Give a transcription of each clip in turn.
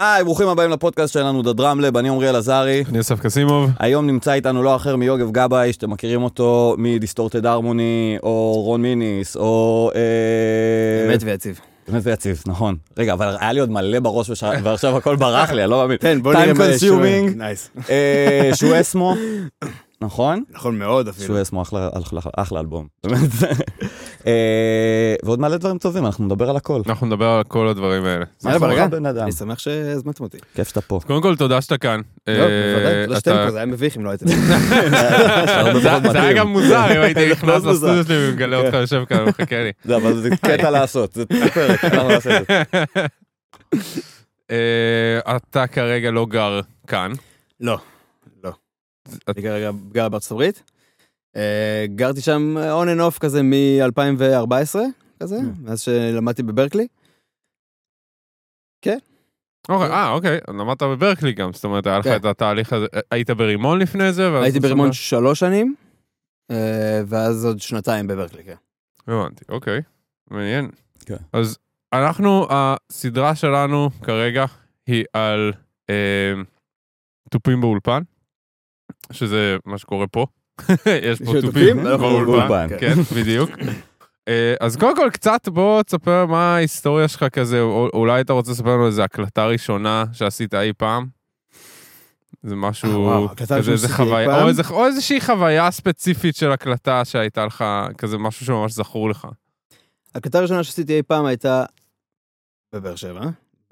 היי, ברוכים הבאים לפודקאסט שלנו, The Drum Lab, אני עמרי אלעזרי. אני אסף קסימוב. היום נמצא איתנו לא אחר מיוגב גבאי, שאתם מכירים אותו מ Distorted Harmony, או רון מיניס, או... אה, אמת ויציב. אמת ויציב, נכון. רגע, אבל היה לי עוד מלא בראש וש- ועכשיו הכל ברח לי, אני לא מאמין. תן, בוא נראה Time מה יש. consuming. nice. אה, שואסמו, נכון? נכון מאוד אפילו. שואסמו, אחלה- אחלה אחלה אלבום, באמת. אה, ועוד מלא דברים טובים, אנחנו נדבר על הכל. אנחנו נדבר על כל הדברים האלה. מה אדם. אני שמח שהזמנתם אותי. כיף שאתה פה. קודם כל, תודה שאתה כאן. לא, אה, בוודאי, תודה שאתם פה, זה היה מביך אם לא הייתם. זה זה היה גם מוזר אם הייתי זה נכנס. לסטודיו שלי ומגלה אותך יושב כאן ומחכה לי. זה, אבל זה קטע לעשות, זה פרק, אנחנו נעשה את זה. אה, אתה כרגע לא גר כאן. לא, לא. אני כרגע גר בארצות הברית. אה, גרתי שם on and off כזה מ-2014, כזה, מאז שלמדתי בברקלי. אוקיי, אה, אוקיי, למדת בברקלי גם, זאת אומרת, היה לך כן. את התהליך הזה, היית ברימון לפני זה? הייתי ברימון? שלוש שנים, אה, ואז עוד שנתיים בברקלי, כן. הבנתי, אוקיי, מעניין. כן. אז אנחנו, הסדרה שלנו כרגע היא על אה, תופים באולפן, שזה מה שקורה פה. יש פה תופים? אנחנו באולפן, באולפן. כן, בדיוק. אה, אז קודם כל קצת בוא תספר מה ההיסטוריה שלך כזה, או- אולי אתה רוצה לספר לנו איזה הקלטה ראשונה שעשית אי פעם? זה משהו, אה, כזה איזה חוויה, איזה- או איזושהי חוויה ספציפית של הקלטה שהייתה לך, כזה משהו שממש זכור לך. הקלטה הראשונה שעשיתי אי פעם הייתה בבאר שבע.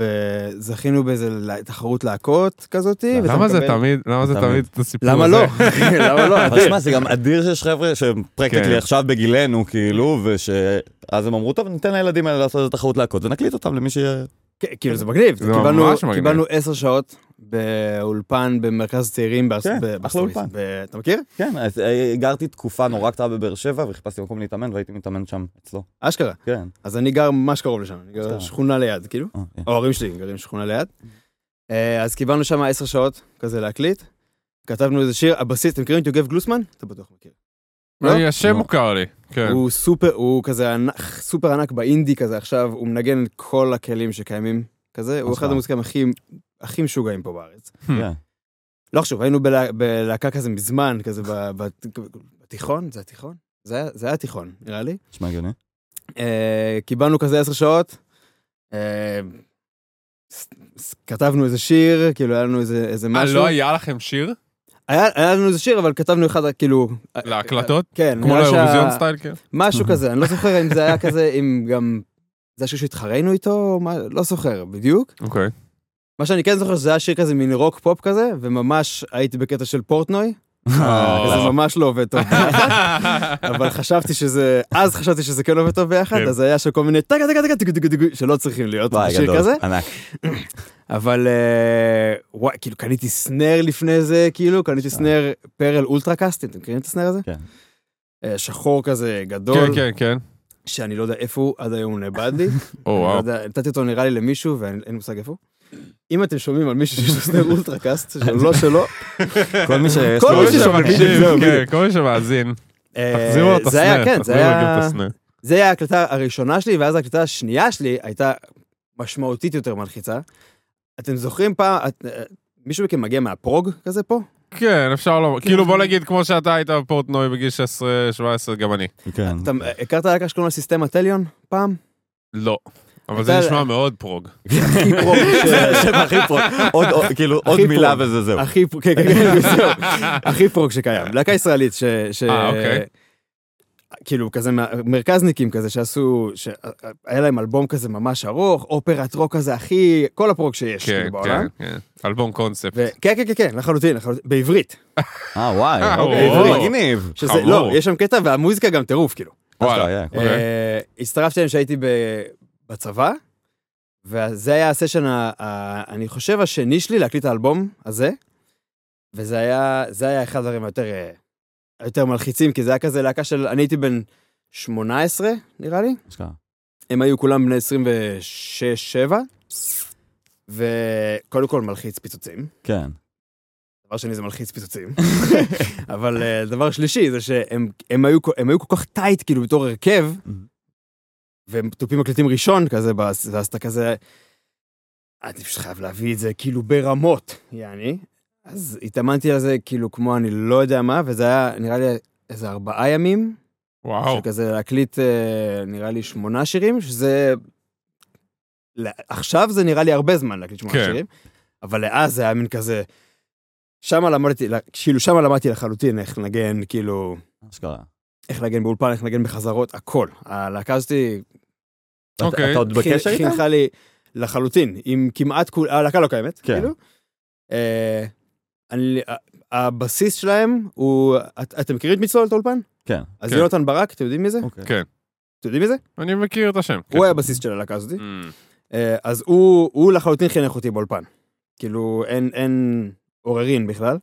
ב- זכינו באיזה תחרות להקות כזאתי. למה זה תמיד, למה זה תמיד. את הסיפור למה הזה? לא? למה לא? אבל שמע, זה גם אדיר שיש חבר'ה שהם פרקטיקלי כן. עכשיו בגילנו, כאילו, ושאז הם אמרו, טוב, ניתן לילדים האלה לעשות את התחרות להקות, ונקליט אותם למי ש... כאילו זה מגניב. זה קיבלנו- ממש מגניב. קיבלנו עשר שעות באולפן במרכז צעירים בארצות כן, בארצות אחלה הברית. אולפן. ב- אתה מכיר? כן, אז אה, גרתי תקופה נורא קטנה בבאר שבע, וחיפשתי מקום להתאמן, והייתי מתאמן שם אצלו. אשכרה. כן. אז אני גר ממש קרוב לשם, אני גר. שכונה ליד, כאילו. אה, כן. ההורים שלי גרים שכונה ליד. אה, אז קיבלנו שם עשר שעות כזה להקליט. כתבנו איזה שיר, הבסיס, אתם מכירים את יוגב גלוסמן? אתה בטוח מכיר. לא? השם לא. מוכר לי, כן. הוא סופר, הוא כזה ענק- סופר ענק באינדי כזה עכשיו, הוא מנגן את כל הכלים שקיימים כזה, הוא אחד. המוזיקאים הכי, הכי משוגעים פה בארץ. כן. לא חשוב, היינו בלה- בלהקה כזה מזמן, כזה ב- ב- בתיכון, זה התיכון? זה היה- זה היה תיכון, נראה לי. נשמע הגיוני. אה, קיבלנו כזה עשר שעות, אה, כתבנו איזה שיר, כאילו היה לנו איזה איזה אה, משהו. לא היה לכם שיר היה היה לנו איזה שיר, אבל כתבנו אחד, כאילו... להקלטות? כן, כמו נראה שה- לאירוויזיון style, כן? משהו כזה, אני לא זוכר אם זה היה כזה, אם גם... זה השיר שהתחרנו איתו, מה, לא זוכר בדיוק. אוקיי. מה שאני כן זוכר שזה היה שיר כזה מין רוק פופ כזה, וממש הייתי בקטע של פורטנוי, אה. וזה ממש לא עובד טוב ביחד, אבל חשבתי שזה, אז חשבתי שזה כן עובד טוב ביחד, כן. אז היה של כל מיני טגה טגה טגה טגה טגה שלא צריכים להיות בשיר גדול, כזה. אבל אה, וואי, כאילו קניתי סנר לפני זה, כאילו, קניתי סנר פרל אולטרקאסטים, אתם מכירים את הסנר הזה? כן. אה, שחור כזה גדול, כן, כן, כן. שאני לא יודע איפה הוא, עד היום הוא נאבד לי. או לא וואו. נתתי אותו נראה לי למישהו ואין אין לי מושג איפה הוא. אם אתם שומעים על מישהו שיש לו סנר אולטרקאסט, שלא שלו, כל מי שיש כל. מי שמקשיב, כן. כל מי שמאזין, אה, תחזירו את זה היה, הסנר, כן, זה תחזירו את היה, הסנר. זה היה ההקלטה הראשונה שלי, ואז ההקלטה השנייה שלי הייתה משמעותית יותר מלחיצה. אתם זוכרים פעם, את- אה, מישהו מכם מגיע מה prog כזה פה? כן, אפשר לומר, כאילו בוא נגיד כמו שאתה היית בפורטנוי בגיל 16-17, גם אני. כן. אתה הכרת להקה שקוראים לה סיסטמה טליון פעם? לא. אבל זה נשמע מאוד prog. הכי prog, שם הכי prog, עוד, כאילו, עוד מילה. וזה זהו. הכי prog, כן, כן, כן, זהו. הכי prog שקיים. להקה ישראלית ש... אה, אוקיי. כאילו כזה מרכזניקים כזה שעשו, שהיה להם אלבום כזה ממש ארוך, אופרת רוק כזה הכי, כל הפרוג שיש כן, כאילו, בעולם. כן, כן. אלבום קונספט. ו- כן, כן, כן, כן, לחלוטין, לחלוטין, בעברית. אה, וואי, אה, אוקיי. זה מגניב. חמור. לא, יש שם קטע והמוזיקה גם טירוף, כאילו. וואלה. אשכרה, אוקיי. אה, הצטרפתי אליהם כשהייתי בצבא, וזה היה הסשן, ה- ה- אני חושב, השני שלי להקליט את האלבום הזה, וזה היה, זה היה אחד הדברים היותר, אה, היותר מלחיצים, כי זה היה כזה להקה של, אני הייתי בן 18, נראה לי, אשכרה. הם היו כולם בני 26-7, וקודם כל מלחיץ פיצוצים. כן. דבר שני זה מלחיץ פיצוצים. אבל אה, דבר שלישי זה שהם הם היו, הם היו כל כך טייט כאילו בתור הרכב, והם תופים מקליטים ראשון כזה, ואז אתה כזה... אני פשוט חייב להביא את זה כאילו ברמות, יעני. אז התאמנתי על זה כאילו כמו אני לא יודע מה, וזה היה נראה לי איזה ארבעה ימים, וואו. שכזה להקליט אה, נראה לי שמונה שירים, שזה... עכשיו זה נראה לי הרבה זמן להקליט שמונה כן. שירים, אבל לאז זה היה מין כזה... שמה למדתי, כאילו שמה למדתי לחלוטין איך לנגן, כאילו, אשכרה. איך לנגן באולפן, איך לנגן בחזרות, הכל. הלהקה הזאתי אתה- אוקיי. אתה עוד בקשר איתם? חינכה לי לחלוטין, עם כמעט כול, הלהקה לא קיימת, כן. כאילו. אה, אני, ה- הבסיס שלהם הוא, את, אתם מכירים את מי צוללת האולפן? כן. אז כן. יונתן ברק, אתם יודעים מי זה? אוקיי. כן. אתם יודעים מי זה? אני מכיר את השם. כן. הוא היה הבסיס של הלהקה הזאת. Mm. אה, אז הוא, הוא לחלוטין חינך אותי באולפן. כאילו, אין, אין עוררין בכלל.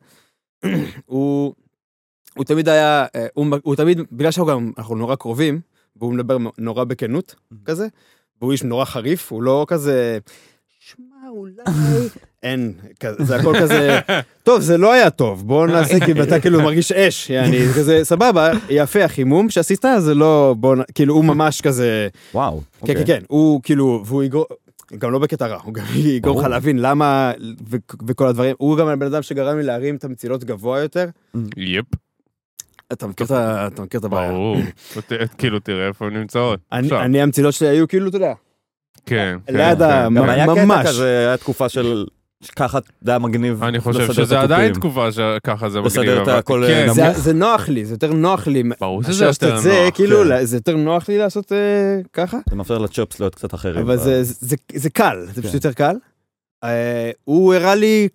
הוא, הוא תמיד היה, אה, הוא, הוא תמיד, בגלל שאנחנו גם, אנחנו נורא קרובים, והוא מדבר נורא בכנות, כזה, והוא איש נורא חריף, הוא לא כזה, שמע, אולי... אין, זה הכל כזה, טוב, זה לא היה טוב, בוא נעשה, כאילו, אתה כאילו מרגיש אש, יעני, זה כזה, סבבה, יפה החימום שעשית, זה לא, בוא, כאילו, הוא ממש כזה, וואו. כן, כן, אוקיי. כן, הוא כאילו, והוא יגרום, גם לא בקטע רע, הוא גם יגרום לך. להבין למה וכל הדברים, הוא גם הבן אדם שגרם לי להרים את המצילות גבוה יותר. יפ. אתה מכיר את ה- אתה מכיר את הבעיה. ברור. כאילו, תראה איפה הן נמצאות. אני- המצילות שלי היו כאילו, אתה יודע, כן. כן, ליד כן. ה- גם היה קטע ממש. כזה, היה תקופה של ככה זה היה מגניב. אני חושב שזה עדיין. תקופה שככה זה מגניב. לסדר את הכל, כן, נמוך. זה- זה נוח לי, זה יותר נוח לי. ברור שזה יותר את זה, נוח. כאילו, כן. זה יותר נוח לי לעשות אה, ככה, זה מאפשר לצ'ופס להיות קצת אחרים. אבל זה- זה זה קל, זה פשוט כן. יותר קל. אה, הוא הראה לי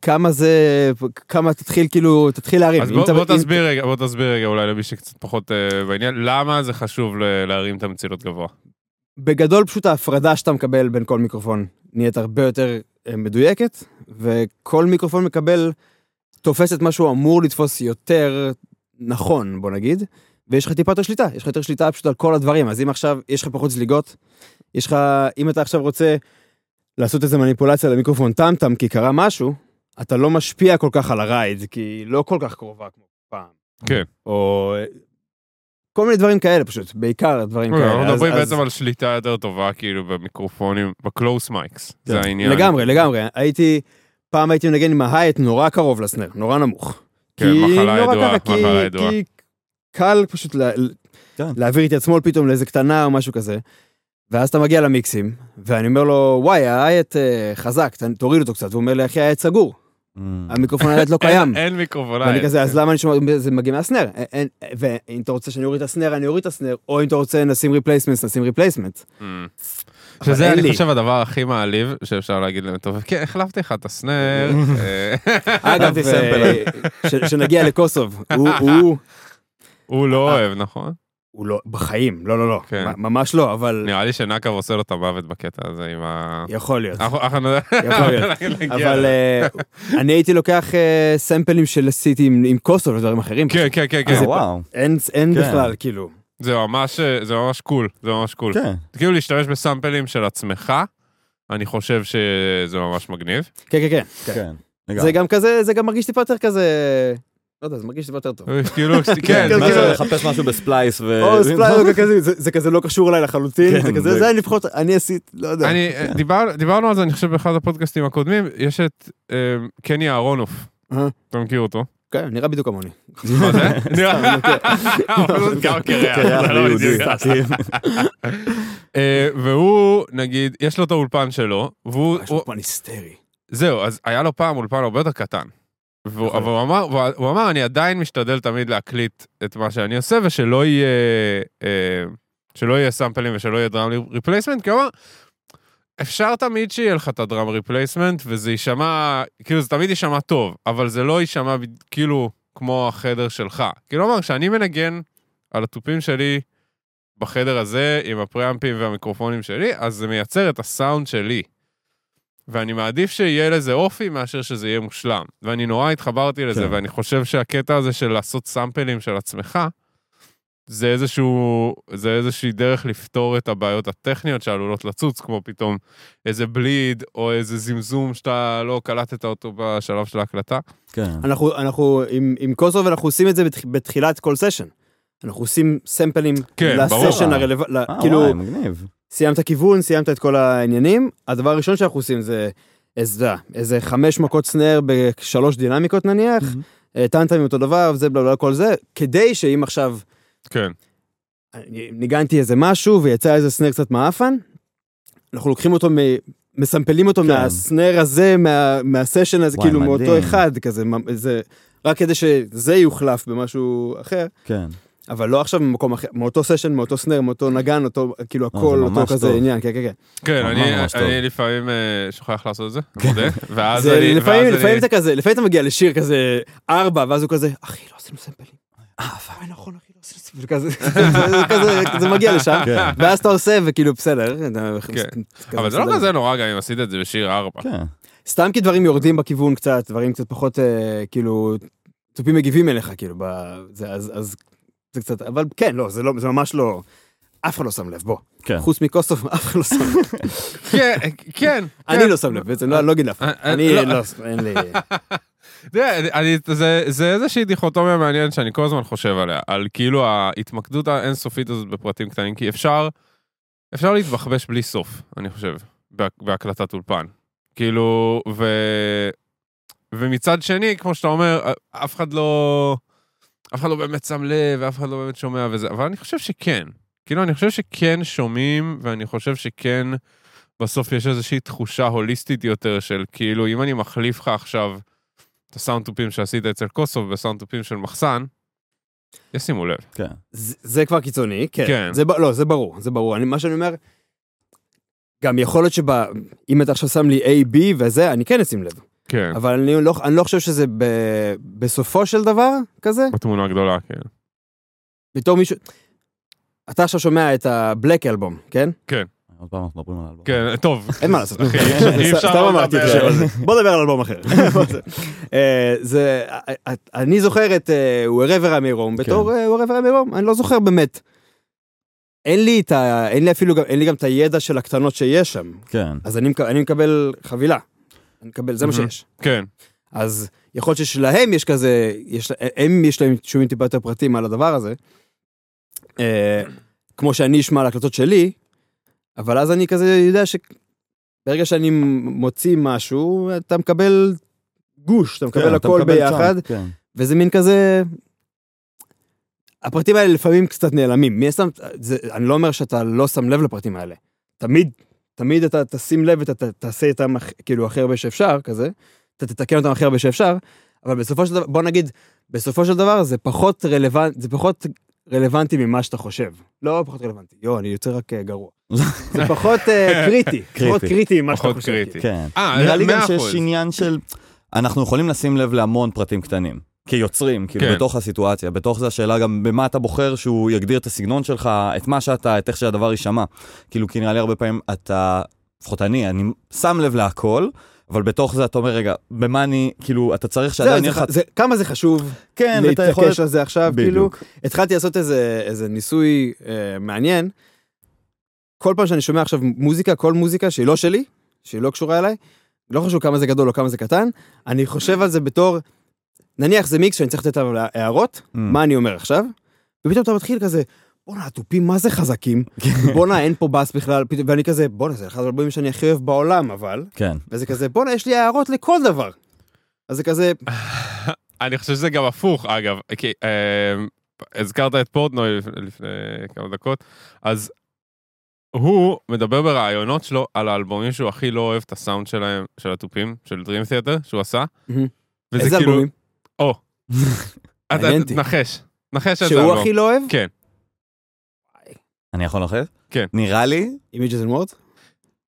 כמה- זה, כמה תתחיל כאילו, תתחיל להרים. אז בוא תסביר רגע, בוא תסביר רגע אולי למי שקצת פחות אה, בעניין, למה זה חשוב להרים את המצילות גבוה. בגדול פשוט ההפרדה שאתה מקבל בין כל מיקרופון נהיית הרבה יותר אה, מדויקת, וכל מיקרופון מקבל, תופס את מה שהוא אמור לתפוס יותר נכון, בוא נגיד, ויש לך טיפה יותר שליטה, יש לך יותר שליטה פשוט על כל הדברים, אז אם עכשיו יש לך פחות זליגות, יש לך, אם אתה עכשיו רוצה לעשות איזה מניפולציה למיקרופון tom-tom כי קרה משהו, אתה לא משפיע כל כך על ה ride, כי היא לא כל כך קרובה כמו פעם. כן. או כל מיני דברים כאלה פשוט, בעיקר דברים כאלה. אנחנו מדברים בעצם על שליטה יותר טובה כאילו במיקרופונים, ב close mics, זה כן. העניין. לגמרי, לגמרי. הייתי, פעם הייתי מנגן עם ה hi-hat נורא קרוב ל snare, נורא נמוך. כן, מחלה לא ידועה, מחלה ידועה. כי קל פשוט לה- כן. להעביר איתי עצמו פתאום לאיזה קטנה או משהו כזה. ואז אתה מגיע למיקסים, ואני אומר לו, וואי, ה hi-hat אה, חזק, תוריד אותו קצת. והוא אומר לי, אחי, ה hi-hat סגור, Mm. המיקרופון ה hi-hat לא קיים. אין מיקרופון. ואני אין. כזה, אז למה אני שומע, זה מגיע מה snare. ואם אתה רוצה שאני אוריד את ה snare, אני אוריד את ה snare, או אם אתה רוצה נשים replacement, נשים replacement. Mm. שזה אני. חושב הדבר הכי מעליב שאפשר להגיד להם, טוב, כן, החלפתי לך את ה snare. אה, אגב. אה, שנגיע לקוסוב, הוא... הוא לא אוהב, נכון? הוא לא, בחיים, לא, לא, לא, כן. ממש לא, אבל נראה לי שנקב עושה לו את המוות בקטע הזה עם ה... יכול להיות. אנחנו- אנחנו יכול להיות. אבל. אה, אני הייתי לוקח אה, סמפלים של עשיתי עם- עם קוסוב ודברים אחרים. כן, כן, כן, אה, כן. וואו. אין אין כן. בכלל, כאילו. זה ממש, זה ממש קול, זה ממש קול. כן. כאילו להשתמש בסאמפלים של עצמך, אני חושב שזה ממש מגניב. כן, כן, כן, כן. זה. גם כזה, זה גם מרגיש טיפה יותר כזה, לא יודע, זה מרגיש טיפה יותר טוב. כאילו, כן, כן, זה מה כן. זה לחפש משהו ב Splice ו... או ספלייר כזה, זה- זה כזה לא קשור אליי לחלוטין, כן, זה כזה, זה- לפחות, אני עשית, לא יודע. אני, דיבר- דיברנו על זה, אני חושב, באחד הפודקאסטים הקודמים, יש את אה, קני אהרונוף. אה. אתה מכיר אותו? כן, נראה בדיוק כמוני. מה זה? נראה- גם קרח. אה, והוא, נגיד, יש לו את האולפן שלו, והוא... יש לו פן היסטרי. זהו, אז היה לו פעם אולפן הרבה יותר קטן. והוא, יכול אבל הוא אמר, הוא אמר, אני עדיין משתדל תמיד להקליט את מה שאני עושה, ושלא יהיה, אה, שלא יהיה סאמפלים ושלא יהיה drum replacement, כי הוא אמר, אפשר תמיד שיהיה לך את ה drum replacement, וזה יישמע, כאילו זה תמיד יישמע טוב, אבל זה לא יישמע כאילו כמו החדר שלך. כאילו אמר, כשאני מנגן על התופים שלי בחדר הזה, עם הפריאמפים והמיקרופונים שלי, אז זה מייצר את הסאונד שלי. ואני מעדיף שיהיה לזה אופי מאשר שזה יהיה מושלם. ואני נורא התחברתי לזה, כן. ואני חושב שהקטע הזה של לעשות סאמפלים של עצמך, זה איזשהו, זה איזושהי דרך לפתור את הבעיות הטכניות שעלולות לצוץ, כמו פתאום איזה בליד, או איזה זמזום שאתה לא קלטת אותו בשלב של ההקלטה. כן. אנחנו, אנחנו, עם, עם קוסוב אנחנו עושים את זה בתח, בתחילת כל סשן. אנחנו עושים סמפלים כן. לסשן הרלוונטי, אה, כאילו, וואי, מגניב. סיימת כיוון, סיימת את כל העניינים, הדבר הראשון שאנחנו עושים זה איזה, איזה חמש מכות סנר בשלוש דינמיקות נניח, אה, טנטמים אותו דבר, זה בלה בלה כל זה, כדי שאם עכשיו כן. ניגנתי איזה משהו ויצא איזה סנר קצת מעפן, אנחנו לוקחים אותו, מ... מסמפלים אותו כן. מהסנר הזה, מה... מהסשן הזה, וואי, כאילו מאותו מדהים. אחד, כזה, זה... רק כדי שזה יוחלף במשהו אחר, כן. אבל לא עכשיו ממקום אחר, מאותו סשן, מאותו סנר, מאותו נגן, אותו, כאילו לא, הכל, אותו כזה. עניין, כן, כן, כן. כן, אני, לפעמים אה, שוכח לעשות את זה, אני מודה, ואז זה אני... לפעמים, ואז לפעמים אני- אתה כזה, לפעמים אתה מגיע לשיר כזה ארבע, ואז הוא כזה, אחי, לא עשינו סמפלים. אה, נכון, אחי, לא עשינו סמפלים. כזה, זה כזה, זה מגיע לשם, כן. ואז אתה עושה, וכאילו, בסדר. אתה- אבל זה לא. כזה נורא גם אם עשית את זה בשיר ארבע. כן. סתם כי דברים יורדים בכיוון קצת, דברים קצת פחות, אה, כאילו, תופים מגיבים אליך, כאילו, אז זה קצת, אבל כן, לא, זה לא, זה ממש לא, אף אחד לא שם לב, בוא. כן. חוץ מקוסטוב, אף אחד לא שם לב. כן, כן. אני לא שם לב, בעצם, לא, לא אגיד לאף אחד. אה, אה, אני, לא. לא, אין לי... זה- זה איזושהי דיכוטומיה מעניינת שאני כל הזמן חושב עליה, על כאילו ההתמקדות האינסופית הזאת בפרטים קטנים, כי אפשר, אפשר להתבחבש בלי סוף, אני חושב, בהק- בהקלטת אולפן. כאילו, ו... ומצד שני, כמו שאתה אומר, אף אחד לא... אף אחד לא באמת שם לב, ואף אחד לא באמת שומע וזה, אבל אני חושב שכן. כאילו, אני חושב שכן שומעים, ואני חושב שכן, בסוף יש איזושהי תחושה הוליסטית יותר של כאילו, אם אני מחליף לך עכשיו את הסאונד טופים שעשית אצל קוסוב בסאונד טופים של מחסן, ישימו לב. כן. זה, זה כבר קיצוני, כן. כן. זה, לא, זה ברור, זה ברור. אני, מה שאני אומר, גם יכול להיות שאם אתה עכשיו שם לי A, B וזה, אני כן אשים לב. כן. אבל אני לא, אני לא חושב שזה ב, בסופו של דבר כזה, בתמונה הגדולה, כן. בתור מישהו... אתה עכשיו שומע את הבלק אלבום, כן? עוד פעם אנחנו מדברים על האלבום. כן, טוב. אין מה לעשות. אחי, אי אפשר- לא אמרתי, לדבר על זה. בוא נדבר על אלבום אחר. אה, זה, אה, אני זוכר את אה, Wherever I'm Rome בתור אה, Wherever I'm Rome, אני לא זוכר באמת. אין לי את ה... אין לי אפילו גם, אין לי גם את הידע של הקטנות שיש שם. כן. אז אני מקבל חבילה. אני מקבל, זה מה. שיש. כן, אז יכול להיות ששלהם יש כזה, יש, הם יש להם שומעים טיפה יותר פרטים על הדבר הזה. אה, כמו שאני אשמע על ההקלטות שלי, אבל אז אני כזה יודע שברגע שאני מוציא משהו, אתה מקבל גוש, אתה מקבל כן, אתה הכל מקבל ביחד, כן. וזה מין כזה... הפרטים האלה לפעמים קצת נעלמים. מי שם, זה, אני לא אומר שאתה לא שם לב לפרטים האלה. תמיד, תמיד אתה תשים לב ואתה תעשה איתם כאילו הכי הרבה שאפשר, כזה. אתה תתקן אותם הכי הרבה שאפשר, אבל בסופו של דבר, בוא נגיד, בסופו של דבר זה פחות רלוונטי, זה פחות רלוונטי ממה שאתה חושב. לא פחות רלוונטי, יו, אני יוצא רק אה, גרוע. זה פחות אה, קריטי, פחות קריטי. ממה שאתה פחות חושב. קריטי. כן. אה, נראה לי גם. שיש עניין של... אנחנו יכולים לשים לב להמון פרטים קטנים. כיוצרים, כאילו, כן. בתוך הסיטואציה. בתוך זה השאלה גם במה אתה בוחר שהוא יגדיר את הסגנון שלך, את מה שאתה, את איך שהדבר יישמע. כאילו, כי נראה לי הרבה פעמים אתה, לפחות אני, אני שם לב להכל, אבל בתוך זה אתה אומר, רגע, במה אני, כאילו, אתה צריך שעדיין זה יהיה לך... זה- כמה זה חשוב כן, ואתה יכול... להתעקש על זה עכשיו, כאילו. בדיוק. התחלתי לעשות איזה, איזה ניסוי אה, מעניין. כל פעם שאני שומע עכשיו מוזיקה, כל מוזיקה שהיא לא שלי, שהיא לא קשורה אליי, לא חשוב כמה זה גדול או כמה זה קטן, אני חושב על זה בתור, נניח זה מיקס שאני צריך לתת עליו הערות, Mm. מה אני אומר עכשיו, ופתאום אתה מתחיל כזה, בואנה, התופים מה זה חזקים, בואנה, אין פה בס בכלל, ואני כזה, בואנה, זה אחד האלבומים שאני הכי אוהב בעולם, אבל, כן. וזה כזה, בואנה, יש לי הערות לכל דבר. אז זה כזה, אני חושב שזה גם הפוך, אגב, כי אה, הזכרת את פורטנוי לפ- לפני כמה דקות, אז הוא מדבר ברעיונות שלו על האלבומים שהוא הכי לא אוהב את הסאונד שלהם, של התופים, של Dream Theater, שהוא עשה. וזה איזה כאילו- אלבומים? או. אתה- מעניין אותי. נחש. נחש שהוא. הכי לא אוהב? כן. אני יכול לנחש? כן. נראה לי, Images and Words?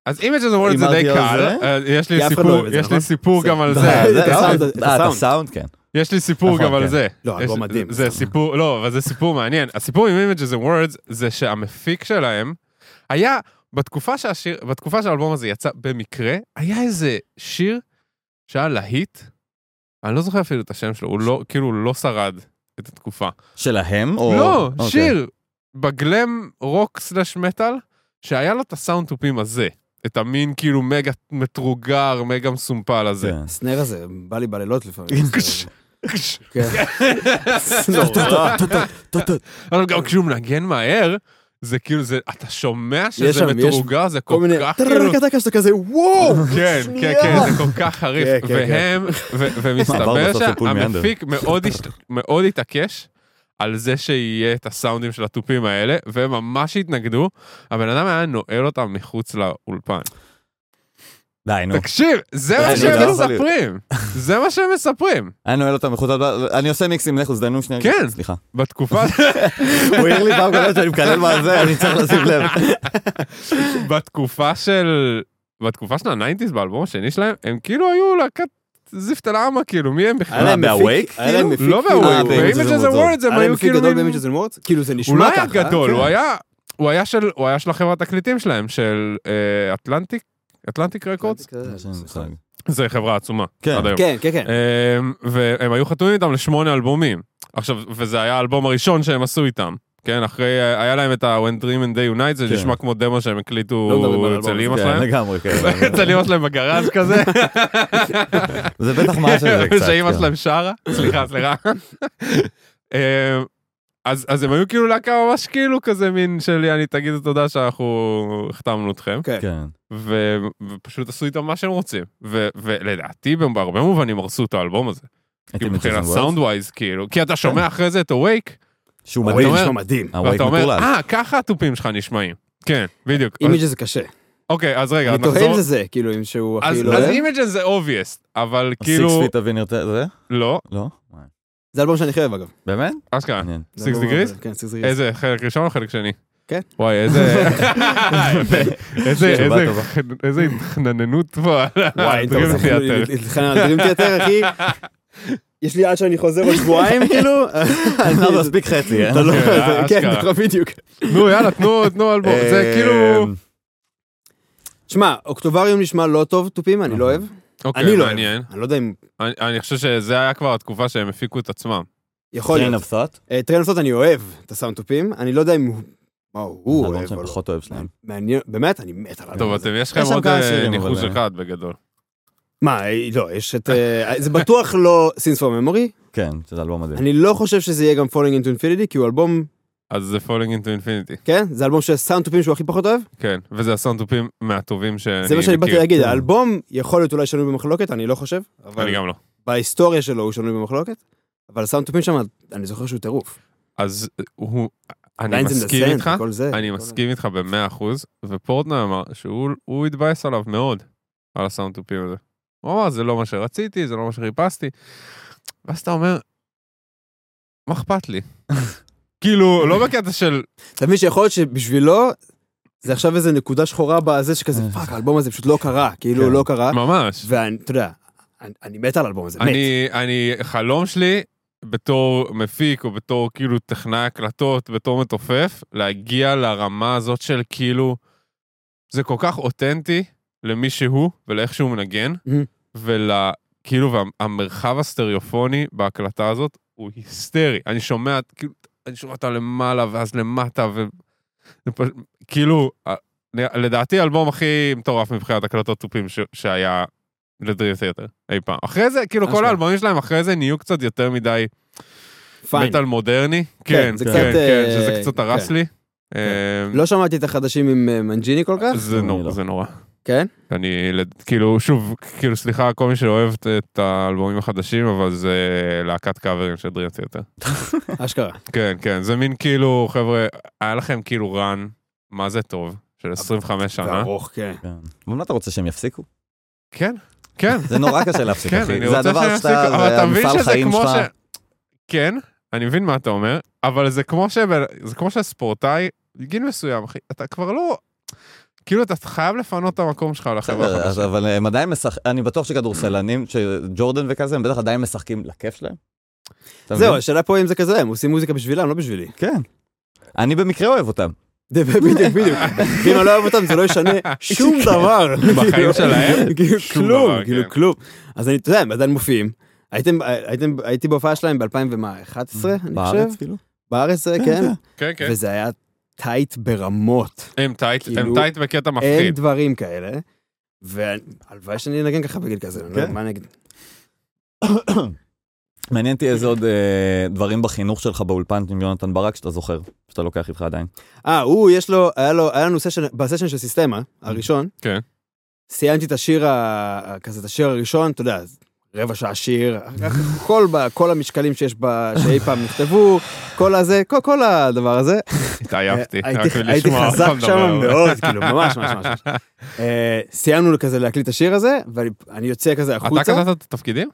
אז Images and Words זה די קל, זה? אה, יש לי לא סיפור, יש לי נכון? סיפור גם על זה- אה, את הסאונד. כן. יש לי סיפור נכון, גם על כן. זה. לא, אלבום מדהים. זה סיפור, לא, אבל זה סיפור מעניין. הסיפור עם Images and Words זה שהמפיק שלהם היה, בתקופה שהשיר, בתקופה שהאלבום הזה יצא במקרה, היה איזה שיר שהיה להיט, אני לא זוכר אפילו את השם שלו, הוא לא, כאילו, הוא לא שרד את התקופה. שלהם? או- לא, אוקיי. שיר בגלם רוק סלש מטאל, שהיה לו את הסאונד טופים הזה. את המין כאילו מגה מתרוגר, מגה מסומפל הזה. כן. הסנר הזה בא לי בלילות לפעמים. כן. אבל גם כשהוא מנגן מהר, זה כאילו, זה, אתה שומע יש שזה שם, יש מתורגר, זה כל כל מיני... כך כאילו... טרקטקה שאתה כזה וואו! כן, כן, שנייה. כן, זה כל כך חריף. כן, כן, והם, ו- ומסתבר מעבר בסוף לפול מיאנדר. שהמפיק מאוד התעקש על זה שיהיה את הסאונדים של התופים האלה, והם ממש התנגדו. הבן אדם היה נועל אותם מחוץ לאולפן. די, נו. תקשיב, זה מה אני שהם לא. מספרים. זה מה שהם מספרים. אני נועל אותם מחוץ לדבר, אני עושה מיקסים, לכו, זדיינו שנייה. כן. סליחה. בתקופה, הוא העיר לי פעם קודמת שאני מקלל מה זה, אני צריך לשים לב. בתקופה של... בתקופה של ה nineties באלבום השני שלהם, הם כאילו היו להקת זיפת אל-עמה, כאילו, מי הם בכלל? היה להם? מפיק, לא כאילו, ב-Images ב-Images and and Words הם היה להם היו מפיק כאילו... גדול? כאילו זה נשמע לא ככה. גדול, כן. הוא. הוא היה של, הוא היה של החברת תקליטים שלהם, של אה, אטלנטיק, אטלנטיק רקורדס, זה חברה עצומה, כן. עד היום. כן, כן, כן. אמ, והם היו חתומים איתם לשמונה אלבומים. עכשיו, וזה היה האלבום הראשון שהם עשו איתם. כן, אחרי, היה להם את ה-When Dream and Day Unite, זה כן. נשמע כמו דמו שהם הקליטו לא אצל האלבום אמא כן, שלהם. לגמרי, כן. אצל אמא שלהם בגראז' כזה, זה בטח מה שזה קצת. שאמא כן. שלהם שרה, סליחה, סליחה. אז, אז הם היו כאילו להקה ממש כאילו כזה מין של יעני תגידו תודה שאנחנו החתמנו אתכם. כן. כן. ו... ופשוט עשו איתם מה שהם רוצים. ו... ולדעתי הם בהרבה מובנים הרסו את האלבום הזה. את כאילו מבחינת. sound wise כאילו. כי אתה שומע אחרי זה את Awake, שהוא ה Awake מדהים. אומר- נשמע מדהים. ה Awake ואתה אומר. אה, ככה התופים שלך נשמעים. כן, בדיוק. Images זה קשה. אוקיי, אז רגע, אני אז תוהה אם נחזור. זה זה, כאילו, אם שהוא אז הכי לא אז. Images זה obvious, אבל כאילו, Six Degrees of Inner זה? לא, לא? זה אלבום שאני אוהב, אגב. באמת? אשכרה. זה Six אלבום- Degrees? כן, Six Degrees. איזה, חלק ראשון או חלק שני? כן. וואי, איזה... איזה, איזה, טובה. איזה התחרמנות פה וואי, אתה רוצה. להתחרמן על Dream Theater, אחי? יש לי עד שאני חוזר עוד שבועיים, כאילו? לא, זה מספיק חצי, אה? אתה לא... כן, זה- כן, אשכרה. נכון, בדיוק. נו, יאללה, תנו, תנו אלבום. זה כאילו... אה, שמע, Octavarium נשמע לא טוב, תופים, אני לא אוהב. אוקיי, אני לא אוהב. מעניין. אני לא יודע אם... אני, אני חושב שזה היה כבר התקופה שהם הפיקו את עצמם. יכול Train להיות. of Thought? טרן אופטות אני אוהב את הסאונד תופים, אני לא יודע אם הוא... מה הוא אלבום אוהב שאני או לא. פחות אוהב שלהם. מעניין, באמת, אני מת על טוב, האלבום הזה. אתם, יש לכם עוד אה, ניחוש אה, אחד בגדול. מה, לא, יש את... אה, זה בטוח לא Sins for Memory. כן, שזה אלבום מדהים. אני לא חושב שזה יהיה גם Falling into Infinity, כי הוא אלבום, אז זה Falling into Infinity, כן? זה אלבום של סאונד טופים שהוא הכי פחות אוהב. כן. וזה הסאונד טופים מהטובים שאני זה מה שאני באתי מכיר. להגיד, כן. האלבום יכול להיות אולי שנוי במחלוקת, אני לא חושב. אני גם לא. בהיסטוריה שלו הוא שנוי במחלוקת. אבל סאונד טופים שם, אני זוכר שהוא טירוף. אז הוא... אני מסכים איתך, אני מסכים איתך במאה אחוז, ופורטנר אמר שהוא הוא התבאס עליו מאוד, על הסאונד טופים הזה. הוא אמר, זה לא מה שרציתי, זה לא מה שחיפשתי. ואז אתה אומר, מה אכפת לי? כאילו, לא בקטע של... אתה מבין שיכול להיות שבשבילו, זה עכשיו איזה נקודה שחורה בזה שכזה, אה. פאק, האלבום הזה פשוט לא קרה, כאילו כן. לא קרה. ממש. ואתה יודע, אני- מת על האלבום הזה, מת. אני, אני, חלום שלי, בתור מפיק, או בתור כאילו טכנאי הקלטות, בתור מתופף, להגיע לרמה הזאת של כאילו, זה כל כך אותנטי למי שהוא ולאיך שהוא מנגן, Mhm. וכאילו, והמרחב הסטריאופוני בהקלטה הזאת הוא היסטרי. אני שומע, כאילו, אני שומע אותה למעלה ואז למטה, ו... פש... כאילו, לדעתי האלבום הכי מטורף מבחינת הקלטות תופים ש... שהיה לדריל תיאטר אי פעם. אחרי זה, כאילו כל אשכרה. האלבומים שלהם אחרי זה נהיו קצת יותר מדי. מטאל מודרני. כן, כן, כן, קצת, כן, אה, שזה קצת הרס כן. לי. אה, לא שמעתי את החדשים עם אה, מנג'יני כל כך, זה נורא, לא. זה נורא. כן? אני, כאילו, שוב, כאילו, סליחה, כל מי שאוהב את- האלבומים החדשים, אבל זה להקת קאברים של דריל תיאטר. אשכרה. כן, כן, זה מין כאילו, חבר'ה, היה לכם כאילו רן, מה זה טוב, של 25 שנה. וארוך, כן. כן. ומה אתה רוצה שהם יפסיקו? כן, כן. זה נורא קשה להפסיק, כן, אחי. אני זה רוצה הדבר שאתה, זה אתה מבין המפעל חיים. שלך. כן, אני מבין מה אתה אומר, אבל זה כמו ש... זה כמו שהספורטאי, בגיל מסוים, אחי, אתה כבר לא... כאילו, אתה חייב לפנות את המקום שלך לחברה החדשה. אבל הם עדיין משחקים, אני בטוח שכדורסלנים, שג'ורדן וכזה, הם בטח עדיין משחקים לכיף שלהם. זהו? השאלה פה אם זה כזה, הם עושים מוזיקה בשבילם, לא בשבילי. כן. אני במקרה אוהב אותם. בדיוק, בדיוק. אם אני לא אוהב אותם, זה לא ישנה שום דבר. בחיים כאילו, שלהם? כאילו, כלום, כאילו כן. כלום. אז אני, אתה יודע, הם עדיין מופיעים. הייתי בהופעה שלהם ב-2011, אני חושב. בארץ, כאילו? בארץ, זה, כן, כן. כן. כן, כן. וזה היה tight ברמות. הם tight, הם כאילו, tight בקטע אין מפחיד. דברים כאלה. והלוואי שאני אנגן ככה בגיל כזה, אני לא יודע, כן. מה אני אגיד? מעניין אותי איזה עוד אה, דברים בחינוך שלך באולפן עם יונתן ברק שאתה זוכר, שאתה לוקח איתך עדיין. אה, הוא, יש לו, היה לו, היה לנו סשן, בסשן של סיסטמה, הראשון, כן. סיימתי את השיר, ה- כזה, את השיר הראשון, אתה יודע, רבע שעה שיר, כל, כל המשקלים שיש ב... שאי פעם נכתבו, כל הזה, כל, כל הדבר הזה. התעייפתי. הייתי, רק הייתי מלשמוע אותך חזק שם. מאוד, כאילו, ממש, ממש, ממש. אה, סיימנו כזה להקליט את השיר הזה, ואני אני יוצא כזה אתה החוצה. כתבת את התפקידים?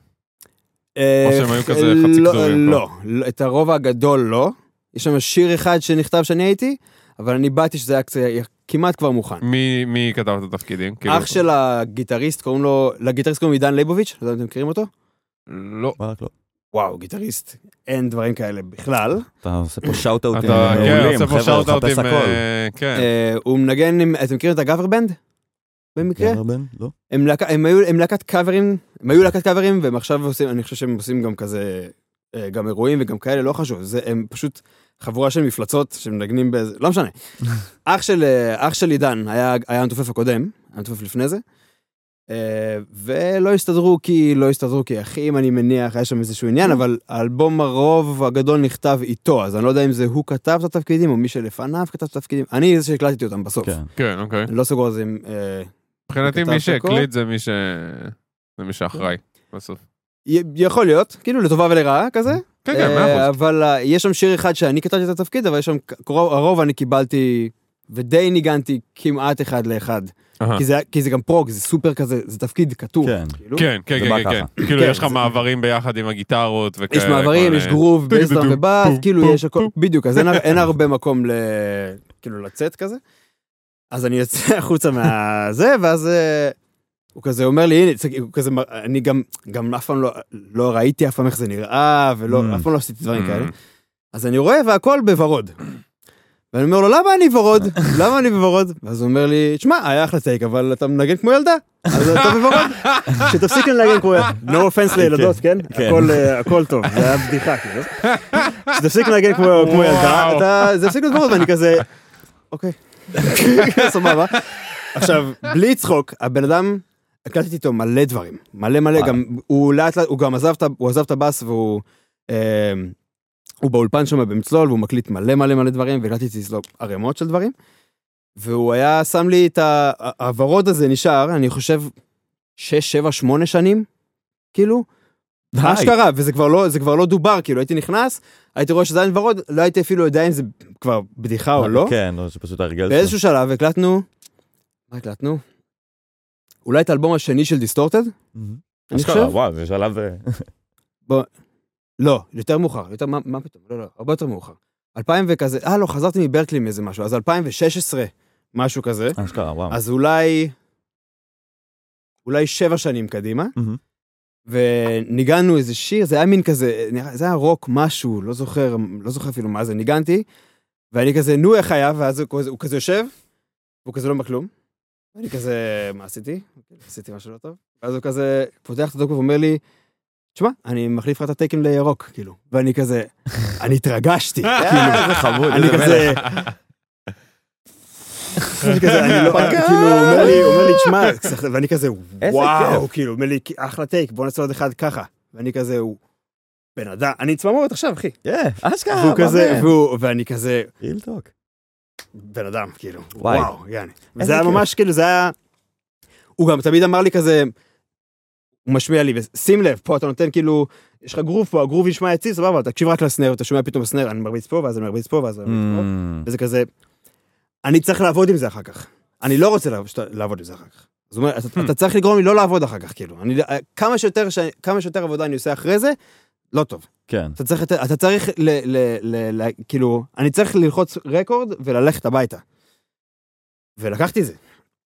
אה, או שהם היו כזה חצי לא, כתובים לא, לא, את הרוב הגדול לא. יש שם שיר אחד שנכתב שאני הייתי, אבל אני באתי שזה היה כמעט כבר מוכן. מי מי כתב את התפקידים? כאילו- אח של הגיטריסט קוראים לו, לגיטריסט קוראים עידן ליבוביץ', לא יודע אם אתם מכירים אותו? לא. ברק לא. וואו, גיטריסט, אין דברים כאלה בכלל. אתה עושה פה שאוט-אוטים אתה כן, מעולים, עושה פה חבר'ה, שאוט-אוטים. חפש הכל. אה, כן. אה, הוא מנגן עם, אתם מכירים את הגאבר בנד? במקרה? גבר בן? לא. הם להקה- הם היו הם להקת קאברים, הם היו להקת קאברים, והם עכשיו עושים, אני חושב שהם עושים גם כזה, אה, גם אירועים וגם כאלה, לא חשוב, זה, הם פשוט חבורה של מפלצות שמנגנים באיזה, לא משנה. אח של, אה, אח של עידן היה, היה המתופף הקודם, המתופף לפני זה, אה, ולא הסתדרו כי, לא הסתדרו כי אחים, אני מניח, היה שם איזשהו עניין, אבל האלבום הרוב הגדול נכתב איתו, אז אני לא יודע אם זה הוא כתב את התפקידים, או מי שלפניו כתב את התפקידים, אני זה שהקלטתי אותם בסוף. כן. כן, אוקיי. אני לא סגור על זה עם... אה, מבחינתי מי? שהקליט זה מי ש... זה מי שאחראי. בסוף. יכול להיות, כאילו לטובה ולרעה כזה. כן, כן, אה, מאה אחוז. אבל אה, יש שם שיר אחד שאני כתבתי את התפקיד, אבל יש שם, הרוב אני קיבלתי, ודי ניגנתי כמעט אחד לאחד. כי זה, כי זה גם prog, זה סופר כזה, זה תפקיד כתוב. כן. כאילו. כן, כן, כן, כן, כן. כאילו כן, יש לך מעברים ביחד עם הגיטרות וכאלה. יש מעברים, יש גרוב, טו- בייס טו- דראם טו- ובאס, כאילו יש הכל. בדיוק, אז אין הרבה מקום ל... כאילו לצאת כזה. אז אני יוצא החוצה מהזה, ואז אה, הוא כזה אומר לי, הנה, הוא כזה, אני גם, גם אף פעם לא, לא ראיתי אף פעם איך זה נראה, ולא, Mm. אף פעם לא עשיתי דברים כאלה. Mm. אז אני רואה והכל בוורוד. ואני אומר לו, למה אני ורוד? למה אני בוורוד? ואז הוא אומר לי, תשמע, היה אחלה טייק, אבל אתה מנגן כמו ילדה, אז אתה בוורוד. שתפסיק לנגן כמו ילדה. no offense לילדות, כן? כן. הכל, אה, הכל טוב, זה היה בדיחה, כאילו. שתפסיק לנגן כמו ילדה, זה הפסיק להיות וורוד, ואני כזה, אוקיי. סבבה. עכשיו, בלי צחוק, הבן אדם, הקלטתי איתו מלא דברים, מלא מלא. גם, הוא לאט לאט, הוא גם עזב את הוא עזב את הבאס והוא... אה, הוא באולפן שם במצלול והוא מקליט מלא מלא מלא דברים והקלטתי אצלו ערימות של דברים. והוא היה שם לי את ה- הוורוד הזה נשאר אני חושב 6 7 8 שנים כאילו. מה שקרה וזה כבר לא זה כבר לא דובר כאילו הייתי נכנס הייתי רואה שזה עדיין ורוד לא הייתי אפילו יודע אם זה כבר בדיחה או לא. כן, או שפשוט הרגלת. באיזשהו שלב הקלטנו. מה הקלטנו? אולי את האלבום השני של דיסטורטד? אני חושב. וואו, זה שלב... אה, לא, יותר מאוחר, יותר, מה, מה פתאום? לא, לא, הרבה יותר מאוחר. 2000 וכזה, אה לא, חזרתי מברקלי מאיזה משהו, אז 2016, משהו כזה, אשכרה, וואו. אז אולי, אולי שבע שנים קדימה, מהמם. וניגענו איזה שיר, זה היה מין כזה, זה היה רוק משהו, לא זוכר, לא זוכר אפילו מה זה, ניגנתי, ואני כזה, נו איך היה, ואז הוא כזה, הוא כזה יושב, והוא כזה לא אומר כלום. ואני כזה, מה עשיתי? עשיתי משהו לא טוב. ואז הוא כזה פותח את הדוקו ואומר לי, תשמע, אני מחליף לך את התקן לירוק, כאילו. ואני כזה, אני התרגשתי, כאילו. איזה חמוד, אני כזה... אני כזה, אני לא, כאילו, הוא אומר לי, הוא אומר לי, תשמע, ואני כזה, וואו. כאילו, אומר לי, אחלה טייק, בוא נעשה עוד אחד ככה. ואני כזה, הוא... בן אדם, אני צמרמורת עכשיו, אחי. כן, אשכרה, והוא כזה, ואני כזה, ריל טוק. בן אדם, כאילו, וואי. וואו, יעני. זה היה. ממש, כאילו, זה היה... הוא גם תמיד אמר לי כזה, הוא משמיע לי, שים לב, פה אתה נותן כאילו, יש לך גרוב פה, הגרוב נשמע יציב, סבבה, תקשיב רק לסנר, אתה שומע פתאום סנר, אני מרביץ פה, ואז אני מרביץ פה, ואז אני מרביץ פה, מהמם. וזה כזה, אני צריך לעבוד עם זה אחר כך. אני לא רוצה לעבוד- עם זה אחר כך. זאת אומרת, אתה- אתה צריך לגרום לי לא לעבוד אחר כך, כאילו. אני, כמה שיותר, כמה שיותר עבודה אני עושה אחרי זה, לא טוב. כן. אתה צריך, אתה צריך ל, ל, ל, ל, כאילו, אני צריך ללחוץ רקורד וללכת הביתה. ולקחתי זה.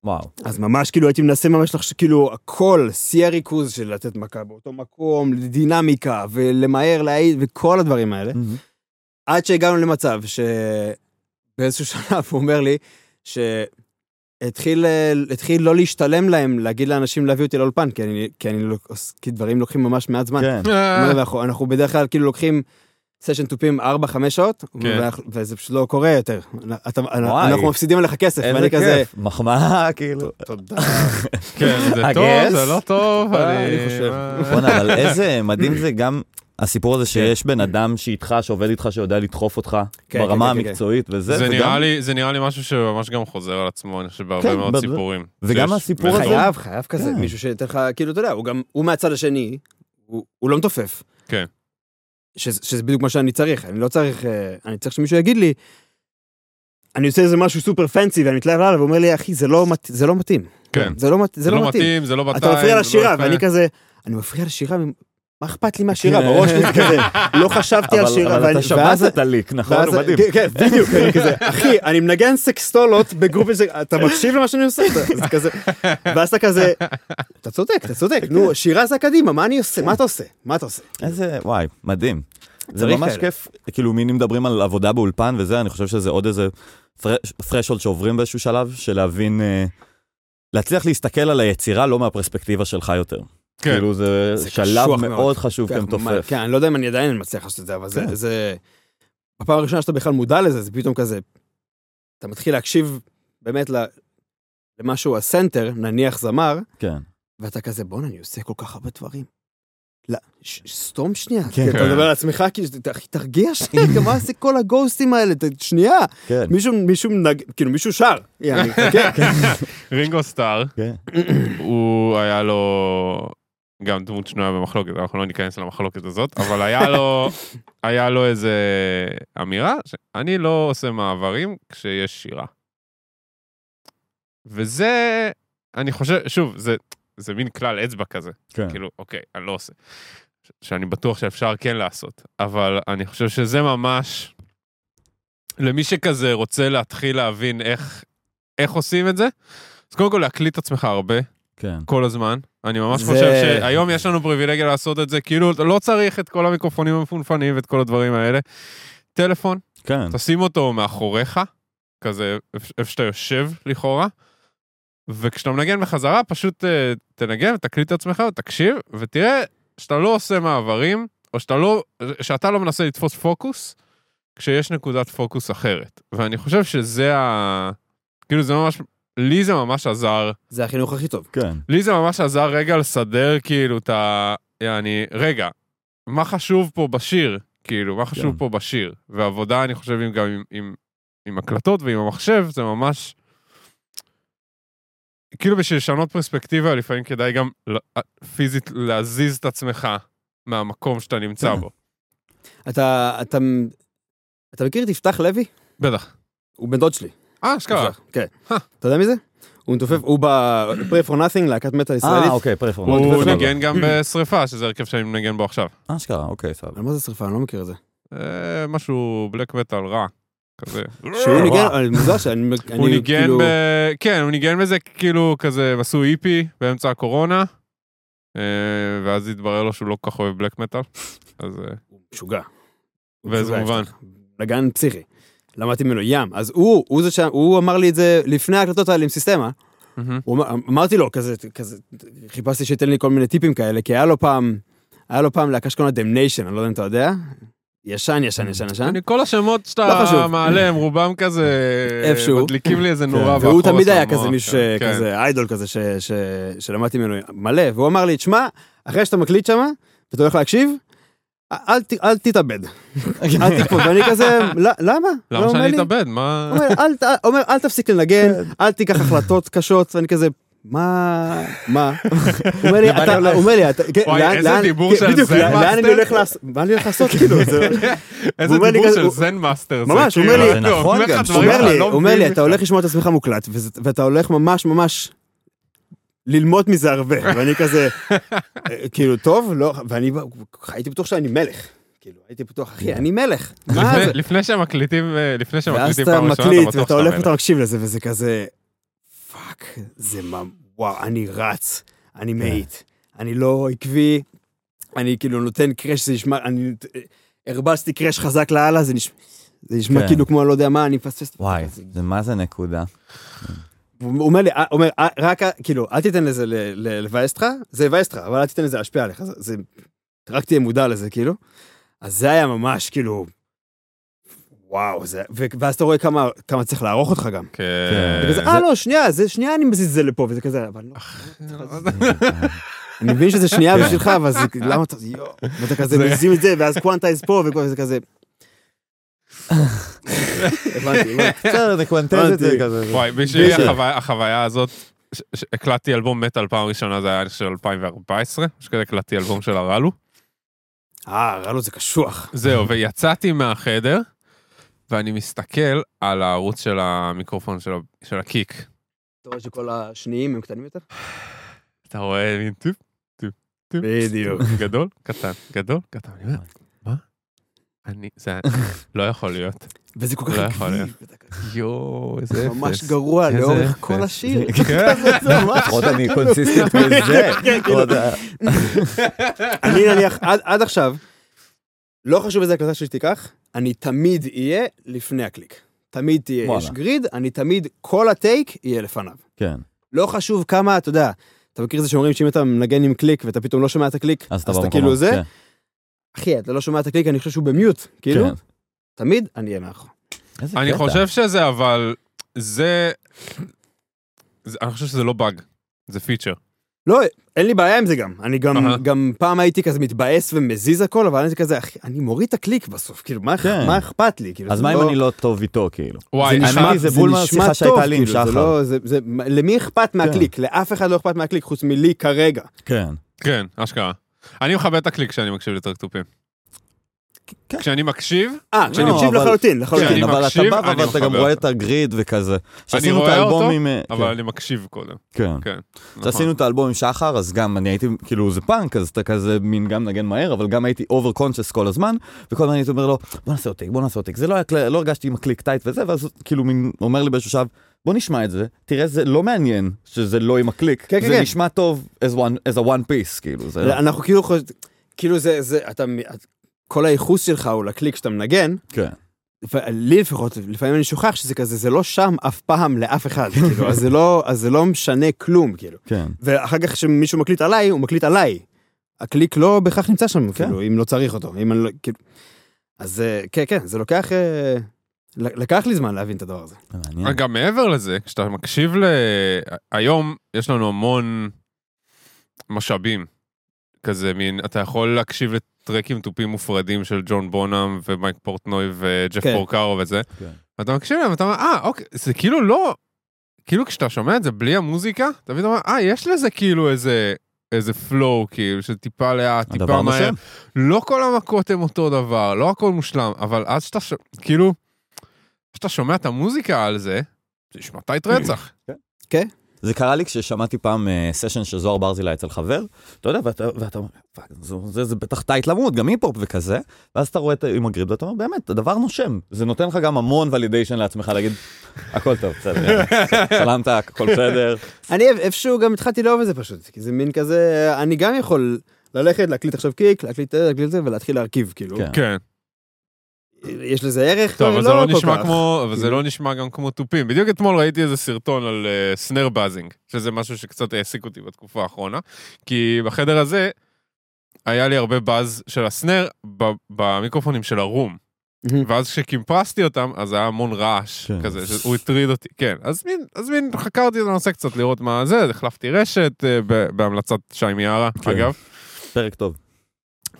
וואו. אז ממש כאילו הייתי מנסה ממש לחשוב, כאילו, הכל, שיא הריכוז של לתת מכה באותו מקום, דינמיקה, ולמהר, להעיד, וכל הדברים האלה. מהמם. עד שהגענו למצב שבאיזשהו שלב הוא אומר לי שהתחיל התחיל לא להשתלם להם להגיד לאנשים להביא אותי לאולפן, כי, אני, כי, אני, לוק- כי דברים לוקחים ממש מעט זמן. כן. הוא אומר, אנחנו, אנחנו בדרך כלל כאילו לוקחים סשן תופים 4-5 שעות, כן. ואנחנו- וזה פשוט לא קורה יותר. אתה, וואי. אנחנו מפסידים עליך כסף, איזה ואני כזה, כיף. מחמאה, כאילו. תודה. כן, זה טוב. זה לא טוב, אה, אני חושב. אה, בואנה, אבל איזה מדהים זה גם, הסיפור הזה שיש בן אדם שאיתך, שעובד איתך, שיודע לדחוף אותך כן, ברמה כן, כן, כן. המקצועית וזה, זה וגם- נראה לי, זה נראה לי משהו שממש גם חוזר על עצמו, אני חושב, בהרבה כן, מאוד בזה- סיפורים. וגם שיש- הסיפור הזה- חייב, חייב כזה, כן. מישהו שייתן לך, כאילו, אתה יודע, הוא גם, הוא מהצד השני, הוא הוא לא מתופף. כן. שזה שזה בדיוק מה שאני צריך, אני לא צריך, אה, אני צריך שמישהו יגיד לי, אני עושה איזה משהו סופר פנסי ואני מתלהב עליו, והוא אומר לי, אחי, זה לא מת- זה לא מתאים. כן. זה לא מת- זה זה לא לא מתאים. מתאים, זה לא בטיים. אתה מפריע זה לא לשירה, יפה. ואני כזה, אני מפריע לשירה, מה אכפת לי מהשירה? כן. בראש שלי זה כזה, לא חשבתי על שירה, אבל ואני- אתה שמעת את הליק, נכון? הוא מדהים. כן, כן, בדיוק, אני כזה, אחי, אני מנגן סקסטולות בגרופ הזה, אתה מקשיב למה שאני עושה? זה כזה, ואז אתה כזה, אתה צודק, אתה צודק, נו, שירה זה קדימה, מה אני עושה? מה אתה עושה? מה אתה עושה? איזה, וואי, מדהים. זה ממש. כיף, כאילו מינים מדברים על עבודה באולפן וזה, אני חושב שזה עוד איזה threshold שעוברים באיזשהו שלב, של להבין, אה, להצליח להסתכל על היצירה לא מהפרספקטיבה שלך יותר. כן. כאילו זה זה שלב מאוד מאוד. חשוב כן, כמתופף. כן, אני לא יודע אם אני עדיין מצליח לעשות את זה, אבל זה, כן. זה, בפעם הראשונה שאתה בכלל מודע לזה, זה פתאום כזה, אתה מתחיל להקשיב באמת למשהו הסנטר, נניח זמר, כן. ואתה כזה, בואנה, אני עושה כל כך הרבה דברים. לא, ש- סתום שנייה. כן. אתה כן. מדבר על עצמך, כאילו, תרגיע שנייה, מה זה כל הגוסטים האלה? שנייה. כן. מישהו, מישהו, נג... כאילו, מישהו שר. חכה. רינגו סטאר, כן. הוא היה לו גם דמות שנויה במחלוקת, אנחנו לא ניכנס למחלוקת הזאת, אבל היה לו, היה לו איזה אמירה, שאני לא עושה מעברים כשיש שירה. וזה, אני חושב, שוב, זה, זה מין כלל אצבע כזה, כן. כאילו, אוקיי, אני לא עושה. ש- שאני בטוח שאפשר כן לעשות, אבל אני חושב שזה ממש, למי שכזה רוצה להתחיל להבין איך, איך עושים את זה, אז קודם כל להקליט את עצמך הרבה, כן. כל הזמן. אני ממש זה- חושב שהיום יש לנו פריבילגיה לעשות את זה, כאילו, לא צריך את כל המיקרופונים המפונפנים ואת כל הדברים האלה. טלפון, כן. תשים אותו מאחוריך, כזה איפ- איפה שאתה יושב לכאורה, וכשאתה מנגן בחזרה, פשוט אה, תנגן ותקליט את עצמך ותקשיב, ותראה שאתה לא עושה מעברים, או שאתה לא, שאתה לא מנסה לתפוס פוקוס, כשיש נקודת פוקוס אחרת. ואני חושב שזה ה... כאילו זה ממש, לי זה ממש עזר זה החינוך הכי טוב. כן. לי זה ממש עזר רגע לסדר כאילו את ה... יעני, רגע, מה חשוב פה בשיר? כאילו, מה חשוב כן. פה בשיר? ועבודה, אני חושב, עם, גם עם, עם, עם הקלטות ועם המחשב, זה ממש... כאילו בשביל לשנות פרספקטיבה, לפעמים כדאי גם ל- פיזית להזיז את עצמך מהמקום שאתה נמצא כן. בו. אתה, אתה, אתה מכיר את יפתח לוי? בטח. הוא בן דוד שלי. אה, אשכרה. כן. אה. אתה יודע מי זה? הוא מתופף, הוא ב-Pray for Nothing, להקת מטאל ישראלית. אה, אוקיי, פרפורמנט. הוא הוא מתופף ניגן גם בשריפה, שזה הרכב שאני מנגן בו עכשיו. אשכרה, אוקיי, סבבה. אבל מה זה שרפה? אני לא מכיר את זה. אה, משהו בלק מטאל רע, כזה. שהוא ניגן, אני מוזר שאני... הוא אני ניגן כאילו- ב... כן, הוא ניגן בזה כאילו כזה, הם עשו EP באמצע הקורונה, אה, ואז התברר לו שהוא לא כל כך אוהב black metal, אז... אה, הוא משוגע. הוא באיזה מובן? נגן פסיכי. למדתי ממנו ים. אז הוא, הוא זה ש... הוא אמר לי את זה לפני ההקלטות האלה עם סיסטמה. הוא אמר, אמרתי לו כזה, כזה, חיפשתי שייתן לי כל מיני טיפים כאלה, כי היה לו פעם, היה לו פעם להקה שקוראים לה Damnation, אני לא יודע אם אתה יודע. ישן, ישן, ישן, ישן. כל השמות לא שאתה חשוב. מעלה הם רובם כזה... איפשהו. מדליקים לי איזה נורה והוא תמיד היה. כזה מישהו, כן, ש- כן. כזה איידול כזה, ש- ש- שלמדתי ממנו מלא, והוא אמר לי, תשמע, אחרי שאתה מקליט שמה, ואתה הולך להקשיב, אל ת- אל תתאבד. אל תקפוץ, ואני כזה, "ל- למה? למה לא, שאני לי- אתאבד? מה... הוא אומר, "אל אומר, אל תפסיק לנגן, אל תיקח החלטות קשות, ואני כזה, מה, מה? הוא אומר לי, אתה, הולך?" הוא אומר לי, אתה, כן, וואי, לאן- איזה לאן- דיבור כן, של בדיוק, זן לאן לאן אני מאסטר. הולך לעשות, מה אני הולך לעשות, כאילו, זה- איזה הוא אומר לי דיבור של זן master. זה ממש, הוא אומר לי- הוא אומר לי, לא אתה. הולך לשמוע את עצמך מוקלט, ואתה הולך ממש ממש ללמוד מזה הרבה, ואני כזה, אה, כאילו, טוב, לא, ואני הייתי בטוח שאני מלך. כאילו, הייתי בטוח, אחי, אני מלך. לפני-? לפני שמקליטים, אה, לפני ואז שמקליטים אתה פעם ראשונה, מקליט, אתה בטוח ואתה שאתה הולך מלך. ואתה מקשיב לזה, וזה כזה, פאק, זה מה, וואו, אני רץ, אני מאיט, אני לא עקבי, אני כאילו נותן קרש, זה נשמע, אני הרבצתי קרש חזק לאללה, זה נשמע... זה נשמע כן. כאילו כמו אני לא יודע מה, אני מפספס. וואי, זה מה זה נקודה. הוא אומר לי, אה, אומר, אה, רק, כאילו, אל תיתן לזה לבאס אותך, זה יבאס אותך, אבל אל תיתן לזה להשפיע עליך, זה, זה, רק תהיה מודע לזה, כאילו. אז זה היה ממש, כאילו, וואו, זה, ו- ואז אתה רואה כמה, כמה צריך לערוך אותך גם. כן. וכזה, אה, לא, שנייה, זה, שנייה אני מזיז את זה לפה, וזה כזה, אבל לא. אני מבין שזה שנייה בשבילך, אבל זה, למה אתה, יואו, ואתה כזה זה- מזיז את זה, ואז quantize פה, וזה כזה. הבנתי, הבנתי. בסדר, נקוונטז את זה. כזה. וואי, בשבילי. החוויה- הזאת, הקלטתי אלבום מטאל פעם ראשונה, זה היה אני חושב 2014, שכזה הקלטתי אלבום של הרלו. אה, רלו זה קשוח. זהו, ויצאתי מהחדר, ואני מסתכל על הערוץ של המיקרופון של ה kick. אתה רואה שכל השניים הם קטנים יותר? אתה רואה מין טיפ, טיפ, טיפ. בדיוק. גדול, קטן, גדול, קטן. אני זה לא יכול להיות. וזה כל כך לא יכול עקבי, להיות. יואו, איזה אפס. ממש גרוע לאורך. כל השיר. כן. זה ממש- לפחות אני consistent בזה. כן, כאילו. עוד ה- אני נניח, עד עכשיו, לא חשוב איזה הקלטה שלי תיקח, אני תמיד אהיה לפני הקליק. תמיד תהיה. יש grid, אני תמיד, כל ה take יהיה לפניו. כן, לא חשוב כמה, אתה יודע, אתה מכיר את זה שאומרים שאם אתה מנגן עם קליק ואתה פתאום לא שומע את הקליק, אז אתה. כאילו זה, כן, אחי, אתה לא שומע את הקליק, אני חושב שהוא ב mute, כאילו, כן. תמיד אני אהיה מאחור. אני קטע. חושב שזה, אבל זה... זה- אני חושב שזה לא באג, זה feature. לא, אין לי בעיה עם זה גם. אני גם, אהה. גם פעם הייתי כזה מתבאס ומזיז הכל, אבל אני זה כזה, אחי, אני מוריד את הקליק בסוף, כאילו, מה, כן. מה אכפת לי? כאילו, אז זה מה אם לא- אני לא טוב איתו, כאילו? וואי, זה אני- נשמע, זה זה בול נשמע מהשיחה טוב, שהייתה לי עם כאילו, זה שחר. לא, זה, זה, למי אכפת מהקליק? לאף אחד לא אכפת מהקליק חוץ מלי כרגע. כן. כן, אשכרה. אני מכבד את הקליק כשאני מקשיב לטרק תופים. כן. כשאני מקשיב, אה, כשאני לא, מקשיב לחלוטין, לחלוטין. כן, אבל אתה בא אני אבל אתה גם רואה. את הגריד וכזה. את רואה אותו. אבל כן, אני מקשיב קודם. כן. כן. כשעשינו נכון. את האלבום עם שחר, אז גם אני הייתי, כאילו זה פאנק, אז אתה כזה מין גם נגן מהר, אבל גם הייתי over conscious כל הזמן, וכל הזמן הייתי אומר לו, בוא נעשה take, בוא נעשה take. זה לא לא הרגשתי עם הקליק tight וזה, ואז כאילו מין אומר לי באיזשהו שלב, בוא נשמע את זה, תראה זה לא מעניין שזה לא עם הקליק, כן, כן, זה כן. נשמע טוב as one, as a one piece, כאילו, זה... אנחנו כאילו חושבים, כאילו זה, זה, אתה, כל הייחוס שלך הוא לקליק שאתה מנגן, כן. לי לפחות, לפעמים אני שוכח שזה כזה, זה לא שם אף פעם לאף אחד, כאילו, אז זה לא, אז זה לא משנה כלום, כאילו. כן. ואחר כך כשמישהו מקליט עליי, הוא מקליט עליי. הקליק לא בהכרח נמצא שם, כן. כאילו, אם לא צריך אותו, אם אני לא, כאילו... אז אה, כן, כן, זה לוקח, אה, לקח לי זמן להבין את הדבר הזה. גם מעבר לזה, כשאתה מקשיב ל... היום יש לנו המון משאבים. כזה מין, אתה יכול להקשיב לטרקים תופים מופרדים של ג'ון בונאם ומייק פורטנוי וג'ף כן. פורקארו וזה. כן. ואתה מקשיב להם, ואתה אומר, אה, אוקיי, זה כאילו לא... כאילו כשאתה שומע את זה בלי המוזיקה, אתה פתאום אומר, אה, יש לזה כאילו איזה... איזה flow כאילו של טיפה לאט, טיפה מהר. לא כל המכות הם אותו דבר, לא הכל מושלם, אבל אז שאתה, ש... כאילו, כשאתה שומע את המוזיקה על זה, זה נשמע tight רצח. זה קרה לי כששמעתי פעם סשן של זוהר ברזילה אצל חבר, אתה יודע, ואתה אומר, "fuck, זה, זה, זה בטח tight למות, גם היפ-הופ וכזה, ואז אתה רואה את עם הגריד ואתה אומר, באמת, הדבר נושם, זה נותן לך גם המון ולידיישן לעצמך להגיד, הכל טוב, בסדר, שלמת, הכל בסדר, אני איפשהו גם התחלתי לאהוב את זה פשוט, כי זה מין כזה, אני גם יכול ללכת, להקליט עכשיו קיק, להקליט זה, להקליט זה, ולהתחיל להרכיב, כאילו. כן. יש לזה ערך? טוב, אבל זה לא כל נשמע. כמו, אבל זה. לא נשמע גם כמו תופים. בדיוק אתמול ראיתי איזה סרטון על סנר בזינג, שזה משהו שקצת העסיק אותי בתקופה האחרונה, כי בחדר הזה היה לי הרבה באז של הסנר במיקרופונים של הרום. ואז כשקימפרסתי אותם, אז היה המון רעש כן. כזה, שהוא הטריד אותי, כן. אז מין, אז מין חקרתי את הנושא קצת לראות מה זה, החלפתי רשת אה, בהמלצת שי מיארה, כן. אגב. פרק טוב.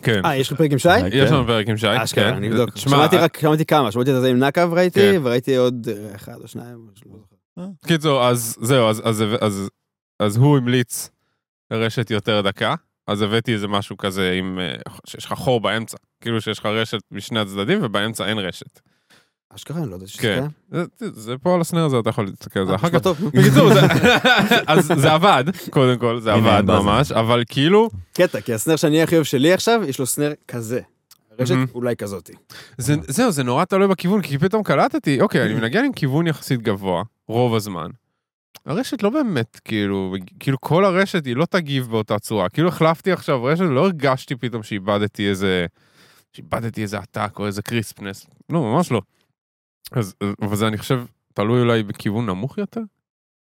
כן. אה, יש לך פרק עם שי? אה, יש כן. לנו פרק עם שי, כן. אני אבדוק. שמעתי רק, שמעתי כמה, שמעתי את זה עם נקב ראיתי, כן. וראיתי עוד אה, אחד או שניים. זוכר. קיצור, אז זהו, אז, הוא המליץ לרשת יותר דקה, אז הבאתי איזה משהו כזה עם, אה, שיש לך חור באמצע, כאילו שיש לך רשת משני הצדדים ובאמצע אין רשת. אשכרה, אני לא יודע שזה כן. קיים. זה, פה על הסנר הזה, אתה יכול להסתכל על זה אה, אחר כך. בקיצור, זה, אז זה עבד, קודם כל, זה עבד. ממש, אבל כאילו, קטע, כי הסנר שאני הכי אוהב שלי עכשיו, יש לו סנר כזה. רשת. אולי כזאתי. זה, זהו, זה נורא תלוי בכיוון, כי פתאום קלטתי, אוקיי, אני מנגן עם כיוון יחסית גבוה, רוב הזמן. הרשת לא באמת, כאילו, כאילו כל הרשת היא לא תגיב באותה צורה. כאילו החלפתי עכשיו רשת, לא הרגשתי פתאום שאיבדתי איזה, שאיבדתי איזה עתק או איזה קריספנס. לא, ממש לא. אז, אבל זה אני חושב, תלוי אולי בכיוון נמוך יותר?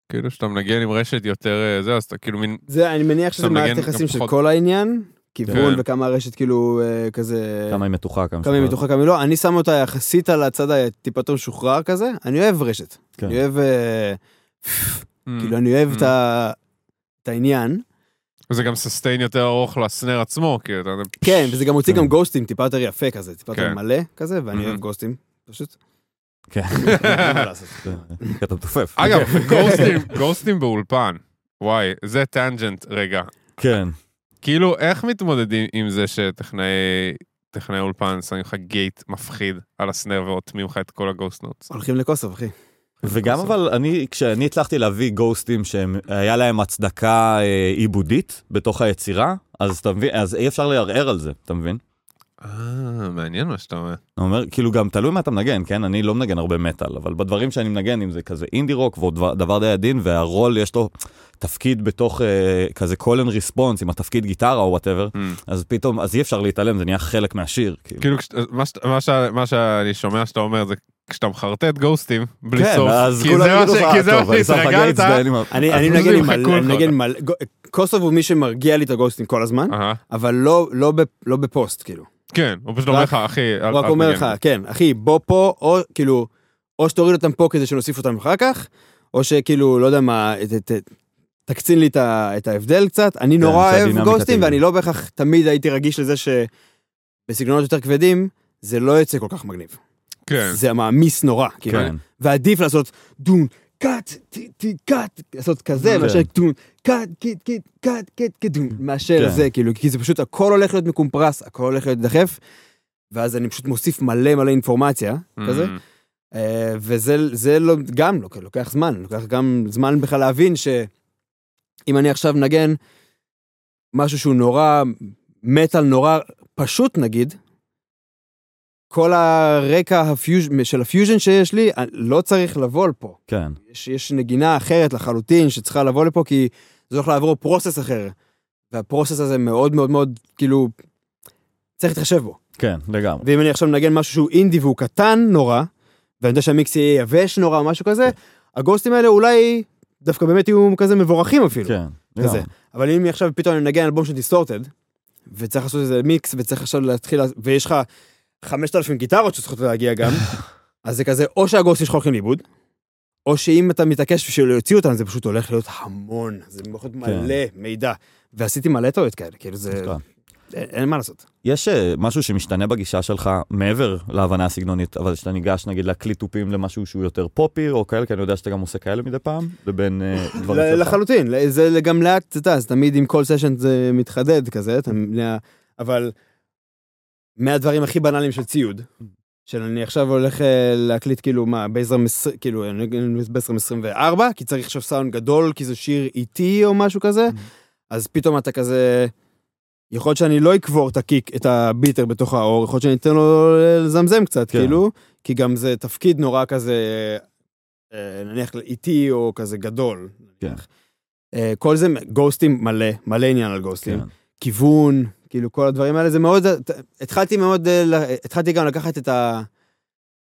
כאילו שאתה מנגן עם רשת יותר, אה, זה, אז אתה כאילו מין, זה, אני מניח שזה מערכת גם יחסים של כל העניין, כיוון כן. וכמה הרשת כאילו אה, כזה... כמה היא מתוחה, כמה כמה היא. מתוחה, כמה היא לא. אני שם אותה יחסית על הצד הטיפה יותר משוחרר כזה. אני אוהב רשת. כן. אני אוהב... אה, Mm. כאילו, אני אוהב את ה- את העניין. וזה גם סוסטיין יותר ארוך לסנר עצמו, כי אתה יודע... כן, וזה גם מוציא כן. גם גוסטים טיפה יותר יפה כזה, טיפה יותר. מלא כזה, ואני. אוהב גוסטים, פשוט. כן. כי אתה מתופף. אגב, גוסטים, גוסטים באולפן. וואי, זה tangent רגע. כן. כאילו, איך מתמודדים עם זה שטכנאי טכנאי אולפן שמים לך gate מפחיד על ה snare ואוטמים לך את כל ה ghost notes? הולכים לקוסוב, אחי. וגם אבל אני, כשאני הצלחתי להביא ghostים שהיה להם הצדקה אה, עיבודית בתוך היצירה, אז אתה מבין, אז אי אפשר לערער על זה, אתה מבין? אה, מעניין מה שאתה אומר. אני אומר, כאילו גם תלוי מה אתה מנגן, כן? אני לא מנגן הרבה מטאל, אבל בדברים שאני מנגן, אם זה כזה אינדי רוק ועוד דבר, די עדין, והרול יש לו תפקיד בתוך אה, כזה call and response, עם התפקיד גיטרה או whatever, Mm. אז פתאום, אז אי אפשר להתעלם, זה נהיה חלק מהשיר. כאילו. כאילו, כשאתה- מה שאת- מה ש- מה שאני שומע שאתה אומר זה כשאתה מחרטט ghostים בלי כן, סוף, אז כי כולם זה מה יגידו ש- לך, כי זה מה "טוב, אני שם לך שהתרגלת. gates ואין לי מה-" אני מנגן עם מלא, קוסוב הוא מי שמרגיע לי את ה ghostים כל הזמן. אבל לא- לא לא בפוסט, כאילו. כן, הוא פשוט אומר לך, אחי, הוא רק אומר לך, לי." כן, אחי, בוא פה, או כאילו, או שתוריד אותם פה כדי שנוסיף אותם אחר כך, או שכאילו, לא יודע מה, ת- ת- תקצין לי את ההבדל קצת. אני נורא אוהב ghostים. ואני לא בהכרח תמיד הייתי רגיש לזה שבסגנונות יותר כבדים, זה לא יוצא כל כך מגניב. כן. זה מעמיס נורא, כאילו. כן. ועדיף לעשות דון, קאט, טי, קאט, לעשות כזה, כן. מאשר דון, קאט, קיט, קיט, קאט, קיט, קיט, דון, מאשר כן. זה, כאילו, כי זה פשוט, הכל הולך להיות מ compressed, הכל הולך להיות דחף, ואז אני פשוט מוסיף מלא מלא אינפורמציה, כזה, Mm. אה, וזה זה לא, גם לוק- לוקח זמן, לוקח גם זמן בכלל להבין שאם אני עכשיו נגן משהו שהוא נורא, מטאל נורא פשוט נגיד, כל הרקע ה fus... של הפיוז'ן שיש לי, אני לא צריך לבוא לפה. כן, יש, יש נגינה אחרת לחלוטין שצריכה לבוא לפה, כי זה הולך לעבור process אחר. והפרוסס הזה מאוד מאוד מאוד, כאילו, צריך להתחשב בו. כן, לגמרי. ואם אני עכשיו מנגן משהו שהוא אינדי והוא קטן נורא, ואני יודע שהמיקס יהיה יבש נורא או משהו כזה, הגוסטים האלה אולי דווקא באמת יהיו כזה מבורכים אפילו. כן. לגמרי. אבל אם עכשיו פתאום אני מנגן אלבום של דיסטורטד, וצריך לעשות איזה מיקס, וצריך עכשיו להתחיל, ויש לך 5,000 גיטרות שצריכות להגיע גם, אז זה כזה, או שהגוסטים שלך הולכים לאיבוד, או שאם אתה מתעקש בשביל להוציא אותם, זה פשוט הולך להיות המון, זה יכול להיות מלא מידע. ועשיתי מלא טעויות כאלה, כאילו זה. אין, מה לעשות. יש אה, משהו שמשתנה בגישה שלך מעבר להבנה הסגנונית, אבל שאתה ניגש נגיד להקליט תופים למשהו שהוא יותר פופי או כאלה, כי אני יודע שאתה גם עושה כאלה מדי פעם, לבין אה, דברים שלך. לחלוטין, זה גם לאט, אתה יודע, זה תמיד עם כל סשן זה מתחדד כזה, אבל מהדברים הכי בנאליים של ציוד, של אני עכשיו הולך אה, להקליט כאילו מה, עשר- כאילו, אני אגיד בייזרם 24, כי צריך עכשיו סאונד גדול, כי זה שיר איטי או משהו כזה, אז פתאום אתה כזה, יכול להיות שאני לא אקבור את ה kick, את ה beater בתוך העור, יכול להיות שאני אתן לו לזמזם קצת, כן. כאילו, כי גם זה תפקיד נורא כזה, אה, נניח איטי או כזה גדול. כן. אה, כל זה, ghostים מלא, מלא עניין על ghostים. כן. כיוון, כאילו כל הדברים האלה, זה מאוד, התחלתי מאוד, אה, התחלתי גם לקחת את ה...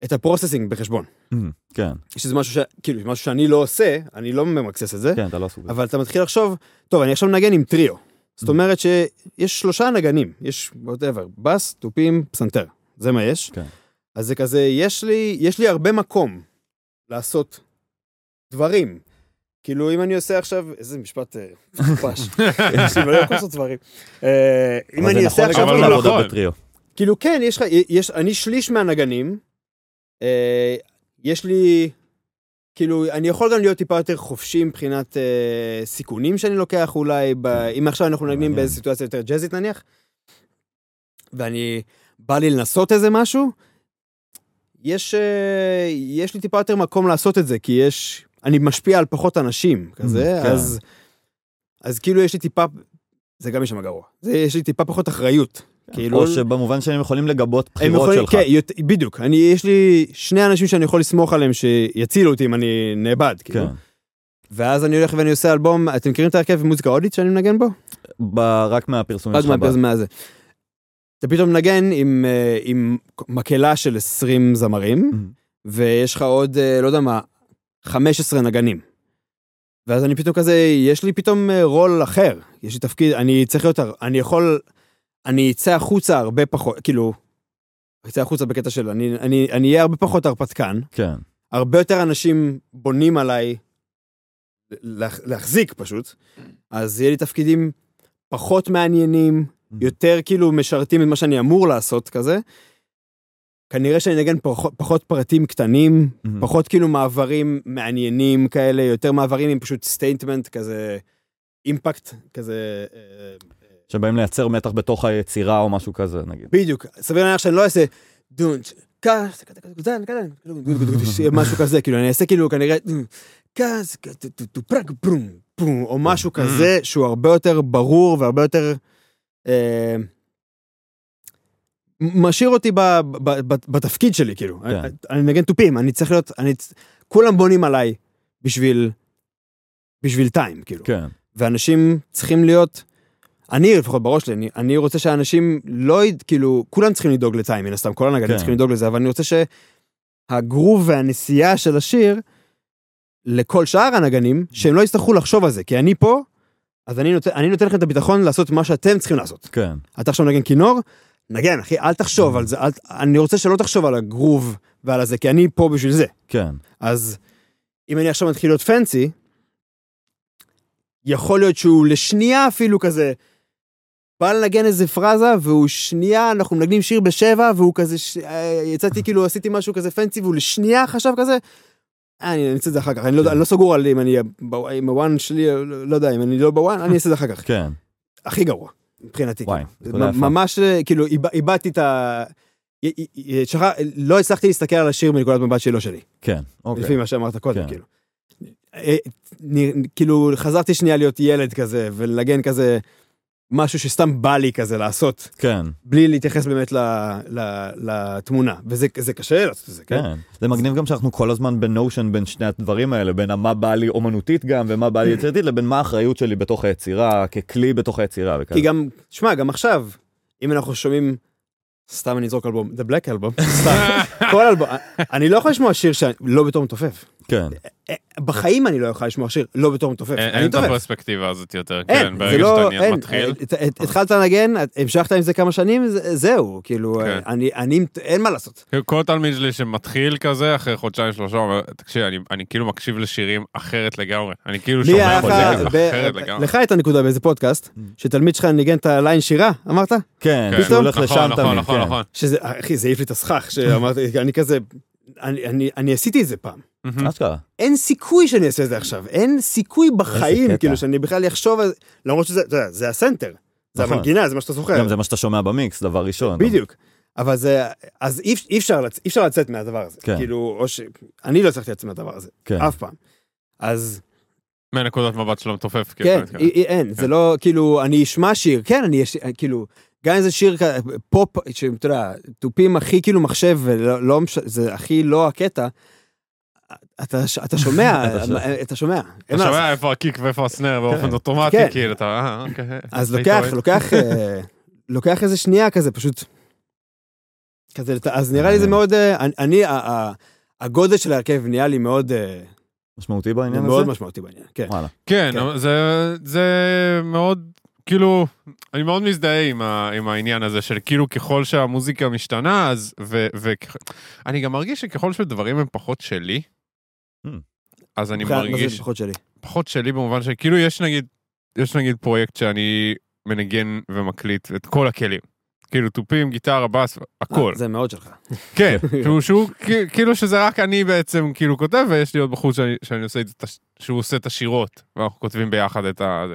את ה processing בחשבון. אמ, כן, שזה משהו ש... כאילו, משהו שאני לא עושה, אני לא ממקסס את זה, כן, אתה לא עסוק בזה. אבל אתה מתחיל לחשוב, טוב, אני עכשיו מנגן עם טריו. זאת אומרת שיש שלושה נגנים, יש whatever, בס, תופים, פסנתר. זה מה יש. כן. אז זה כזה, יש לי, יש לי הרבה מקום לעשות דברים. כאילו, אם אני עושה עכשיו, איזה משפט אה, מטופש. יש לי מלא מקום לעשות דברים. אה, אם אבל אני זה עושה נכון עכשיו, אבל כאילו, לעבודה נכון. בטריו. כאילו כן, יש לך, יש, אני שליש מהנגנים, אה, יש לי, כאילו, אני יכול גם להיות טיפה יותר חופשי מבחינת סיכונים שאני לוקח אולי, ב, אם עכשיו אנחנו נגנים. באיזו סיטואציה יותר ג'אזית נניח, ואני, בא לי לנסות איזה משהו, יש, יש לי טיפה יותר מקום לעשות את זה, כי יש, אני משפיע על פחות אנשים, כזה, כן. אז, אז כאילו יש לי טיפה, זה גם יש שם גרוע, זה, יש לי טיפה פחות אחריות. כאילו, או שבמובן שהם יכולים לגבות בחירות יכולים, שלך. כן, יות- בדיוק. אני, יש לי שני אנשים שאני יכול לסמוך עליהם שיצילו אותי אם אני נאבד, כאילו. כן. ואז אני הולך ואני עושה אלבום, אתם מכירים את ההרכב מוזיקה הודית שאני מנגן בו? ב- רק מהפרסומים רק שלך. ב- מהפרז מהזה. אתה פתאום מנגן עם, אה, עם מקהלה של 20 זמרים, אמ, ויש לך עוד, אה, לא יודע מה, 15 נגנים. ואז אני פתאום כזה, יש לי פתאום אה, רול אחר, יש לי תפקיד, אני צריך להיות, אני יכול, אני אצא החוצה הרבה פחות, כאילו, אצא החוצה בקטע של, אני, אני, אני אהיה הרבה פחות הרפתקן, כן, הרבה יותר אנשים בונים עליי לה- להחזיק פשוט, אז יהיה לי תפקידים פחות מעניינים, יותר כאילו משרתים את מה שאני אמור לעשות כזה. כנראה שאני אנגן פחות, פחות פרטים קטנים, מהמם. פחות כאילו מעברים מעניינים כאלה, יותר מעברים עם פשוט statement כזה, אימפקט כזה. אה, שבאים לייצר מתח בתוך היצירה או משהו כזה, נגיד. בדיוק, סביר להניח שאני לא אעשה דונץ', כס, משהו כזה, כאילו אני אעשה כאילו כנראה כס, פרק פרום, פרום, או משהו כזה שהוא הרבה יותר ברור והרבה יותר אה, משאיר אותי ב- ב- ב- בתפקיד שלי, כאילו. כן. אני מנגן תופים, אני צריך להיות, אני, כולם בונים עליי בשביל, בשביל טיים, כאילו. כן. ואנשים צריכים להיות, אני לפחות בראש שלי, אני, אני רוצה שאנשים לא, כאילו, כולם צריכים לדאוג לטיים, מן הסתם, כל הנגנים כן. צריכים לדאוג לזה, אבל אני רוצה שהגרוב והנסיעה של השיר, לכל שאר הנגנים, שהם לא יצטרכו לחשוב על זה, כי אני פה, אז אני נותן, אני נותן לכם את הביטחון לעשות מה שאתם צריכים לעשות. כן. אתה עכשיו נגן כינור, נגן, אחי, אל תחשוב על זה, אל, אני רוצה שלא תחשוב על הגרוב ועל הזה, כי אני פה בשביל זה. כן. אז אם אני עכשיו מתחיל להיות פנסי, יכול להיות שהוא לשנייה אפילו כזה, בא לנגן איזה פרזה, והוא שנייה, אנחנו מנגנים שיר בשבע, והוא כזה, ש... אה, יצאתי כאילו, עשיתי משהו כזה פנסי, והוא לשנייה חשב כזה, אה, אני אעשה את זה אחר כך, אני לא, יודע- אני לא סגור על אם אני, אם הוואן שלי, לא, לא יודע, אם אני לא בוואן, אני אעשה את זה אחר כך. כן. הכי גרוע, מבחינתי. וואי, כאילו. נקודה יפה. ממש, אה, כאילו, איב- איבדתי את ה... שכח, לא הצלחתי להסתכל על השיר מנקודת מבט שהיא לא שלי. כן. אוקיי. לפי מה שאמרת קודם, כן. כאילו. אה, כאילו, חזרתי שנייה להיות ילד כזה, ולנגן כזה משהו שסתם בא לי כזה לעשות, כן. בלי להתייחס באמת ל- ל- לתמונה. וזה זה קשה לעשות את זה, כן? כן. זה מגניב גם שאנחנו כל הזמן בנושן בין שני הדברים האלה, בין מה בא לי אומנותית גם ומה בא לי יצירתית, לבין מה האחריות שלי בתוך היצירה, ככלי בתוך היצירה וכאלה. כי גם, שמע, גם עכשיו, אם אנחנו שומעים, סתם אני אזרוק אלבום, The Black Album, סתם, כל אלבום, אני לא יכול לשמוע שיר שאני לא בתור מתופף. כן. אה, בחיים אני לא יכול לשמוע שיר לא בתור מתופף. אין את. הפרספקטיבה הזאת יותר, כן, זה ברגע לא, שאתה מתחיל. את- התחלת לנגן, המשכת עם זה כמה שנים, זה- זהו, כאילו, כן. אני, אני, אין מה לעשות. כל תלמיד שלי שמתחיל כזה, אחרי חודשיים שלושה, אומר, תקשיב, אני- אני כאילו מקשיב לשירים אחרת לגמרי. אני כאילו שומע היה חוזר לך, את זה ב- אחרת לגמרי. לך הייתה נקודה באיזה פודקאסט, שתלמיד שלך ניגן את הליין שירה, אמרת? כן. שהוא הולך נכון, לשם נכון, תמיד. נכון, כן. נכון. שזה, אחי, זה העיף לי את הסכך, שאמרתי, אני כזה, אני, אני, אני עשיתי את זה פעם. אשכרה. אין סיכוי שאני אעשה את זה עכשיו, אין סיכוי בחיים. כאילו, שאני בכלל אחשוב על זה, למרות שזה, אתה יודע, זה הסנטר, זה נכון. המנגינה, זה מה שאתה זוכר. גם זה מה שאתה שומע במיקס, דבר ראשון. בדיוק. אבל זה, אז אי, אפשר, לצ- אי אפשר לצאת מהדבר הזה. כן. כאילו, או ש... אני לא הצלחתי לצאת מהדבר הזה, כן. אף פעם. אז מהנקודת מבט של המתופף. כאילו, כן, אי- אין, זה כן. לא, כאילו, אני אשמע שיר, כן, אני, יש- כאילו, גם איזה שיר, כ- פופ, שאתה יודע, תופים הכי כאילו מחשב, ולא, לא זה הכי לא הקטע, אתה, שומע, אתה שומע. אתה שומע, איפה הקיק ואיפה הסנר באופן אוטומטי, כן. כאילו, אתה, אה, אוקיי. אז היית לוקח? לוקח, אה, לוקח איזה שנייה כזה, פשוט, כזה, אז נראה לי זה מאוד, אה, אני- אני, הגודל של ההרכב נהיה לי מאוד, אה, משמעותי בעניין מאוד הזה? משמעותי בעניין, כן. וואלה. כן, כן. זה, זה מאוד, כאילו, אני מאוד מזדהה עם, ה, עם העניין הזה של כאילו ככל שהמוזיקה משתנה, אז, ו, ו, אני גם מרגיש שככל שדברים הם פחות שלי. אז אני מרגיש, לפחות שלי. פחות שלי במובן שכאילו יש נגיד, יש נגיד פרויקט שאני מנגן ומקליט את כל הכלים. כאילו תופים, גיטרה, בס, הכל. אה, זה מאוד שלך. כן, שהוא, שהוא כאילו שזה רק אני בעצם כאילו כותב, ויש לי עוד בחוץ שאני, שאני עושה את זה, שהוא עושה את השירות, ואנחנו כותבים ביחד את ה...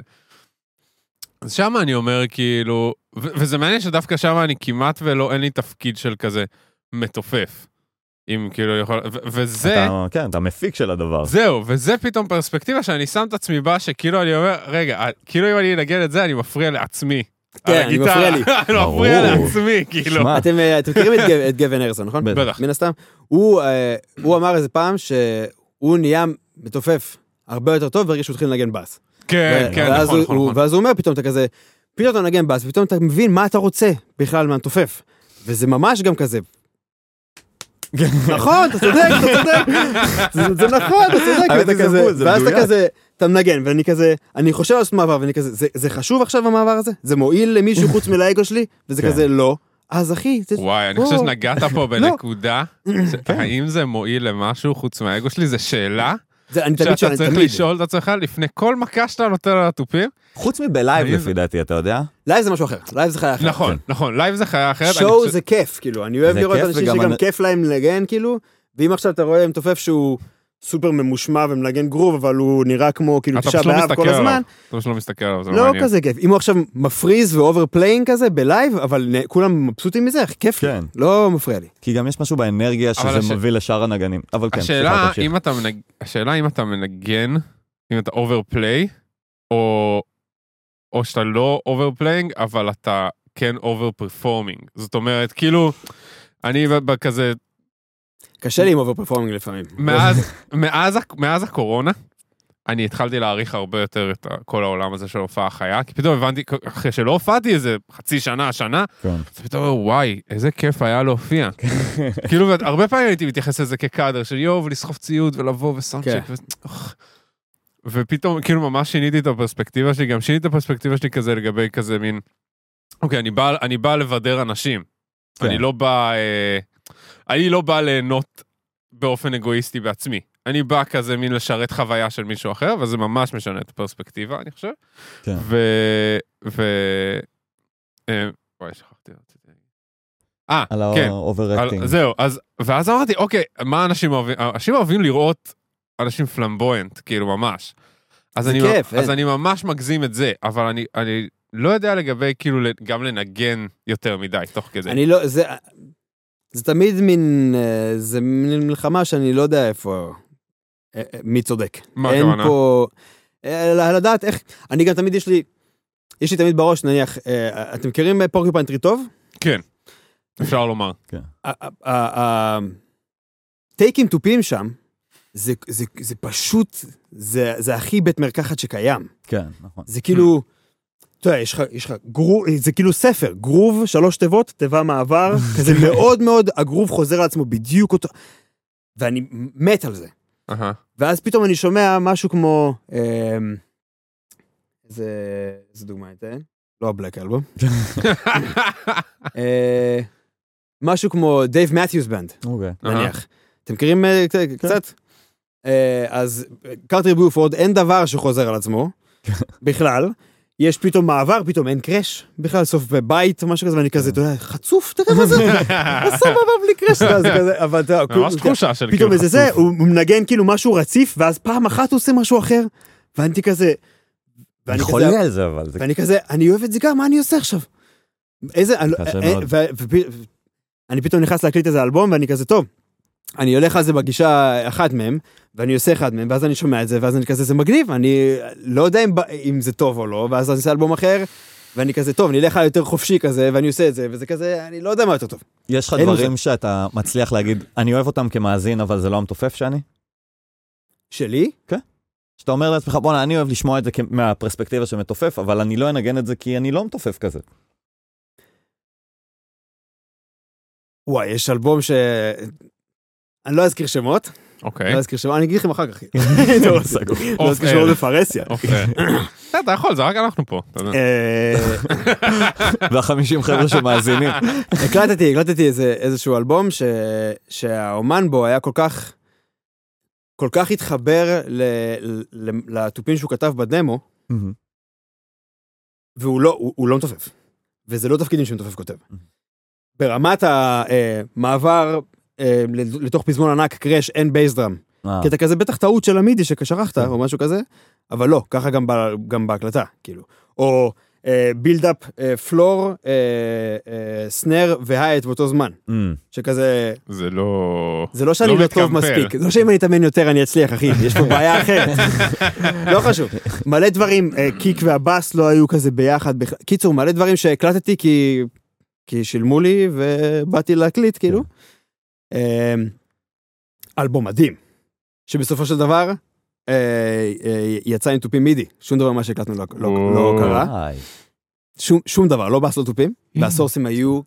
אז שם אני אומר כאילו, ו- וזה מעניין שדווקא שם אני כמעט ולא, אין לי תפקיד של כזה מתופף. אם כאילו יכול, ו- וזה, אתה- כן, אתה מפיק של הדבר. זהו, וזה פתאום פרספקטיבה שאני שם את עצמי בה, שכאילו אני אומר, רגע, כאילו אם אני אנגן את זה, אני מפריע לעצמי. כן, אני. מפריע לי. אני מפריע. לעצמי, כאילו. שמע, אתם אה, אתם מכירים את גב- את גבן ארזון, נכון? בטח. מן הסתם. הוא אה, הוא אמר איזה פעם שהוא נהיה מתופף הרבה יותר טוב ברגע שהוא התחיל לנגן בס. כן, כן, נכון, נכון, נכון. ואז הוא אומר פתאום אתה כזה, פתאום אתה מנגן בס, פתאום אתה מבין מה אתה רוצה בכלל מהמתופף. וזה ממש גם כזה. נכון, אתה צודק, אתה צודק, זה- זה נכון, אתה צודק, ואז אתה. כזה, אתה מנגן, ואני כזה, אני חושב לעשות מעבר, ואני כזה, "זה- זה חשוב עכשיו המעבר הזה? זה מועיל למישהו חוץ מהאגו שלי? וזה כן. כזה, לא. אז אחי, זה- וואי, אני. חושב שנגעת פה לא. בנקודה, ש- האם זה מועיל למישהו חוץ מהאגו שלי? זו שאלה זה, אני תמיד שאתה שואל, צריך תמיד. לשאול את עצמך לפני כל מכה שאתה נותן על התופים. חוץ מבלייב לפי דעתי, אתה יודע? לייב זה משהו אחר, לייב זה חיה אחרת. נכון, נכון, לייב זה חיה אחרת. אני show זה כיף, כאילו, אני אוהב לראות אנשים שגם אני- כיף להם לנגן, כאילו, ואם עכשיו אתה רואה מתופף שהוא סופר ממושמע ומנגן גרוב, אבל הוא נראה כמו כאילו אתה תשעה פשוט לא באב מסתכל כל הזמן, עליו. אתה פשוט לא מסתכל עליו, זה לא לא מעניין. כזה כיף. אם הוא עכשיו מפריז ו overplaying כזה בלייב, אבל כולם מבסוטים מזה, כיף לי, כן. לא מפריע לי. כי גם יש משהו באנרגיה שזה הש- מביא לשאר הנגנים. אבל כן, השאלה סליחה. אם אתה מנג... השאלה אם אתה מנגן, אם אתה overplay, או... או שאתה לא overplaying, אבל אתה כן over performing. זאת אומרת, כאילו, אני ב- בכזה, קשה לי עם over performing לפעמים. מאז, מאז, מאז הקורונה, אני התחלתי להעריך הרבה יותר את כל העולם הזה של הופעה חיה, כי פתאום הבנתי, אחרי שלא הופעתי איזה חצי שנה, שנה, כן. אז פתאום וואי, איזה כיף היה להופיע. כאילו, הרבה פעמים הייתי מתייחס לזה כקאדר של יואו, ולסחוב ציוד ולבוא ו soundcheck. כן. ופתאום, כאילו, ממש שיניתי את הפרספקטיבה שלי, גם שיניתי את הפרספקטיבה שלי כזה לגבי כזה מין, אוקיי, אני בא, אני בא לבדר אנשים. כן. אני לא בא, אה, אני לא בא ליהנות באופן אגואיסטי בעצמי. אני בא כזה מין לשרת חוויה של מישהו אחר, וזה ממש משנה את הפרספקטיבה, אני חושב. כן. ו... ו... אה, וואי, שכחתי. רציתי להגיד. אה, על כן. ה overacting. על- זהו, אז, ואז אמרתי, אוקיי, מה אנשים אוהבים? אנשים אוהבים לראות אנשים flamboyant, כאילו, ממש. אז זה אני, כיף, אז אין. אני ממש מגזים את זה, אבל אני, אני לא יודע לגבי, כאילו, גם לנגן יותר מדי, תוך כדי. אני לא, זה, זה תמיד מין, אה, זה מין מלחמה שאני לא יודע איפה, אה, אה, מי צודק. מה אין הכוונה? פה, אה, לדעת איך, אני גם תמיד יש לי, יש לי תמיד בראש, נניח, אתם מכירים פורקיפיין טריטוב? כן, אפשר לומר. הטייקים תופים שם, זה, פשוט, זה הכי בית מרקחת שקיים. כן, נכון. זה כאילו, אתה יודע, יש לך, יש לך גרוב, זה כאילו ספר, גרוב, שלוש תיבות, תיבה מעבר, כזה מאוד מאוד, הגרוב חוזר על עצמו בדיוק אותו, ואני מת על זה. ואז פתאום אני שומע משהו כמו, אמ, איזה, איזה דוגמא אתן? לא הבלק אלבום. אה, משהו כמו Dave Matthews Band. נניח. אתם מכירים אה, קצת- קצת? אה, אז Carter Beauford, אין דבר שחוזר על עצמו, בכלל. יש פתאום מעבר, פתאום אין crash, בכלל סוף בבית או משהו כזה, ואני כזה, אתה יודע, חצוף, תראה מה זה, סבבה בלי crash, אתה יודע, זה כזה, אבל אתה יודע, ממש תחושה של פתאום כאילו איזה זה, חצוף. הוא מנגן כאילו משהו רציף, ואז פעם אחת הוא עושה משהו אחר, ואני כזה, אני ואני כזה, חולה על זה, אבל. ואני כזה, אני אוהב את זה גם, מה אני עושה עכשיו? איזה, אה, אני פתאום נכנס להקליט איזה אלבום, ואני כזה, טוב, אני הולך על זה בגישה אחת מהם, ואני עושה אחד מהם, ואז אני שומע את זה, ואז אני כזה, זה מגניב, אני לא יודע אם, אם זה טוב או לא, ואז אני עושה אלבום אחר, ואני כזה, טוב, אני אלך על יותר חופשי כזה, ואני עושה את זה, וזה כזה, אני לא יודע מה יותר טוב. יש לך דברים שאתה מצליח להגיד, אני אוהב אותם כמאזין, אבל זה לא המתופף שאני? שלי? שאתה אומר לעצמך, בואנה, אני אוהב לשמוע את זה מהפרספקטיבה של מתופף, אבל אני לא אנגן את זה כי אני לא מתופף כזה. וואי, יש אלבום ש... אני לא אזכיר שמות, אוקיי. לא אזכיר שמות, אני אגיד לכם אחר כך. לא אזכיר שמות בפרהסיה. אוקיי. בסדר, אתה יכול, זה רק אנחנו פה. אה, והחמישים חבר'ה שמאזינים. הקלטתי, הקלטתי איזשהו אלבום שהאומן בו היה כל כך, כל כך התחבר לתופים שהוא כתב בדמו, והוא לא, הוא, הוא לא מתופף. וזה לא תפקידים שמתופף כותב. ברמת המעבר אה, לתוך פזמון ענק, crash, אין bass drum. אה, קטע כזה בטח טעות של ה MIDI ששכחת או משהו כזה, אבל לא, ככה גם, ב, גם בהקלטה, כאילו. או build-up, פלור, סנר והייט באותו זמן. אמ, שכזה, זה לא... זה לא שאני לא לא טוב. מספיק, זה לא שאם אני אתאמן יותר אני אצליח, אחי, יש פה בעיה אחרת. לא חשוב. מלא דברים, אה, קיק והבאס לא היו כזה ביחד. בכ- קיצור, מלא דברים שהקלטתי כי, כי שילמו לי ובאתי להקליט, כאילו. אה, אלבום מדהים, שבסופו של דבר אה, אה, יצא עם תופים מידי, שום דבר מה שהקלטנו לא, לא, לא. קרה. שום, שום דבר, לא באס לא תופים, והסורסים היו,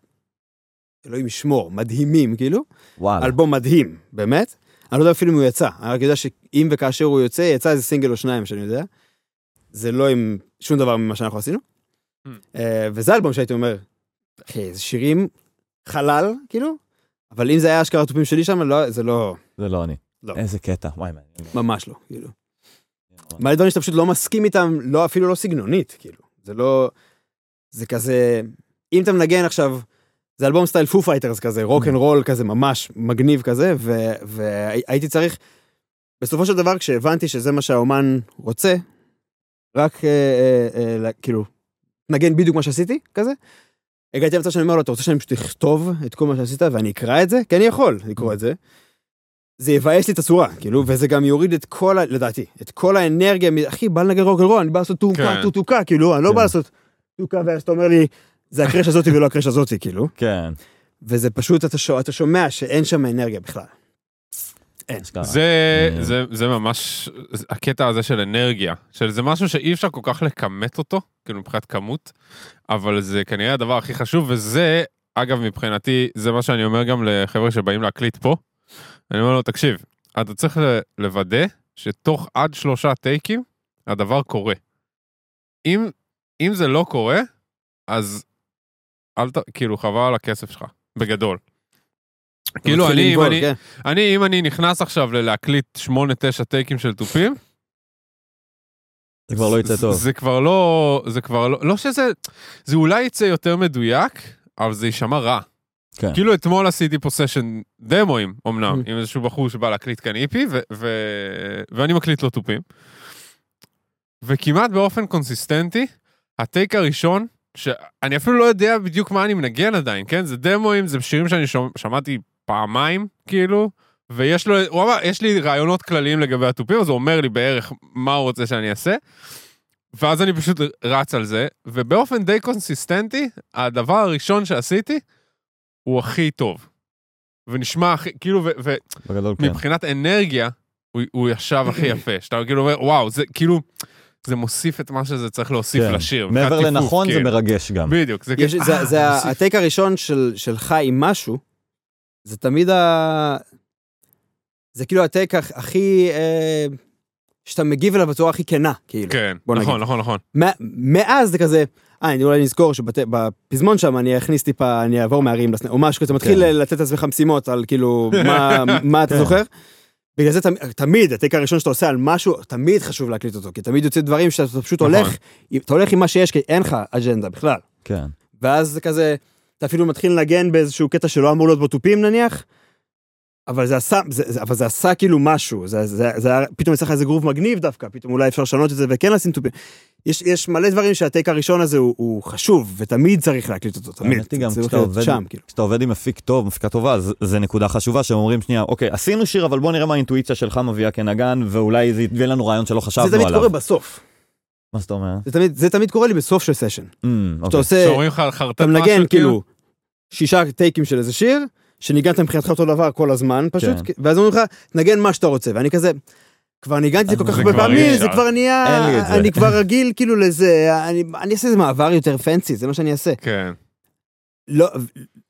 אלוהים ישמור, מדהימים, כאילו. וואלה. אלבום מדהים, באמת. אני לא יודע אפילו אם הוא יצא, אני רק יודע שאם וכאשר הוא יוצא, יצא איזה סינגל או שניים שאני יודע. זה לא עם שום דבר ממה שאנחנו עשינו. Hmm. אה, וזה אלבום שהייתי אומר, אחי, זה שירים חלל, כאילו, אבל אם זה היה אשכרה תופים שלי שם, לא, זה לא, זה לא אני. לא, איזה קטע, וואי, מעניין. ממש לא, כאילו. מלא דברים שאתה פשוט לא מסכים איתם, לא, אפילו לא סגנונית, כאילו. זה לא... זה כזה... אם אתה מנגן עכשיו, זה אלבום style Foo Fighters כזה, rock and roll כזה, ממש מגניב כזה, ו- והייתי צריך... בסופו של דבר, כשהבנתי שזה מה שהאומן רוצה, רק אה, אה, אה, כאילו, נגן בדיוק מה שעשיתי, כזה. הגעתי למצב שאני אומר לו, אתה רוצה שאני פשוט אכתוב את כל מה שעשית ואני אקרא את זה? כי אני יכול לקרוא את זה. זה יבאס לי את הצורה, כאילו, וזה גם יוריד את כל, ה- לדעתי, את כל האנרגיה, אחי, בא לנגן רוק רול, אני בא לעשות טוקה, כן. טוטוקה, כאילו, אני לא כן. בא לעשות טוקה, ואז אתה אומר לי, זה הקרש הזאתי ולא הקרש הזאתי, כאילו, כן. וזה פשוט, אתה שומע שאין שם אנרגיה בכלל. אין. זה, אה. זה, זה ממש, הקטע הזה של אנרגיה, של זה משהו שאי אפשר כל כך לכמת אותו, כאילו מבחינת כמות, אבל זה כנראה הדבר הכי חשוב, וזה, אגב, מבחינתי, זה מה שאני אומר גם לחבר'ה שבאים להקליט פה. אני אומר לו, תקשיב, אתה צריך ל- לוודא שתוך עד שלושה טייקים, הדבר קורה. אם, אם זה לא קורה, אז אל ת... כאילו, חבל על הכסף שלך, בגדול. כאילו, אני, אם לנבול, אני, כן. אני, אם אני נכנס עכשיו ללהקליט 8-9 טייקים של תופים, זה כבר לא יצא טוב. זה כבר לא, זה כבר לא, לא שזה, זה אולי יצא יותר מדויק, אבל זה יישמע רע. כן. כאילו אתמול עשיתי פה סשן דמוים, אמנם, Mm. עם איזשהו בחור שבא להקליט כאן EP, ו- ו- ואני מקליט לו תופים. וכמעט באופן קונסיסטנטי, הטייק הראשון, שאני אפילו לא יודע בדיוק מה אני מנגן עדיין, כן? זה דמוים, זה שירים שאני שמעתי פעמיים, כאילו, ויש לו, הוא אמר, יש לי רעיונות כלליים לגבי התופים, אז הוא אומר לי בערך מה הוא רוצה שאני אעשה. ואז אני פשוט רץ על זה, ובאופן די קונסיסטנטי, הדבר הראשון שעשיתי, הוא הכי טוב. ונשמע הכי, כאילו, ו- בגדול כן. ומבחינת אנרגיה, הוא, הוא ישב הכי יפה. שאתה כאילו אומר, וואו, זה כאילו, זה מוסיף את מה שזה צריך להוסיף כן. לשיר. מעבר לנכון זה כאילו. מרגש גם. בדיוק, זה יש- זה- זה. הטייק הראשון של- שלך עם משהו, זה תמיד ה... זה כאילו הטייק הכ- הכי... אה, שאתה מגיב אליו בצורה הכי כנה, כאילו. כן, נכון. נכון, נכון. מא- מאז זה כזה, אה, אני אולי נזכור שבפזמון שם אני אכניס טיפה, אני אעבור מהרים לסנ... או משהו כזה, מתחיל כן. לתת לעצמך משימות על כאילו, מה, מה אתה כן. זוכר? בגלל זה תמ- תמיד, הטייק הראשון שאתה עושה על משהו, תמיד חשוב להקליט אותו, כי תמיד יוצא דברים שאתה פשוט נכון. הולך, אתה הולך עם מה שיש, כי אין לך אג'נדה בכלל. כן. ואז זה כזה, אתה אפילו מתחיל לנגן באיזשהו קטע שלא אמור להיות בו תופים נניח, אבל זה עשה, זה, זה, אבל זה עשה כאילו משהו, זה, זה, זה היה, פתאום יצא לך איזה גרוב מגניב דווקא, פתאום אולי אפשר לשנות את זה וכן לשים תופים. יש, יש מלא דברים שהטייק הראשון הזה הוא, הוא חשוב, ותמיד צריך להקליט אותו, תמיד. האמת היא גם זה כשאתה עובד- שם, כאילו. כשאתה עובד עם מפיק טוב, מפיקה טובה, אז זה נקודה חשובה שהם אומרים שנייה, אוקיי, עשינו שיר, אבל בוא נראה מה האינטואיציה שלך מביאה כנגן, ואולי זה יביא לנו רעיון שלא זה חשבנו תמיד עליו. קורה בסוף. מה זאת אומרת? זה תמיד, זה תמיד קורה לי בסוף של סשן. Mm, אוקיי. עושה, שאומרים לך חרטט אתה משהו, מנגן כאילו שישה טייקים של איזה שיר, שניגנת מבחינתך אותו דבר כל הזמן פשוט, כן. ואז אומרים לך, תנגן מה שאתה רוצה, ואני כזה, כבר ניגנתי את זה כל כך זה הרבה פעמים, זה. כבר נהיה. אני כבר רגיל כאילו לזה, אני אני אעשה איזה מעבר יותר פנסי, זה מה שאני אעשה. כן, לא,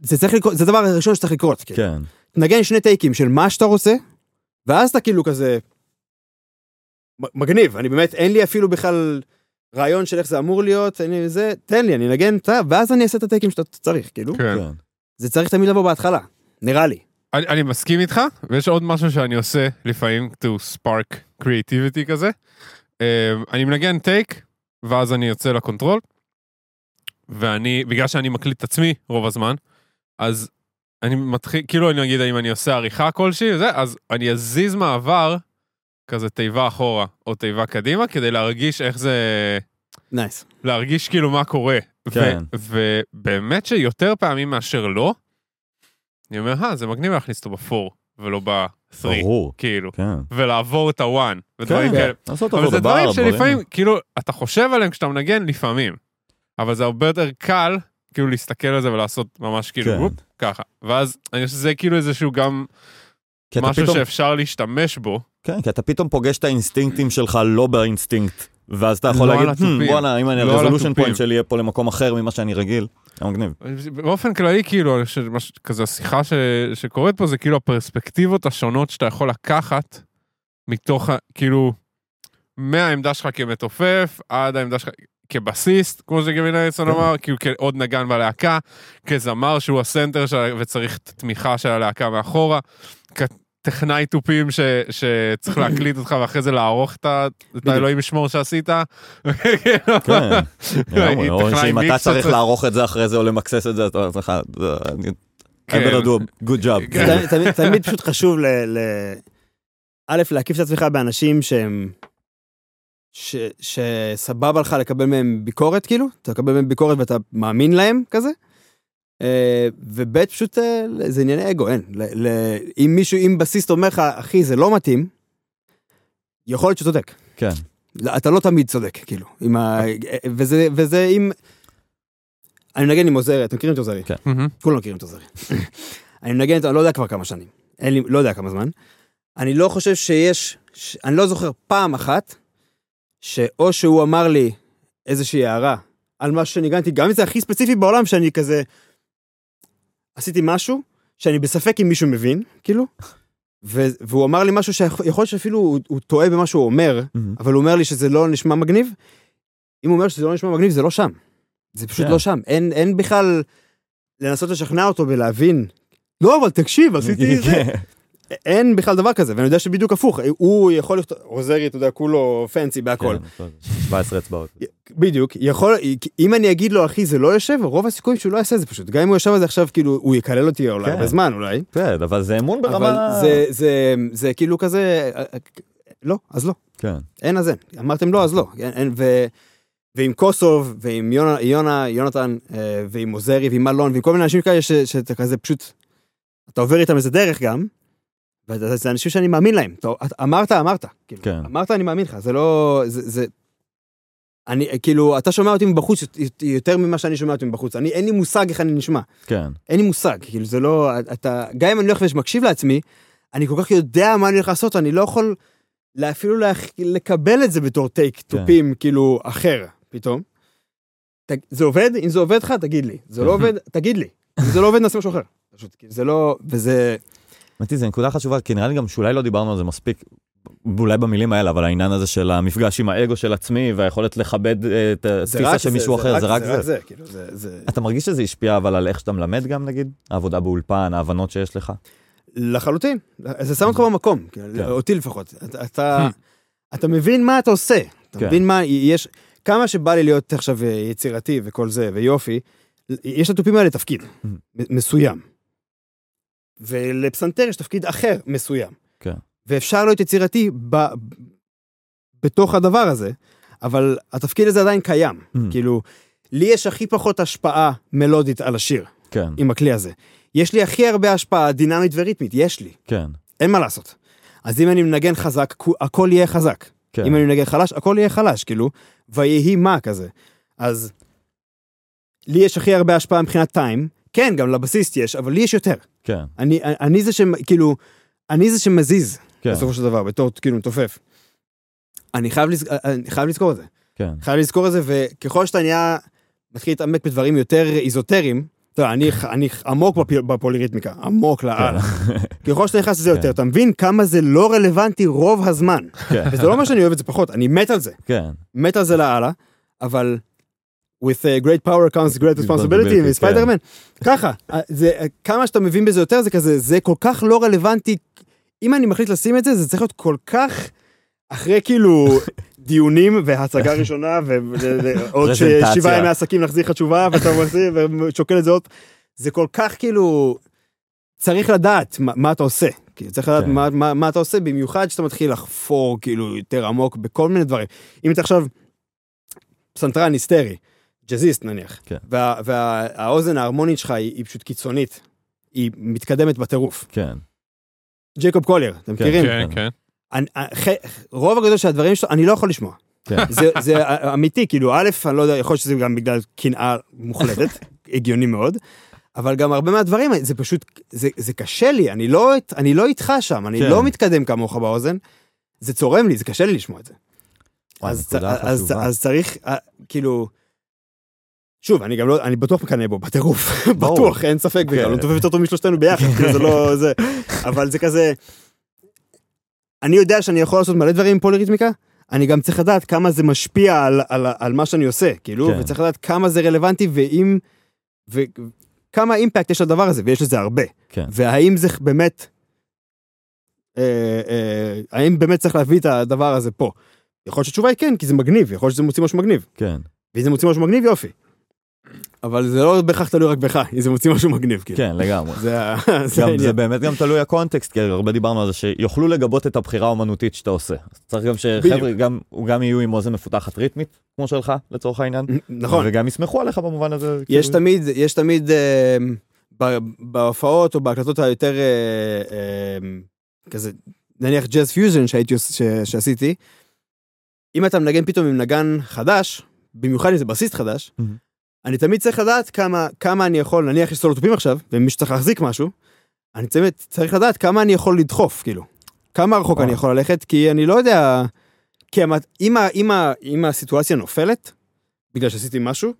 זה צריך לקרות, זה הדבר הראשון שצריך לקרות, כאילו. כן. תנגן שני טייקים של מה שאתה רוצה, ואז אתה כאילו כזה, מגניב, אני באמת, אין לי אפילו בכלל רעיון של איך זה אמור להיות, לי זה, תן לי, אני אנגן, ואז אני אעשה את הטייקים שאתה צריך, כאילו. כן. כן. זה צריך תמיד לבוא בהתחלה, נראה לי. אני, אני מסכים איתך, ויש עוד משהו שאני עושה לפעמים to spark creativity כזה. אה, אני מנגן טייק, ואז אני יוצא ל control, ואני, בגלל שאני מקליט את עצמי רוב הזמן, אז אני מתחיל, כאילו אני אגיד אם אני עושה עריכה כלשהי, וזה, אז אני אזיז מעבר, כזה תיבה אחורה או תיבה קדימה, כדי להרגיש איך זה, nice. להרגיש כאילו מה קורה. כן. ו- ובאמת שיותר פעמים מאשר לא, אני אומר, אה, זה מגניב להכניס אותו ב four, ולא ב-3, ברור. כאילו, כן. ולעבור את ה-1, ודברים כן. כאלה. לעשות אבל זה דברים בר, שלפעמים, כאילו, אתה חושב עליהם כשאתה מנגן לפעמים, אבל זה הרבה יותר קל, כאילו, להסתכל על זה ולעשות ממש כאילו, כן. וופ, ככה. ואז אני חושב שזה כאילו איזשהו גם משהו פתאום- שאפשר להשתמש בו. כן, כי אתה פתאום פוגש את האינסטינקטים שלך לא באינסטינקט, ואז אתה יכול לא להגיד, "Hmm. בואנה, אם אני לא ה resolution התופים. point שלי יהיה פה למקום אחר ממה שאני רגיל, זה מגניב. באופן כללי, כאילו, שמש- כזה השיחה ש... שקורית פה זה כאילו הפרספקטיבות השונות שאתה יכול לקחת מתוך, כאילו, מהעמדה שלך כמתופף עד העמדה שלך כבסיסט, כמו ש Gavin Harrison כן. אמר, כאילו כעוד נגן בלהקה, כזמר שהוא ה center של... וצריך את התמיכה של הלהקה מאחורה. טכנאי תופים ש- שצריך להקליט אותך ואחרי זה לערוך את ה... האלוהים ישמור שעשית. כן, או טכנאי שאם אתה צריך לערוך את זה אחרי זה או למקסס את זה, אתה אומר לך, "זה- אני- I כן. better do a good job. כן. תמיד- פשוט חשוב ל... ל- א', להקיף את עצמך באנשים שהם... ש- שסבבה לך לקבל מהם ביקורת, כאילו, אתה מקבל מהם ביקורת ואתה מאמין להם, כזה. אה, וב', פשוט אה, זה ענייני אגו, אין. ל- ל- אם מישהו, אם בסיסט אומר לך, אחי, זה לא מתאים, יכול להיות שצודק. כן, לא, אתה לא תמיד צודק, כאילו. עם ה... וזה, וזה אם... אני מנגן עם עוזרי, אתם מכירים את עוזרי? כן. כולם מכירים את עוזרי. אני מנגן איתו, אני לא יודע כבר כמה שנים. אין לי, לא יודע כמה זמן. אני לא חושב שיש, ש... אני לא זוכר פעם אחת, שאו שהוא אמר לי איזושהי הערה על משהו שניגנתי, גם אם זה הכי ספציפי בעולם, שאני כזה... עשיתי משהו שאני בספק אם מישהו מבין, כאילו, ו... והוא אמר לי משהו שיכול להיות שאפילו הוא, הוא טועה במה שהוא אומר, מהמם. אבל הוא אומר לי שזה לא נשמע מגניב. אם הוא אומר שזה לא נשמע מגניב, זה לא שם. זה פשוט כן. לא שם. אין, אין בכלל לנסות לשכנע אותו ולהבין. לא, אבל תקשיב, עשיתי זה. כן. אין בכלל דבר כזה, ואני יודע שבדיוק הפוך. הוא יכול לכתוב, עוזרי, אתה יודע, כולו פנסי בהכל. כן, 17 אצבעות. בדיוק, יכול, אם אני אגיד לו, אחי, זה לא יושב, רוב הסיכויים שהוא לא יעשה זה פשוט. גם אם הוא יושב על זה עכשיו, כאילו, הוא יקלל אותי אולי כן. הרבה זמן אולי. כן, אבל זה אמון ברמה... זה, זה, זה כאילו כזה, לא, אז לא. כן, אין אז אין. אמרתם לא, אז לא. ועם קוסוב, ועם יונה, יונה יונתן, אה, ועם עוזרי, ועם אלון, ועם כל מיני אנשים כאלה שאתה כזה פשוט, אתה עובר איתם איזה דרך גם, וזה אנשים שאני מאמין להם. אתה, אמרת, אמרת. כאילו, כן. אמרת, אני מאמין לך. זה לא... זה... זה אני, כאילו, אתה שומע אותי מבחוץ יותר ממה שאני שומע אותי מבחוץ. אני, אין לי מושג איך אני נשמע. כן, אין לי מושג, כאילו זה לא, אתה, גם אם אני הולך ומקשיב לעצמי, אני כל כך יודע מה אני הולך לעשות, אני לא יכול אפילו לה, לקבל את זה בתור טייק תופים, כאילו, אחר, פתאום. ת, זה עובד? אם זה עובד לך, תגיד לי. זה לא עובד, תגיד לי. אם זה לא עובד, נעשה משהו אחר. פשוט, זה לא, וזה, היא, זו נקודה חשובה, כי נראה לי גם שאולי לא דיברנו על זה מספיק, אולי במילים האלה, אבל העניין הזה של המפגש עם האגו של עצמי והיכולת לכבד אה, את התפיסה של מישהו אחר, זה רק זה. רק זה. זה, כאילו, זה. אתה מרגיש שזה השפיע אבל על איך שאתה מלמד גם נגיד? העבודה באולפן, ההבנות שיש לך? לחלוטין. זה שם אותך במקום, כאילו, כן. אותי לפחות. אתה, אתה, מבין מה אתה עושה. אתה כן. מבין מה, יש, כמה שבא לי להיות עכשיו אה, יצירתי וכל זה, ויופי, יש לתופים האלה תפקיד מ- מסוים. ולפסנתר יש תפקיד אחר מסוים. כן. ואפשר להיות יצירתי ב, בתוך הדבר הזה, אבל התפקיד הזה עדיין קיים. Mm. כאילו, לי יש הכי פחות השפעה מלודית על השיר כן, עם הכלי הזה. יש לי הכי הרבה השפעה דינמית וריתמית, יש לי. כן, אין מה לעשות. אז אם אני מנגן חזק, הכל יהיה חזק. כן. אם אני מנגן חלש, הכל יהיה חלש, כאילו, ויהי מה כזה. אז לי יש הכי הרבה השפעה מבחינת טיים, כן, גם לבסיסט יש, אבל לי יש יותר. כן, אני, אני זה ש... כאילו, אני זה שמזיז, כן, בסופו של דבר, בתור כאילו מתופף. אני חייב, לז... אני חייב לזכור את זה. כן, חייב לזכור את זה, וככל שאתה נהיה, מתחיל להתעמק בדברים יותר איזוטריים, אתה יודע, אני, אני עמוק בפ... בפוליריתמיקה, עמוק לאללה. ככל שאתה נכנס לזה כן. יותר, אתה מבין כמה זה לא רלוונטי רוב הזמן. כן, וזה לא אומר שאני אוהב את זה פחות, אני מת על זה. כן, מת על זה לאללה, אבל with a great power comes great responsibility מספיידרמן. ככה, אה, זה, אה, כמה שאתה מבין בזה יותר, זה כזה, זה כל כך לא רלוונטי. אם אני מחליט לשים את זה, זה צריך להיות כל כך אחרי כאילו דיונים והצגה ראשונה ועוד. שבעה ימי עסקים להחזיר לך תשובה ואתה מחזיר ושוקל את זה עוד. זה כל כך כאילו, צריך לדעת מה, מה אתה עושה. כאילו, צריך לדעת כן. מה, מה, מה אתה עושה, במיוחד שאתה מתחיל לחפור כאילו יותר עמוק בכל מיני דברים. אם אתה עכשיו פסנתרן היסטרי, ג'אזיסט נניח, כן. וה, והאוזן ההרמונית שלך היא, היא פשוט קיצונית, היא מתקדמת בטירוף. כן, Jacob Collier, אתם כן, מכירים? כן, כן. אני- ח- רוב הגדול של הדברים שלו, אני לא יכול לשמוע. כן. זה, זה אמיתי, כאילו, א', אני לא יודע, יכול להיות שזה גם בגלל קנאה מוחלטת, הגיוני מאוד, אבל גם הרבה מהדברים, זה פשוט, זה, זה קשה לי, אני לא, אני לא איתך שם, אני כן. לא מתקדם כמוך באוזן, זה צורם לי, זה קשה לי לשמוע את זה. וואי, אז, נקודה אז, חשובה. אז צריך, אה, כאילו, שוב, אני גם לא, אני בטוח מקנא בו, בטירוף. בטוח, אין ספק בכלל, כן. הוא מתופף יותר טוב משלושתנו ביחד, כאילו זה לא זה, אבל זה כזה, אני יודע שאני יכול לעשות מלא דברים עם פוליריתמיקה, אני גם צריך לדעת כמה זה משפיע על, על, על מה שאני עושה, כאילו, כן. וצריך לדעת כמה זה רלוונטי, ואם, וכמה אימפקט יש לדבר הזה, ויש לזה הרבה, כן. והאם זה באמת אה, אה, האם באמת צריך להביא את הדבר הזה פה? יכול להיות שהתשובה היא כן, כי זה מגניב, יכול להיות שזה מוציא משהו מגניב. כן. ואם זה מוציא משהו מגניב, יופי. אבל זה לא בהכרח תלוי רק בך, אם זה מוציא משהו מגניב, כאילו. כן, לגמרי. זה זה גם, זה. באמת גם תלוי הקונטקסט, כי הרבה דיברנו על זה, שיוכלו לגבות את הבחירה האומנותית שאתה עושה. צריך גם שחבר'ה. גם, גם יהיו עם אוזן מפותחת ריתמית, כמו שלך, לצורך העניין. נכון. וגם יסמכו עליך במובן הזה. יש כאילו- תמיד, יש תמיד אה, ב- בהופעות או בהקלטות היותר אה, אה, כזה, נניח jazz fusion שעשיתי, אם אתה מנגן פתאום עם נגן חדש, במיוחד אם זה בסיסט חדש, מהמם. אני תמיד צריך לדעת כמה, כמה אני יכול, נניח יש סולו תופים עכשיו, ומי שצריך להחזיק משהו, אני תמיד צריך לדעת כמה אני יכול לדחוף, כאילו. כמה רחוק. אני יכול ללכת, כי אני לא יודע... כי המת- אם, ה- אם, ה- אם הסיטואציה נופלת, בגלל שעשיתי משהו,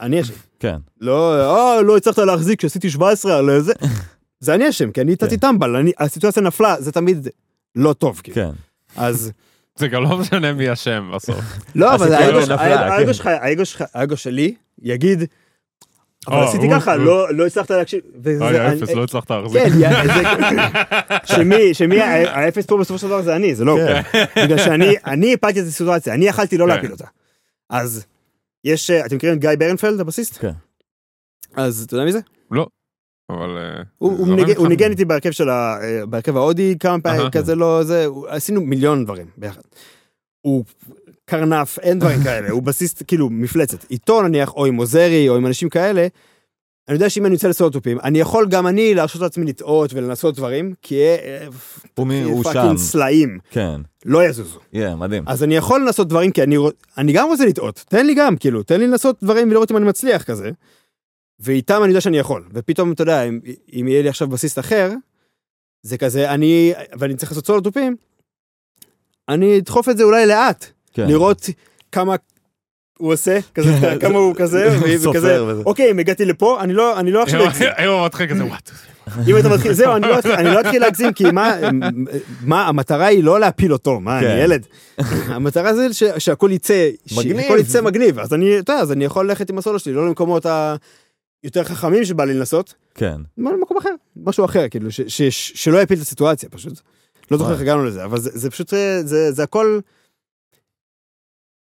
אני אשם. כן. לא, אה, לא הצלחת להחזיק כשעשיתי 17 על זה. זה אני אשם, כי אני כן. נתתי טמבל, אני- הסיטואציה נפלה, זה תמיד לא טוב, כאילו. כן. אז, זה גם לא משנה מי אשם בסוף. לא, אבל כן. האגו שלך, האגו שלי, יגיד, אבל או, עשיתי ככה, לא לא הצלחת להקשיב. אוי, אני- אפס, לא הצלחת להחזיק. כן, זה- שמי, האפס פה בסופו של דבר זה אני, זה לא. כן. בגלל שאני, אני הפלתי את הסיטואציה, אני יכלתי לא כן. להפיל אותה. אז, יש, אה, אתם מכירים את גיא ברנפלד, הבסיסט? כן. אז אתה יודע מי זה? אבל... אה, הוא, זורם ניגן, איתי בהרכב של ה... אה, בהרכב ההודי כמה פעמים. כזה לא זה, עשינו מיליון דברים ביחד. הוא קרנף, אין דברים כאלה, הוא בסיסט, כאילו, מפלצת. איתו נניח, או עם עוזרי, או עם אנשים כאלה, אני יודע שאם אני יוצא לסולוטופים, אני יכול גם אני להרשות לעצמי לטעות ולנסות דברים, כי אה, הוא מי- הוא שם. פאקינג סלעים, כן. לא יזוזו. יהיה, מדהים. אז אני יכול לנסות דברים, כי אני, אני גם רוצה לטעות, תן לי גם, כאילו, תן לי לנסות דברים ולראות אם אני מצליח כזה. ואיתם אני יודע שאני יכול. ופתאום, אתה יודע, אם, אם יהיה לי עכשיו בסיסט אחר, זה כזה, אני, ואני צריך לעשות סולו תופים, אני אדחוף את זה אולי לאט, כן. לראות כמה הוא עושה, כזה, כמה הוא כזה, וכזה, וזה. אוקיי, אם הגעתי לפה, אני לא, אני לא עכשיו אגזים. היום הוא מתחיל כזה וואט. אם אתה מתחיל, זהו, אני לא אתחיל- אני לא אתחיל להגזים, כי מה, מה, המטרה היא לא להפיל אותו, מה, אני כן. ילד. המטרה זה ש- שהכל יצא. שהכל יצא מגניב, אז אני, אתה יודע, אז אני יכול ללכת עם הסולו שלי, לא למקומות היותר חכמים שבא לי לנסות, כן. מה, למקום אחר, משהו אחר, כאילו, שלא יפיל את הסיטואציה פשוט. לא זוכר איך. הגענו לזה, אבל זה זה פשוט, זה זה הכל...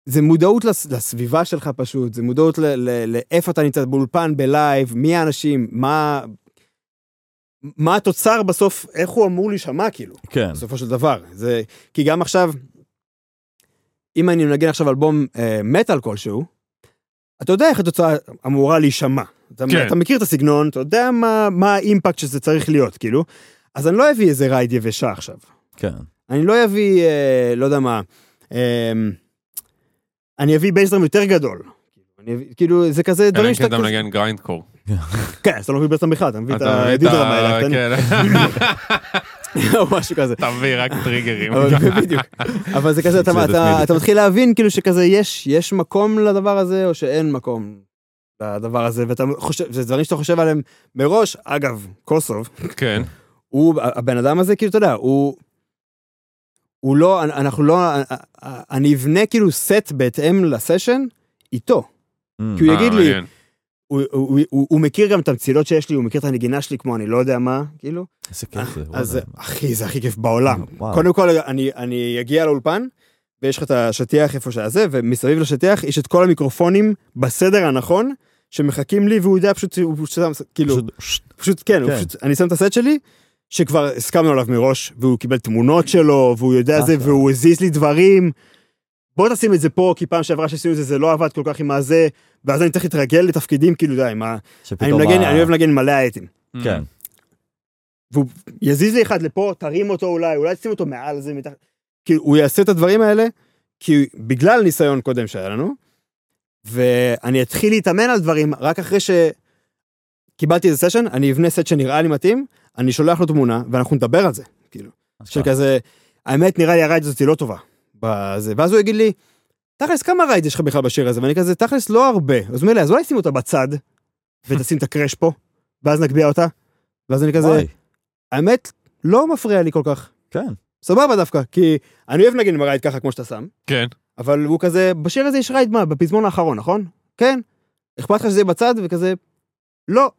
זה מודעות לס- לסביבה שלך פשוט, זה מודעות לאיפה אתה נמצא באולפן, בלייב, מי האנשים, מה... מה התוצר בסוף, איך הוא אמור להישמע כאילו, כן. בסופו של דבר. זה, כי גם עכשיו, אם אני מנגן עכשיו אלבום אה, מטאל כלשהו, אתה יודע איך התוצאה אמורה להישמע. אתה, כן. אתה מכיר את הסגנון, אתה יודע מה, מה ה impact שזה צריך להיות, כאילו. אז אני לא אביא איזה ride יבשה עכשיו. כן. אני לא אביא, אה, לא יודע מה, אה, אני אביא bass drum יותר גדול. אני אביא, כאילו, זה כזה אלא דברים אם כן שאתה... אתה כזה- מנגן grindcore. כן, אז אתה לא מביא bass drum בכלל, אתה מביא את אתה את הדידרם האלה הקטנים, כן. או משהו כזה. אתה מביא רק טריגרים. אבל בדיוק. אבל זה כזה. אתה מתחיל להבין כאילו שכזה יש יש מקום לדבר הזה או שאין מקום לדבר הזה, ואתה חושב, זה דברים שאתה חושב עליהם מראש. אגב, קוסוב, כן. הוא, הבן אדם הזה, כאילו, אתה יודע, הוא... הוא לא, אנחנו לא, אני אבנה כאילו סט בהתאם לסשן איתו. Mm. כי הוא יגיד אה, לי. הוא, הוא, הוא, הוא מכיר גם את המצילות שיש לי, הוא מכיר את הנגינה שלי כמו אני לא יודע מה, כאילו. איזה כיף זה. אז. אחי, זה הכי כיף בעולם. וואו. קודם כל, אני, אני אגיע לאולפן, ויש לך את השטיח איפה שזה, ומסביב לשטיח יש את כל המיקרופונים בסדר הנכון, שמחכים לי, והוא יודע פשוט, הוא פשוט, שם- כאילו, פשוט- פשוט כן, הוא כן. פשוט, אני שם את הסט שלי, שכבר הסכמנו עליו מראש, והוא קיבל תמונות שלו, והוא יודע זה. והוא הזיז לי דברים. בוא תשים את זה פה, כי פעם שעברה שעשינו את זה, זה לא עבד כל כך עם הזה, ואז אני צריך להתרגל לתפקידים, כאילו, די, מה, אני מנגן, ה- אני אוהב לנגן מלא האטים. כן. והוא יזיז לי אחד לפה, תרים אותו אולי, אולי תשים אותו מעל זה, מתחת. כאילו, הוא יעשה את הדברים האלה, כי בגלל ניסיון קודם שהיה לנו, ואני אתחיל להתאמן על דברים רק אחרי שקיבלתי איזה סשן, אני אבנה סט שנראה לי מתאים, אני שולח לו תמונה, ואנחנו נדבר על זה, כאילו. של כזה, האמת נראה לי ה ride הזאת היא לא טובה. בזה, ואז הוא יגיד לי, תכלס כמה ride יש לך בכלל בשיר הזה? ואני כזה, תכלס לא הרבה. אז הוא אומר לי, אז אולי שים אותה בצד, ותשים את ה crash פה, ואז נגביה אותה. ואז אני כזה, האמת, לא מפריע לי כל כך. כן. סבבה דווקא, כי אני אוהב לנגן עם ה ride ככה כמו שאתה שם, כן. אבל הוא כזה, בשיר הזה יש ride מה, בפזמון האחרון, נכון? כן. אכפת לך שזה יהיה בצד וכזה, לא.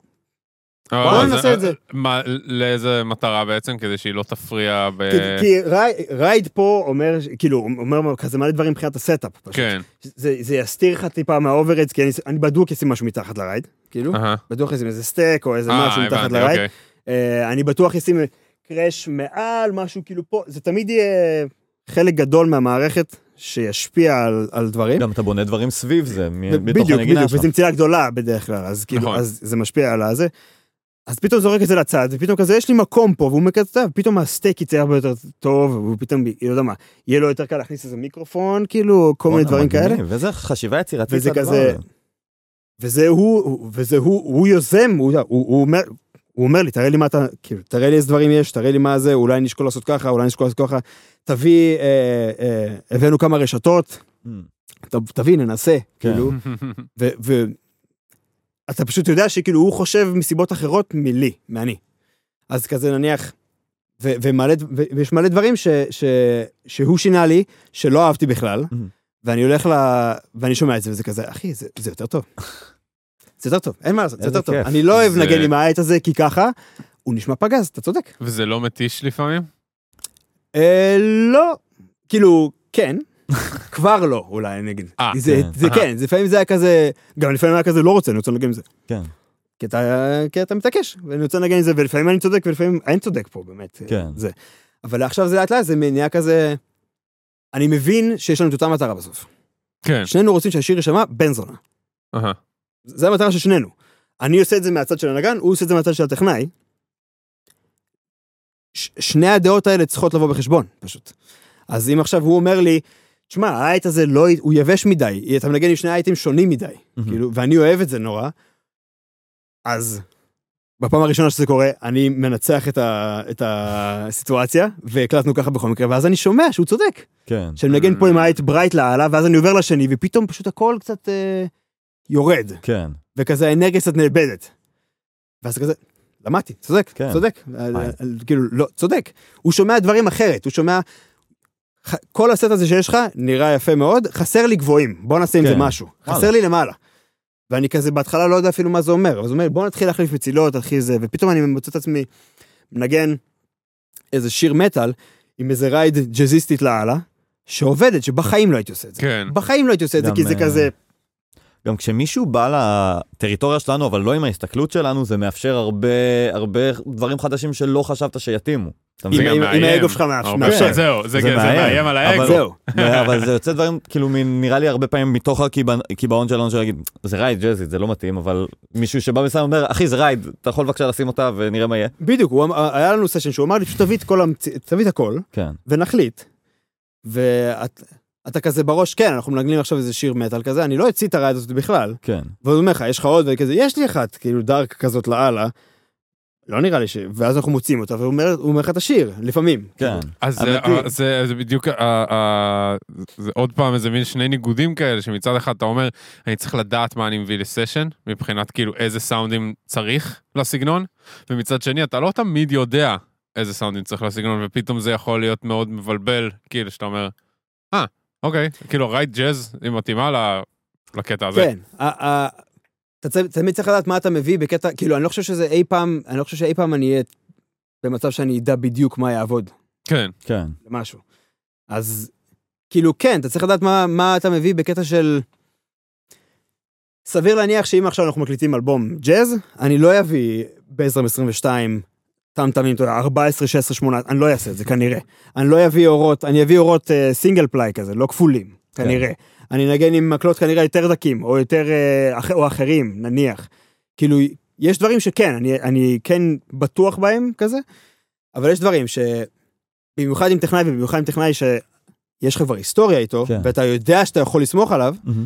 אבל בוא זה- ננסה את זה. מה, לאיזה מטרה בעצם? כדי שהיא לא תפריע ב... כי- כי ri- ride פה אומר, כאילו, אומר כזה מלא דברים מבחינת ה setup. פשוט. כן. זה זה יסתיר לך טיפה מה overheads, כי אני- אני בדוק אשים משהו מתחת ל ride, כאילו. בטוח אשים איזה stack או איזה אה, משהו מתחת ל ride. אוקיי. אה, אני בטוח אשים crash מעל משהו כאילו פה, זה תמיד יהיה חלק גדול מהמערכת שישפיע על, על דברים. גם אתה בונה דברים סביב זה, מ- ו- בתוך בדיוק, הנגינה בדיוק, שלך. וזו מצילה גדולה בדרך כלל, אז כאילו, נכון. אז זה משפיע על הזה. אז פתאום זורק את זה לצד, ופתאום כזה, יש לי מקום פה, והוא "טוב, פתאום הסטייק יצא הרבה יותר טוב, והוא פתאום, לא יודע מה, יהיה לו יותר קל להכניס איזה מיקרופון, כאילו, כל מיני דברים כאלה. איזה חשיבה יצירתית. וזה כזה. וזה הוא, וזה הוא, הוא יוזם, הוא, הוא, הוא אומר, הוא אומר לי, תראה לי מה אתה, כאילו, תראה לי איזה דברים יש, תראה לי מה זה, אולי נשקול לעשות ככה, אולי נשקול לעשות ככה, תביא, אה, אה, הבאנו כמה רשתות, Mm, ת, תביא, ננסה, כן. כאילו, ו, ו, אתה פשוט יודע שכאילו הוא חושב מסיבות אחרות מלי, מאני. אז כזה נניח, ו, ומלא, ו, ויש מלא דברים ש, ש, שהוא שינה לי, שלא אהבתי בכלל, Mhm. ואני הולך ל... ואני שומע את זה, וזה כזה, אחי, זה, זה יותר טוב. זה יותר טוב, אין מה לעשות, זה יותר טוב. כיף. אני לא אוהב זה- לנגן עם העט הזה, כי ככה, הוא נשמע פגז, אתה צודק. וזה לא מתיש לפעמים? אה, לא, כאילו, כן. כבר לא, אולי אני אגיד. אה, זה, כן. זה אה. כן, זה לפעמים זה היה כזה, גם לפעמים היה כזה לא רוצה, אני רוצה לנגן עם זה. כן, כי אתה, כי אתה מתעקש, ואני רוצה לנגן עם זה, ולפעמים אני צודק, ולפעמים אין צודק פה, באמת. כן. זה. אבל עכשיו זה לאט לאט, זה נהיה כזה... אני מבין שיש לנו את אותה מטרה בסוף. כן. שנינו רוצים שהשיר יישמע בן זונה. אהה. זה המטרה של שנינו. אני עושה את זה מהצד של הנגן, הוא עושה את זה מהצד של הטכנאי. ש- שני הדעות האלה צריכות לבוא בחשבון, פשוט. אז אם עכשיו הוא אומר לי, תשמע, ה hat הזה לא, הוא יבש מדי, אתה מנגן עם שני אייטים שונים מדי, מהמם. כאילו, ואני אוהב את זה נורא, אז בפעם הראשונה שזה קורה, אני מנצח את, ה, את הסיטואציה, והקלטנו ככה בכל מקרה, ואז אני שומע שהוא צודק. כן. שמנגן פה עם ה hat bright לאללה, ואז אני עובר לשני, ופתאום פשוט הכל קצת אה, יורד, כן. וכזה האנרגיה קצת נאבדת. ואז כזה, למדתי, צודק, כן. צודק, על- על- כאילו, לא, צודק. הוא שומע דברים אחרת, הוא שומע... כל הסט הזה שיש לך נראה יפה מאוד, חסר לי גבוהים, בוא נעשה עם זה כן. משהו. וואלה. חסר לי למעלה. ואני כזה בהתחלה לא יודע אפילו מה זה אומר, אז הוא אומר בוא נתחיל להחליף מצילות, תתחיל זה, ופתאום אני מוצא את עצמי מנגן איזה שיר מטאל עם איזה רייד ג'אזיסטית לאללה, שעובדת, שבחיים לא הייתי עושה את זה. כן. בחיים לא הייתי עושה את זה, גם, כי זה אה, כזה, גם כשמישהו בא לטריטוריה שלנו, אבל לא עם ההסתכלות שלנו, זה מאפשר הרבה, הרבה דברים חדשים שלא חשבת שיתאימו. אם-. האגו שלך מאפשר- הרבה- מאפשר. זהו, זה כן, מאיים. על האגו. זהו. אבל זה יוצא דברים, כאילו, נראה לי הרבה פעמים מתוך הקיבעון- שלנו, של להגיד, זה ride ג'אזית, זה לא מתאים, אבל מישהו שבא מסיים אומר, אחי, זה ride, אתה יכול בבקשה לשים אותה ונראה מה יהיה? בדיוק, אמר- היה לנו סשן שהוא אמר לי, פשוט תביא את הכל, כן. ונחליט. ואתה כזה בראש, כן, אנחנו מנגנים עכשיו איזה שיר מטאל כזה, אני לא אציא את הרעיון הזאת בכלל. כן. והוא אומר לך, יש לך עוד, וכזה, יש לי אחת, כאילו דארק כזאת לאללה. לא נראה לי ש... ואז אנחנו מוצאים אותה, והוא אומר, אומר לך את השיר, לפעמים. כן. אז זה- אמיתי. זה זה בדיוק, ה- ה- זה עוד פעם איזה מין שני ניגודים כאלה, שמצד אחד אתה אומר, אני צריך לדעת מה אני מביא לסשן, מבחינת כאילו איזה סאונדים צריך לסגנון, ומצד שני אתה לא תמיד יודע איזה סאונדים צריך לסגנון, ופתאום זה יכול להיות מאוד מבלבל, כאילו שאתה אומר, אה, אוקיי, כאילו רייט ג'אז היא מתאימה ל- לקטע הזה. כן. אתה תמיד צריך לדעת מה אתה מביא בקטע, כאילו, אני לא חושב שזה אי פעם, אני לא חושב שאי פעם אני אהיה במצב שאני אדע בדיוק מה יעבוד. כן, כן. למשהו. אז כאילו כן, אתה צריך לדעת מה, מה אתה מביא בקטע של... סביר להניח שאם עכשיו אנחנו מקליטים אלבום ג'אז, אני לא אביא ב-2022 טאם-טאמים, אתה יודע, 14, 16, 18, אני לא אעשה את זה כנראה. אני לא אביא אורות, אני אביא אורות אה, סינגל פליי כזה, לא כפולים, כנראה. אני אנגן עם מקלות כנראה יותר דקים, או יותר, אה, או אחרים, נניח. כאילו, יש דברים שכן, אני, אני כן בטוח בהם כזה, אבל יש דברים ש... במיוחד עם טכנאי ובמיוחד עם טכנאי שיש לך כבר היסטוריה איתו, כן. ואתה יודע שאתה יכול לסמוך עליו, מהמם.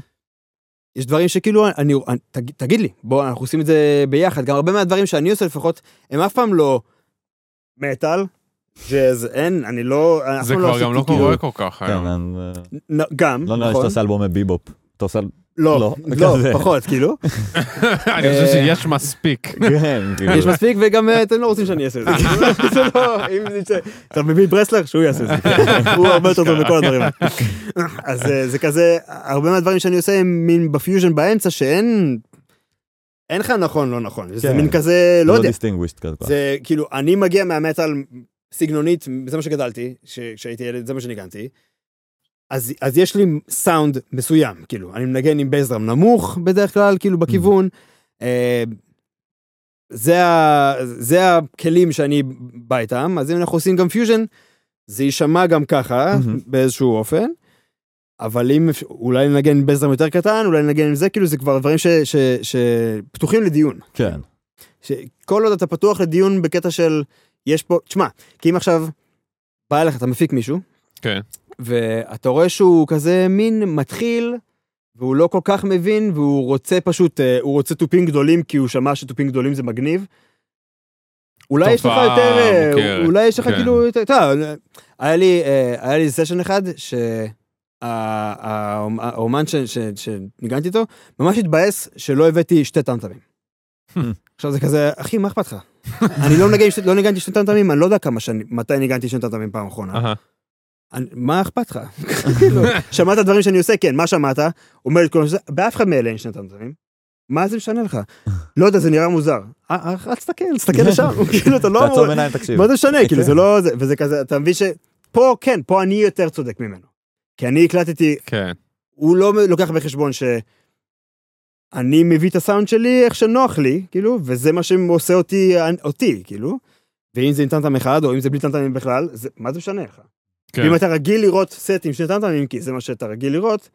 יש דברים שכאילו, אני, אני, תג, תגיד לי, בוא, אנחנו עושים את זה ביחד. גם הרבה מהדברים שאני עושה לפחות, הם אף פעם לא מטאל, ג'אז, אין, אני לא... זה פעם כבר גם לא קורה כל כך כן, היום. אני- נ- גם, לא נראה לי נכון? שאתה עושה אלבומי ביבופ. אתה עושה... לא, לא, לא. פחות, כאילו. אני חושב שיש מספיק. כן, כאילו. יש מספיק, וגם אה, אתם לא רוצים שאני אעשה את זה. לא, אתה מביא ברסלר, שהוא יעשה את זה. הוא הרבה יותר טוב מכל הדברים. האלה. אז אה, זה כזה, הרבה מהדברים שאני עושה הם מין בפיוז'ן באמצע, שאין אין לך נכון, לא נכון. זה כן. מין כזה, לא יודע. זה כאילו, אני מגיע מהמטאל סגנונית, זה מה שגדלתי, כשהייתי ילד, זה מה שניגנתי. אז, אז יש לי סאונד מסוים, כאילו, אני מנגן עם bass drum נמוך בדרך כלל, כאילו בכיוון. אה, זה, ה, זה הכלים שאני בא איתם, אז אם אנחנו עושים גם פיוז'ן, זה יישמע גם ככה, מהמם. באיזשהו אופן. אבל אם אולי ננגן עם בייסדרם יותר קטן, אולי ננגן עם זה, כאילו זה כבר דברים ש, ש, שפתוחים לדיון. כן. שכל עוד אתה פתוח לדיון בקטע של יש פה, תשמע, כי אם עכשיו בא אליך, אתה מפיק מישהו, כן. ואתה רואה שהוא כזה מין מתחיל, והוא לא כל כך מבין, והוא רוצה פשוט, אה, הוא רוצה תופים גדולים, כי הוא שמע שתופים גדולים זה מגניב. אולי יש לך יותר, אה, מוכרת, אולי יש לך כן. כאילו, אתה יודע, היה לי, אה, היה לי סשן אחד, שהאומן שניגנתי איתו, ממש התבאס שלא הבאתי שתי טמטמים. עכשיו זה כזה, אחי, מה אכפת לך? אני לא מנגן, לא ניגנתי שני טמטמים, אני לא יודע כמה שנים, מתי ניגנתי שני טמטמים פעם אחרונה. מה אכפת לך? כאילו, שמעת דברים שאני עושה? כן, מה שמעת? אומר את כל זה, באף אחד מאלה אין שני טמטמים. מה זה משנה לך? לא יודע, זה נראה מוזר. אה, אה, אל תסתכל, תסתכל לשם, כאילו, אתה לא. תעצום עיניים, תקשיב. מה זה משנה? כאילו. זה לא... זה- וזה כזה, אתה מבין ש... פה, כן, פה אני יותר צודק ממנו. כי אני הקלטתי, כן. הוא לא לוקח בחשבון ש... אני מביא את הסאונד שלי איך שנוח לי, כאילו, וזה מה שעושה אותי, אותי, כאילו. ואם זה עם טמטם אחד, או אם זה בלי טמטמים בכלל, זה, מה זה משנה לך? כן. אם אתה רגיל לראות סט עם שני טמטמים, כי זה מה שאתה רגיל לראות,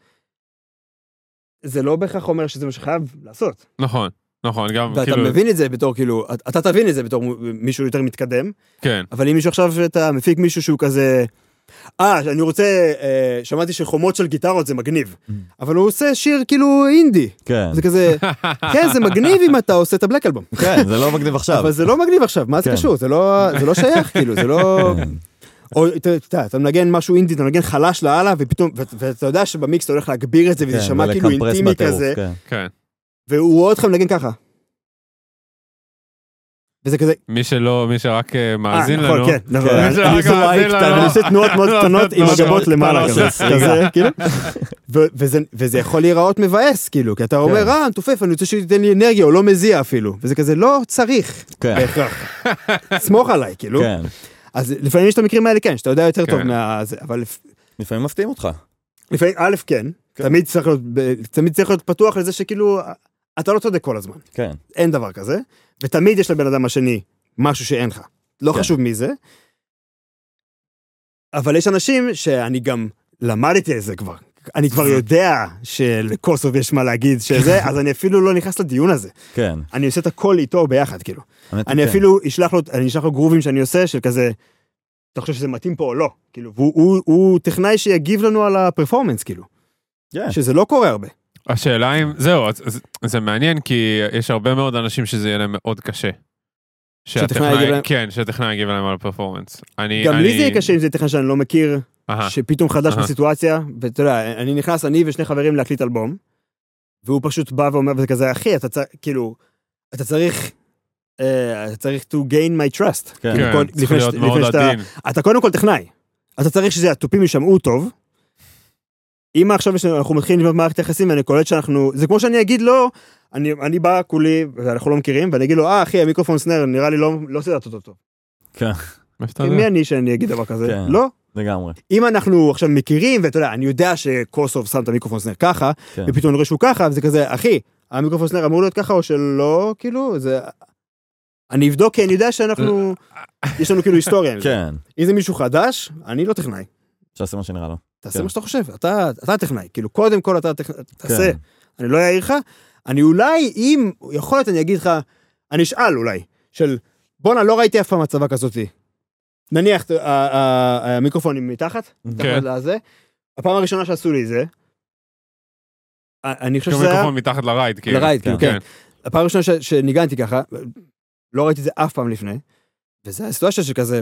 זה לא בהכרח אומר שזה מה שחייב לעשות. נכון, נכון, גם ואתה כאילו, מבין את זה בתור, כאילו, אתה תבין את זה בתור מישהו יותר מתקדם, כן, אבל אם מישהו עכשיו, אתה מפיק מישהו שהוא כזה, אה, אני רוצה, אה, שמעתי שחומות של גיטרות זה מגניב, Mm. אבל הוא עושה שיר כאילו אינדי, כן. זה כזה, כן, זה מגניב אם אתה עושה את הבלק אלבום. כן, זה לא מגניב עכשיו. אבל זה לא מגניב עכשיו, מה זה כן. קשור? זה לא זה לא שייך, כאילו, זה לא... כן. או אתה אתה יודע, אתה מנגן משהו אינדי, אתה מנגן חלש לאללה, ופתאום, ואתה יודע שבמיקס אתה הולך להגביר את זה, וזה כן, יישמע כאילו אינטימי בטירוף, כזה, כן. כן. והוא רואה אותך מנגן ככה. וזה כזה, מי שלא, מי שרק אה, אה, מאזין נכון, לנו, כן, נכון, כן. אני- זורק, מאזין לנו. אני עושה תנועות מאוד קטנות עם תנועות הגבות למעלה כזה, כאילו, וזה- יכול להיראות מבאס, כאילו, כי אתה אומר, כן. אה, תופף, אני רוצה שתיתן לי אנרגיה, או לא מזיע אפילו, וזה כזה, לא צריך, כן. בהכרח. סמוך עליי, כאילו. כן. אז לפעמים יש את המקרים האלה, כן, שאתה יודע יותר טוב כן. מה... זה, אבל לפ- לפעמים מפתיעים אותך. לפעמים, א', כן. תמיד צריך להיות, ב- תמיד צריך להיות פתוח לזה שכאילו, אתה לא צודק כל הזמן, כן. אין דבר כזה, ותמיד יש לבן אדם השני משהו שאין לך, לא כן. חשוב מי זה. אבל יש אנשים שאני גם למדתי את זה כבר. אני כבר יודע שלקוסוב יש מה להגיד שזה, אז אני אפילו לא נכנס לדיון הזה. כן. אני עושה את הכל איתו ביחד, כאילו. אני כן. אפילו אשלח לו, אני אשלח לו גרובים שאני עושה, של כזה, אתה חושב שזה מתאים פה או לא? כאילו, והוא הוא, הוא טכנאי שיגיב לנו על הפרפורמנס, כאילו. כן. שזה לא קורה הרבה. השאלה אם, זהו, אז- אז- זה מעניין כי יש הרבה מאוד אנשים שזה יהיה להם מאוד קשה. שטכנאי יגיב להם- כן, שטכנאי יגיב להם על הפרפורמנס. אני, גם לי אני- זה יהיה קשה אם זה טכנאי שאני לא מכיר, אהה, שפתאום חדש אהה. בסיטואציה, ואתה יודע, אני נכנס, אני ושני חברים להקליט אלבום, והוא פשוט בא ואומר, וזה כזה, אחי, אתה צריך, כאילו, אתה צריך, אה, אתה צריך to gain my trust. כן. כאילו, כן, צריך להיות מאוד עדין. אתה קודם כל טכנאי. אתה צריך שזה, התופים יישמעו טוב. אם עכשיו אנחנו מתחילים לבנות מערכת יחסים ואני קולט שאנחנו, זה כמו שאני אגיד לו, אני, אני בא כולי, ואנחנו לא מכירים, ואני אגיד לו, אה אחי, המיקרופון סנר, נראה לי לא, לא סידרת אותו טוב. יודע? מי אני שאני אגיד דבר כזה? כן. לא. לגמרי. אם אנחנו עכשיו מכירים, ואתה יודע, אני יודע שקוסוב שם את המיקרופון סנר ככה, כן. ופתאום אני רואה שהוא ככה, וזה כזה, אחי, המיקרופון סנר אמור להיות ככה או שלא, כאילו, זה... אני אבדוק כי אני יודע שאנחנו, יש לנו כאילו היסטוריה. כן. אם זה מישהו חדש, אני לא טכנאי. שיעשה מה שנראה לו. תעשה כן. מה שאתה חושב, אתה, אתה טכנאי, כאילו קודם כל אתה טכנאי, תעשה, כן. אני לא אעיר לך, אני אולי, אם, יכול להיות אני אגיד לך, אני אשאל אולי, של בואנה לא ראיתי אף פעם הצבה כזאתי. נניח המיקרופונים מתחת, מתחת כן. לזה, הפעם הראשונה שעשו לי זה, אני חושב שזה היה, מיקרופון מתחת ל ride, כאילו. ל ride, כאילו, כן. הפעם הראשונה ש- שניגנתי ככה, לא ראיתי את זה אף פעם לפני, וזה הסיטואציה שכזה,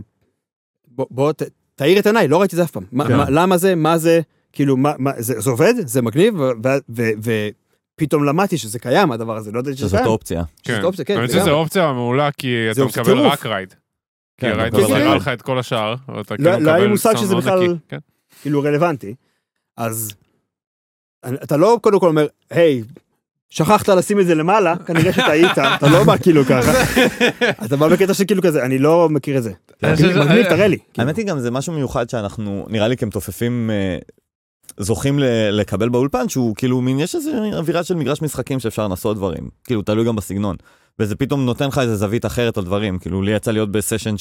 בוא, בוא ת, תאיר את עיניי, לא ראיתי את זה אף פעם. מה, כן. מה, למה זה, מה זה, כאילו, מה, מה, זה, זה עובד, זה מגניב, ופתאום למדתי שזה קיים, הדבר הזה, לא ידעתי שזה שזאת קיים. אופציה. כן. שזאת אופציה, כן, אני חושב שזו. אופציה מעולה, כי אתה מקבל טירוף. רק ride. כי כן, מקבל מסדר רק לך את כל השאר, ואתה לא- כאילו לא היה לי מקבל מושג סאונד שזה בכלל- נקי. כן. כאילו רלוונטי. אז אתה לא קודם כל אומר, היי, שכחת לשים את זה למעלה, כנראה שטעית, אתה לא בא כאילו ככה. אתה בא בקטע שכאילו כזה, אני לא מכיר את זה. ש- מגניב, תראה לי. כאילו. האמת היא גם זה משהו מיוחד שאנחנו נראה לי כמתופפים אה, זוכים לקבל באולפן שהוא כאילו מין יש איזה אווירה של מגרש משחקים שאפשר לנסות דברים כאילו תלוי גם בסגנון וזה פתאום נותן לך איזה זווית אחרת על דברים כאילו לי יצא להיות בסשן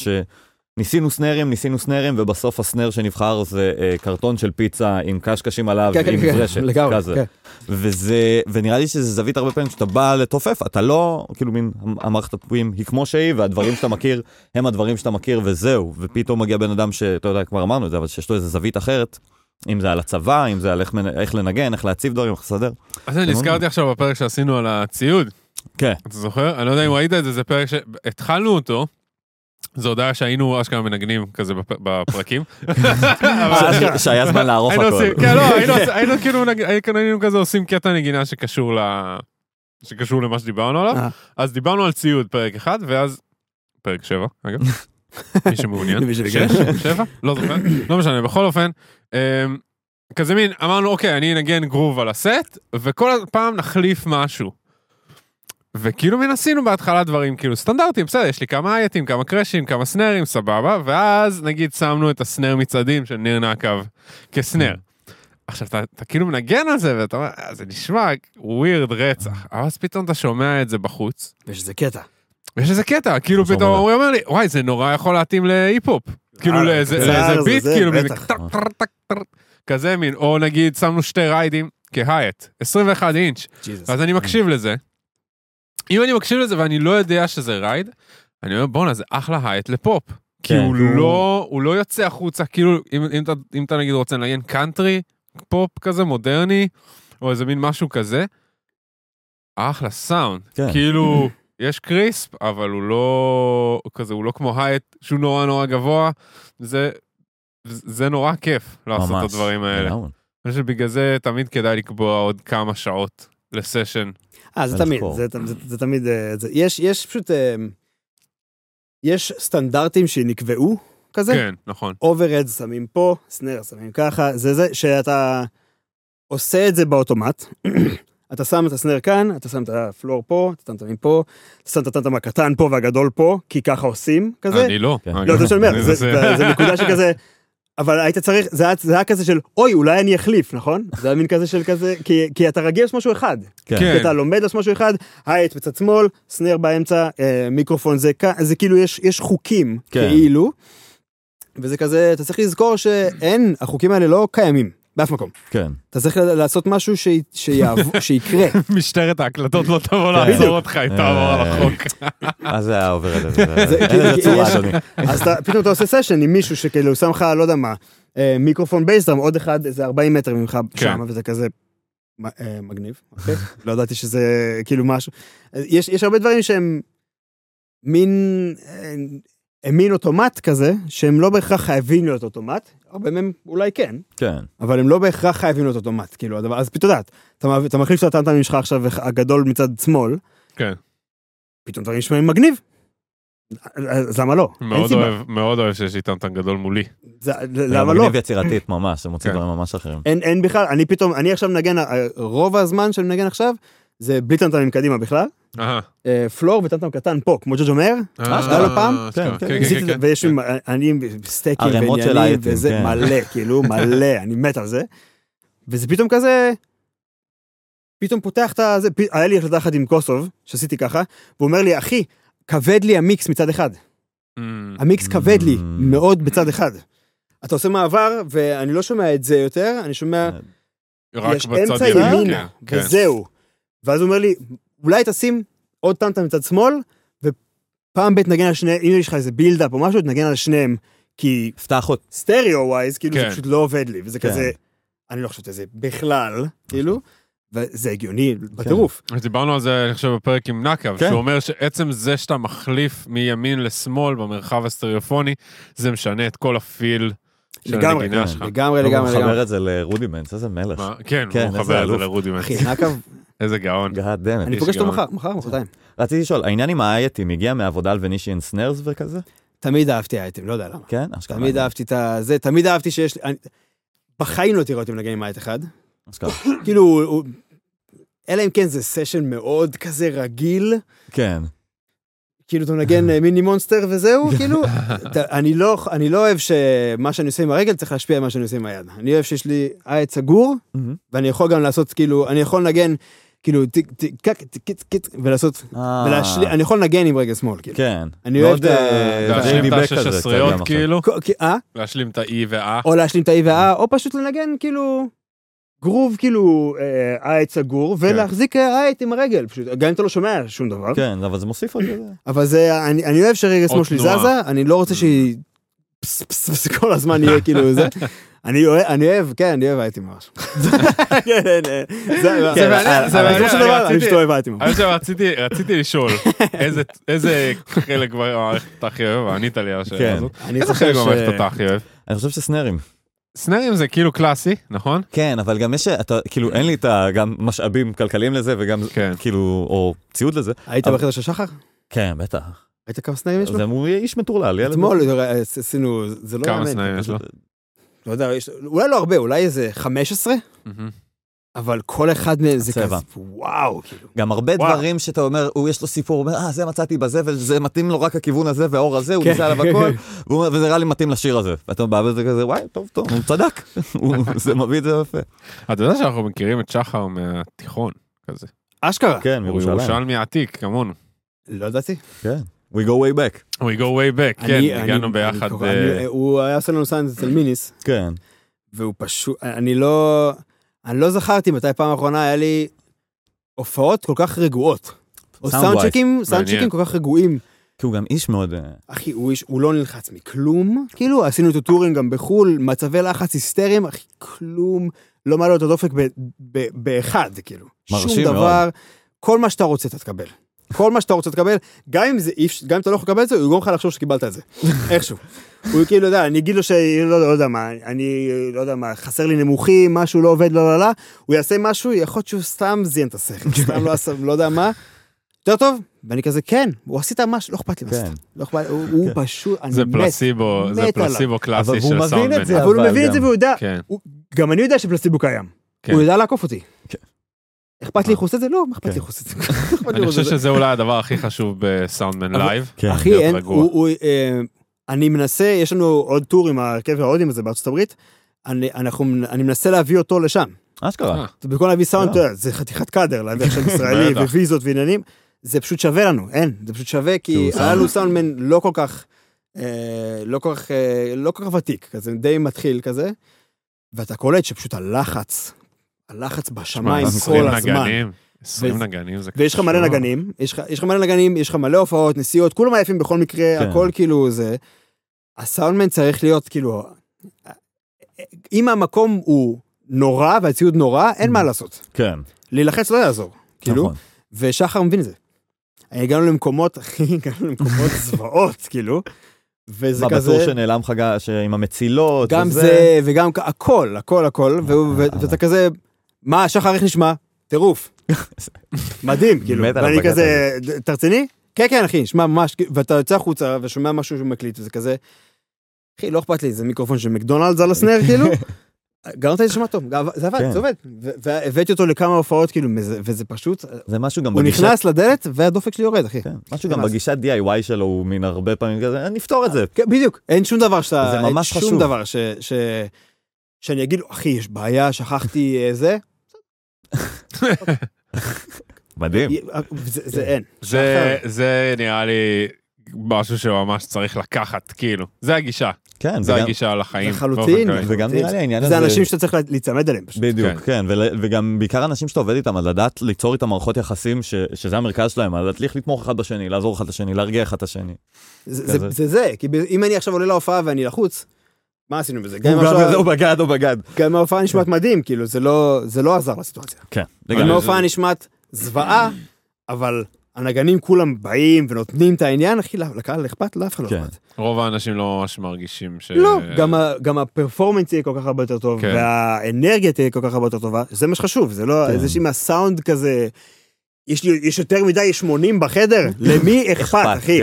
שניסינו סנרים ניסינו סנרים ובסוף הסנר שנבחר זה אה, קרטון של פיצה עם קשקשים עליו כן, כן, עם כן, ברשת לגמרי, כזה כן. וזה ונראה לי שזה זווית הרבה פעמים כשאתה בא לתופף אתה לא כאילו מין המערכת הפועים היא כמו שהיא והדברים שאתה מכיר הם הדברים שאתה מכיר וזהו ופתאום מגיע בן אדם שאתה יודע כבר אמרנו את זה אבל שיש לו איזה זווית אחרת. אם זה על הצבא אם זה על איך, מנ- איך לנגן איך להציב דברים איך לסדר. אז אני נזכרתי עכשיו בפרק שעשינו על הציוד. כן. אתה זוכר? אני לא יודע אם ראית את זה, זה פרק שהתחלנו אותו. זה הודעה שהיינו אשכרה מנגנים כזה בפ- בפרקים. אשכרה. שהיה זמן לערוך הכל. כן, לא, היינו עושים- היינו כאילו, כזה עושים קטע נגינה שקשור ל... שקשור למה שדיברנו עליו. אה. אז דיברנו על ציוד פרק אחד, ואז... פרק שבע, אגב. מי שמעוניין. למי שביקש. שש, שבע? לא זוכר. לא משנה, בכל אופן. אמ, כזה מין, אמרנו, אוקיי, אני אנגן גרוב על הסט, וכל פעם נחליף משהו. וכאילו מין עשינו בהתחלה דברים כאילו סטנדרטיים, בסדר, יש לי כמה אייטים, כמה קרשים, כמה סנרים, סבבה, ואז נגיד שמנו את הסנר מצעדים של ניר נקב כסנר. עכשיו אתה, אתה כאילו מנגן על זה ואתה אומר, "אה, זה נשמע ווירד רצח, אבל אז פתאום אתה שומע את זה בחוץ, ויש איזה קטע. ויש איזה קטע, כאילו. פתאום הוא אומר לי, וואי, זה נורא יכול להתאים להיפ-הופ. כאילו אה, לאיזה זה- לאיזה זה- ביט, כאילו, כזה מין, או נגיד שמנו שתי ריידים כ hat, 21 אינץ'. אז אני מקשיב לזה. אם אני מקשיב לזה ואני לא יודע שזה ride, אני אומר בואנה זה אחלה hat לפופ. כי כן, הוא לא, הוא לא יוצא החוצה, כאילו אם, אם, אתה, אם אתה נגיד רוצה לנגן קאנטרי, פופ כזה מודרני, או איזה מין משהו כזה, אחלה סאונד. כן. כאילו, יש crisp, אבל הוא לא, כזה, הוא לא כמו hat שהוא נורא נורא גבוה, זה, זה נורא כיף לעשות את ממש. הדברים האלה. אני חושב שבגלל זה תמיד כדאי לקבוע עוד כמה שעות לסשן. אה, זה תמיד. זה, זה, זה תמיד, אה, זה, יש, יש פשוט, אה, יש סטנדרטים שנקבעו כזה, כן, נכון. overhead שמים פה, snare שמים ככה, זה זה שאתה עושה את זה באוטומט. אתה שם את ה snare כאן, אתה שם את ה floor פה, את הטמטמים פה, אתה שם את הטמטם הקטן פה והגדול פה, כי ככה עושים כזה. אני לא. כן. לא, זה שאני אומר, זה נקודה שכזה, אבל היית צריך, זה היה- זה היה כזה של, אוי, אולי אני אחליף, נכון? זה היה מין כזה של כזה, כי- כי אתה רגיל לעשות משהו אחד. כן. כן. כי אתה לומד לעשות משהו אחד, הייט בצד שמאל, סנר באמצע, אה, מיקרופון זה כאן, זה כאילו יש, יש חוקים, כן. כאילו, וזה כזה, אתה צריך לזכור שאין, החוקים האלה לא קיימים, באף מקום. כן. אתה צריך לעשות משהו ש- שיקרה. משטרת ההקלטות לא תבוא כן. לעצור אותך, היא תעבור על אה, החוק. אז זה היה עובר את זה. זה- אין כי- לזה כי צורה אדוני. אז פתאום אתה עושה סשן עם מישהו שכאילו שם לך, לא יודע מה, אה, מיקרופון בייסדרם, עוד אחד איזה 40 מטר ממך כן. שם, וזה כזה אה, מגניב, אוקיי? לא ידעתי שזה כאילו משהו. יש, יש הרבה דברים שהם מין, אה, מין אוטומט כזה, שהם לא בהכרח חייבים להיות אוטומט, הרבה מהם אולי כן, כן. אבל הם לא בהכרח חייבים להיות אוטומט, כאילו הדבר, אז פתאום יודעת, אתה, אתה מחליף את הטמטמים שלך עכשיו, הגדול מצד שמאל, כן. פתאום דברים נשמעים מגניב. אז למה לא? מאוד. אוהב, מאוד אוהב שיש לי טמטם גדול מולי. זה- למה לא? מגניב יצירתית ממש, זה מוציא כן. דברים ממש אחרים. אין, אין בכלל, אני פתאום, אני עכשיו מנגן, אה, רוב הזמן שאני מנגן עכשיו, זה בלי טמטמים קדימה בכלל. אה, פלור וטמטם קטן פה, כמו ג'וג' אומר, אה, היה לו פעם? כן, כן, כן, זה. ויש לי, סטייקים ועניינים, וזה. מלא, כאילו, מלא, אני מת על זה. וזה פתאום כזה, פתאום פותח את הזה, פ- היה לי החלטה אחת עם קוסוב, שעשיתי ככה, והוא אומר לי, אחי, כבד לי המיקס מצד אחד. אמ, המיקס כבד לי Mm. מאוד בצד אחד. אתה עושה מעבר, ואני לא שומע את זה יותר, אני שומע... רק יש בצד אמצע ימין, ימינה, כן, כן. וזהו. ואז הוא אומר לי, אולי תשים עוד טמטם מצד שמאל, ופעם ב' נגן על שניהם, אם יש לך איזה build-up או משהו, תנגן על שניהם. כי אותי. stereo-wise, כאילו זה כן. פשוט לא עובד לי, וזה כן. כזה, אני לא חושבת שזה בכלל, כאילו, וזה הגיוני בטירוף. אז דיברנו על זה, אני חושב, בפרק עם נקב, כן. שהוא אומר שעצם זה שאתה מחליף מימין לשמאל במרחב הסטריאופוני, זה משנה את כל ה feel לגמרי. שלך. לגמרי, הוא לגמרי, מחבר לגמרי. את זה ל rudiments, איזה מלך. כן, כן, הוא מחבר את זה אלוף. ל rudiment. אחי, נקב, איזה גאון. God damn it. אני פוגש אותו מחר, מחר, מחרתיים. רציתי לשאול, העניין עם האייטים הגיע מעבודה על Venetian Snares וכזה? תמיד אהבתי אייטים, לא יודע למה. כן? אשכרה. תמיד אהבתי את הזה, תמיד אהבתי שיש לי... בחיים לא תראה אותי מנגן עם hat אחד. אשכרה. כאילו, אלא אם כן זה סשן מאוד כזה רגיל, כן. כאילו אתה מנגן אה, מיני מונסטר וזהו, כאילו, אני לא, אני לא אוהב שמה שאני עושה עם הרגל צריך להשפיע על מה שאני עושה עם היד. אני אוהב שיש לי עין סגור. ואני יכול גם לעשות, כאילו, אני יכול לנגן, כאילו, טיק, טיק, קק, טיק, טיק, טיק, ולעשות, אה, ולהשלים, אני יכול לנגן עם רגל שמאל, כאילו. כן. אני אוהב מאוד, את ה- אה, להשלים את השש-עשריות עכשיו. כאילו, אה? להשלים את ה-E וה או להשלים את ה-E וה-A, או פשוט לנגן, כאילו, גרוב, כאילו, אה, hat סגור, ולהחזיק אה, hat עם הרגל, פשוט, גם אם אתה לא שומע שום דבר. כן, אבל זה מוסיף עוד... אבל זה, אני, אני אוהב שרגל שמאל שלי. זזה, אני לא רוצה שהיא פס פס פס כל הזמן יהיה כאילו זה. אני אוהב, אני אוהב, כן, אני אוהב אייטים ממש. כן, כן, זה זה מעניין, זה מעניין, אני פשוט אוהב אייטים ממש. אני חושב, רציתי, רציתי לשאול, איזה, חלק במערכת אתה הכי אוהב, וענית לי על השאלה כן. הזאת. איזה חלק. במערכת אתה הכי אוהב? אני חושב שסנרים. סנרים זה כאילו קלאסי, נכון? כן, אבל גם יש, אתה, כאילו, אין לי את ה... גם משאבים כלכליים לזה, וגם, כן. כאילו, או ציוד לזה. היית אבל- בחדר של שחר? כן, בטח. ראית כמה סנאים יש לו? זה הוא איש מטורלל, ילד. אתמול אה, עשינו, זה לא כמה יאמן. סנאים יש לו? לא יודע, יש- אולי לא הרבה, אולי איזה 15, מהמם. אבל כל אחד מהם זה. כזה, וואו, כאילו. גם הרבה וואו. דברים שאתה אומר, הוא יש לו סיפור, הוא אומר, אה, זה מצאתי בזה, וזה מתאים לו רק הכיוון הזה והאור הזה, הוא כן. ניסה עליו הכל, וזה נראה לי מתאים לשיר הזה. ואתה בא וזה כזה, וואי, טוב, טוב, הוא צדק. הוא- זה מביא את זה יפה. אתה יודע שאנחנו מכירים את שחר מהתיכון, כזה. אשכרה. כן, הוא מירושלים. ירושלמי עתיק, כמונו. לא ידעתי. כן. We go way back. We go way back, כן, הגענו ביחד. אה, הוא היה עושה לנו סיינס אצל מיניס, כן. והוא פשוט, אני לא, אני לא זכרתי מתי פעם אחרונה היה לי הופעות כל כך רגועות. או Sound סאונדצ'קים, סאונדצ'קים כל כך רגועים. כי הוא גם איש מאוד... אה, אחי, הוא, איש- הוא לא נלחץ מכלום, כאילו, עשינו את הטורים גם בחו"ל, מצבי לחץ היסטריים, אחי, כלום, לא מעלה לו את הדופק באחד, כאילו. מרשים שום מאוד. דבר, כל מה שאתה רוצה אתה תקבל. כל מה שאתה רוצה תקבל, גם אם, זה, אי אפשר- גם אם אתה לא יכול לקבל את זה, הוא יגרום לך לחשוב שקיבלת את זה. איכשהו. הוא כאילו, יודע, אני אגיד לו שלא לא, לא יודע מה, אני לא יודע מה, חסר לי נמוכים, משהו לא עובד, לא לא לא, הוא יעשה משהו, יכול להיות שהוא סתם זיין את השכל, סתם לא עשה, לא יודע מה. יותר טוב? ואני כזה, כן, הוא עשית משהו, לא אכפת לי מה כן. עשית. לא אכפת, הוא כן. פשוט, אני זה מת. פלסיבו, זה מת עליו. פלסיבו אבל קלאסי הוא של מבין סאונדמן. את זה. אבל הוא אבל מבין את זה והוא יודע, כן. הוא- גם אני יודע שפלסטיבו קיים. כן. הוא יודע לעקוף אותי. אכפת לי לחוץ את זה? לא, מה אכפת. לי לחוץ את זה? אכפת לי אני חושב את זה. שזה אולי הדבר הכי חשוב בסאונדמן לייב. כן. אחי, אין. הוא, הוא, אה, אני מנסה, יש לנו עוד טור עם ההרכב ההודים הזה בארצות הברית, אני, אנחנו, אני מנסה להביא אותו לשם. אשכרה. אה. במקום להביא סאונד, יודע, זה חתיכת קאדר, להביא עכשיו ישראלי. וויזות ועניינים, זה פשוט שווה לנו, אין, זה פשוט שווה, כי היה לנו סאונדמן. לא כל כך, אה, לא כל כך, לא כל כך ותיק, כזה די מתחיל כזה, ואתה קולט שפשוט הלחץ, הלחץ בשמיים כל 20 הזמן. נגנים, 20 וזה- נגנים זה ויש לך מלא קשור. נגנים, יש לך, מלא נגנים, יש לך מלא הופעות, נסיעות, כולם עייפים בכל מקרה, כן. הכל כאילו זה. הסאונדמן צריך להיות כאילו, אם המקום הוא נורא והציוד נורא, אין מה לעשות. כן. להילחץ לא יעזור, כאילו, נכון. ושחר מבין את זה. הגענו למקומות, אחי, הגענו למקומות זוועות, כאילו, וזה כזה, בטור שנעלם לך עם המצילות. גם וזה? זה וגם הכל, הכל, הכל, והוא- ו- אה. ואתה כזה, מה, שחר, איך נשמע? טירוף. מדהים, כאילו, ואני כזה, אתה רציני? כן, כן, אחי, שמע, ממש, ואתה יוצא החוצה ושומע משהו שהוא מקליט, וזה כזה, אחי, לא אכפת לי, זה מיקרופון של מקדונלדס על הסנר, כאילו, גרמת לי לשמוע טוב, זה עבד, כן. זה עובד, והבאתי אותו לכמה הופעות, כאילו, וזה- פשוט, זה משהו גם הוא בגישת... נכנס לדלת והדופק שלי יורד, אחי. כן, משהו גם? בגישת DIY שלו הוא מין הרבה פעמים כזה, נפתור את זה. כן, בדיוק, אין שום דבר שאתה, זה ממש אין שום חשוב. דבר שאני אגיד לו, אחי, יש בעיה, שכחתי אה, זה, מדהים. זה זה אין. זה-. זה נראה לי משהו שממש צריך לקחת, כאילו. זה הגישה, כן, זה וגם- הגישה לחיים. לחלוטין. באופן כללי. וגם נראה לי העניין זה הזה... אנשים שאתה צריך להיצמד אליהם פשוט. בדיוק, כן. כן, וגם בעיקר אנשים שאתה עובד איתם, אז לדעת ליצור איתם מערכות יחסים, ש- שזה המרכז שלהם, אז להצליח לתמוך אחד בשני, לעזור אחד לשני, להרגיע אחד את השני. זה. זה- זה זה, כי אם אני עכשיו עולה להופעה ואני לחוץ, מה עשינו בזה? גם אם הוא גם כזה, הוא בגד, הוא בגד. גם אם ההופעה נשמעת מדהים, כאילו, זה לא זה לא עזר לסיטואציה. כן, גם לגמרי. אם זה- ההופעה נשמעת זוועה, אבל הנגנים כולם באים ונותנים את העניין, אחי, לקהל אכפת? לאף אחד לא כן. אכפת. רוב האנשים לא ממש מרגישים ש... לא, גם ה- גם הפרפורמנס יהיה כל כך הרבה יותר טוב, כן. והאנרגיה תהיה כל כך הרבה יותר טובה, זה מה שחשוב, זה לא כן. איזה שהיא מהסאונד כזה, יש לי, יש יותר מדי 80 בחדר, למי אכפת, אחי?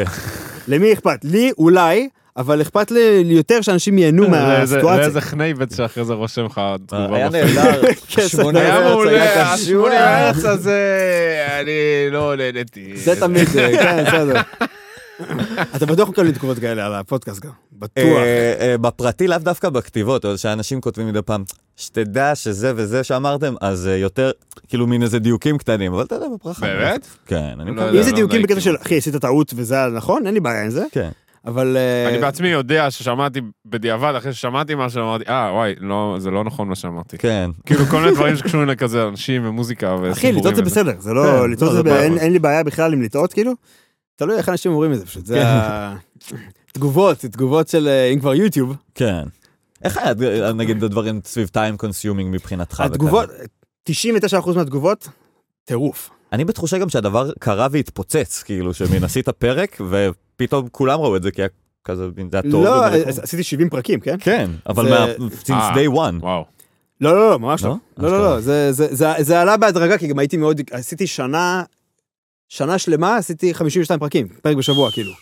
למי אכפת? לי אולי, אבל אכפת לי יותר שאנשים ייהנו מהסיטואציה. לאיזה חנייבץ שאחרי זה רושם לך תגובה. היה. נהדר, כן, שמונה היה. השמונה מרץ הזה, אני לא נהניתי. זה תמיד, אה, כן, בסדר. אתה בטוח מקבלים תגובות כאלה על הפודקאסט גם, בטוח. אה, אה, בפרטי לאו דווקא בכתיבות, אבל שאנשים כותבים מדי פעם, שתדע שזה וזה שאמרתם, אז יותר, כאילו מין איזה דיוקים קטנים, אבל אתה יודע, בברכה. באמת? כן, אני. יודע. אם זה דיוקים בקטע של, אחי, עשית טעות וזה נכון, אין לי בעיה עם זה, כן. אבל... אה, אני בעצמי יודע ששמעתי בדיעבד, אחרי ששמעתי משהו, אמרתי, אה, וואי, לא, זה לא נכון מה שאמרתי. כן. כאילו כל מיני דברים שקשורים לכזה אנשים ומוזיקה וסיפורים. אחי, לטעות זה. בסדר, זה כן, לא, לטעות לא, זה, בעיה. אין אין לי בעיה בכלל עם לטעות, כאילו. תלוי איך אנשים אומרים את זה פשוט, זה כן. ה... תגובות, תגובות של, אה, אם כבר יוטיוב, כן. איך היה, אה, נגיד, הדברים סביב time consuming מבחינתך? התגובות, 99% מהתגובות, טירוף. אני בתחושה גם שהדבר קרה והתפוצץ, כאילו, שמין עשית פרק, ופתאום כולם ראו את זה, כי היה כזה, זה היה טוב. לא, אה, עשיתי 70 פרקים, כן? כן, אבל מה... since אה. day one. וואו. לא, לא, לא, ממש לא? לא. לא, לא. לא, זה- זה- זה- זה עלה בהדרגה, כי גם הייתי מאוד, עשיתי שנה, שנה שלמה, עשיתי 52 פרקים, פרק בשבוע, כאילו.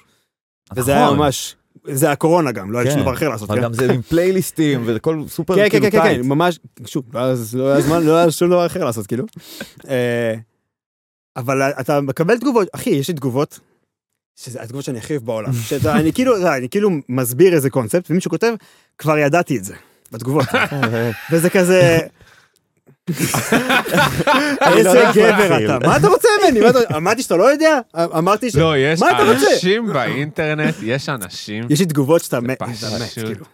וזה היה נכון. ממש, זה הקורונה גם, לא היה שום כן. דבר אחר לעשות, אבל כן? גם זה עם פלייליסטים, וזה כל סופר כן, כן, כאילו כן, כן, טייט. כן, ממש, שוב, לא היה- לא היה זמן, לא היה שום דבר אחר לעשות, כאילו. אה, אבל אתה מקבל תגובות, אחי, יש לי תגובות, שזה התגובות שאני הכי אוהב בעולם. שאתה, אני כאילו, אני כאילו מסביר איזה קונספט, ומישהו כותב, כבר ידעתי את זה, בתגובות. וזה כזה... איזה לא גבר. אתה, מה אתה רוצה ממני? אמרתי שאתה לא יודע? אמרתי ש... לא, יש מה אתה רוצה? אנשים באינטרנט, יש אנשים... יש לי תגובות שאתה מת, כאילו.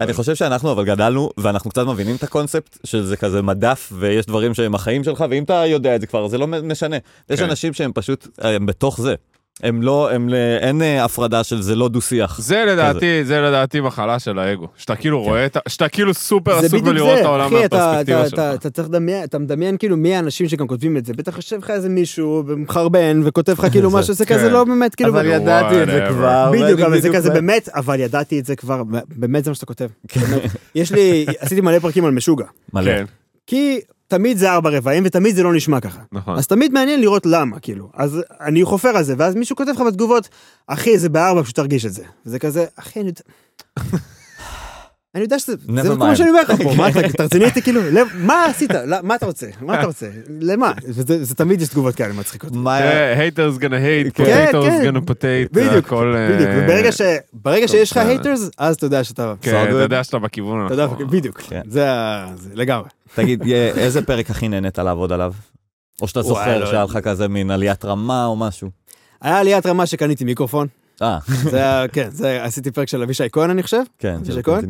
אני חושב שאנחנו אבל גדלנו, ואנחנו קצת מבינים את הקונספט, שזה כזה מדף, ויש דברים שהם החיים שלך, ואם אתה יודע את זה כבר, זה לא משנה. יש כן. אנשים שהם פשוט, הם בתוך זה. הם לא, הם, ל- אין אה, הפרדה של זה לא דו-שיח. זה לדעתי, זה לדעתי מחלה של האגו. שאתה כאילו רואה את ה... שאתה כאילו סופר זה עסוק בדיוק בלראות את זה, העולם אתה- מהפרספקטיבה אתה- שלך. אתה- אתה צריך לדמיין, אתה מדמיין כאילו מי האנשים שגם כותבים את זה, בטח יושב לך איזה מישהו ומחרבן וכותב לך כאילו זה- משהו, זה כן. כזה לא באמת, כאילו, אבל ידעתי את זה. כבר. בדיוק, אבל זה כזה באמת, אבל ידעתי את זה כבר, באמת זה מה שאתה כותב. באמת. יש לי, עשיתי מלא פרקים על משוגע, מלא. כן, כי תמיד זה ארבע רבעים ותמיד זה לא נשמע ככה. נכון. אז תמיד מעניין לראות למה, כאילו. אז אני חופר על זה, ואז מישהו כותב לך בתגובות, אחי, זה בארבע, פשוט תרגיש את זה. וזה כזה, אחי, אני יודע... אני יודע שזה, זה כמו. שאני אומר לך פה, מה אתה, אתה רציני איתי כאילו, "לב- מה עשית, לא, מה אתה רוצה, מה אתה רוצה, למה, וזה זה תמיד יש תגובות כאלה מצחיקות. haters gonna hate, כן, potatoes כן. gonna potate, בדיוק, הכל... אה, בדיוק, וברגע ש- ברגע שיש לך טוב, haters, אז אתה יודע שאתה, כן, אתה. יודע שאתה בכיוון אתה יודע, הנכון. בדיוק, כן. זה לגמרי. תגיד, יה- איזה פרק הכי נהנית לעבוד עליו? או שאתה זוכר שהיה לך כזה מין עליית רמה או משהו? היה עליית רמה שקניתי מיקרופון, אה, זה היה, כן, זה עשיתי פרק של אבישי כהן אני חושב, כן. אבישי כהן?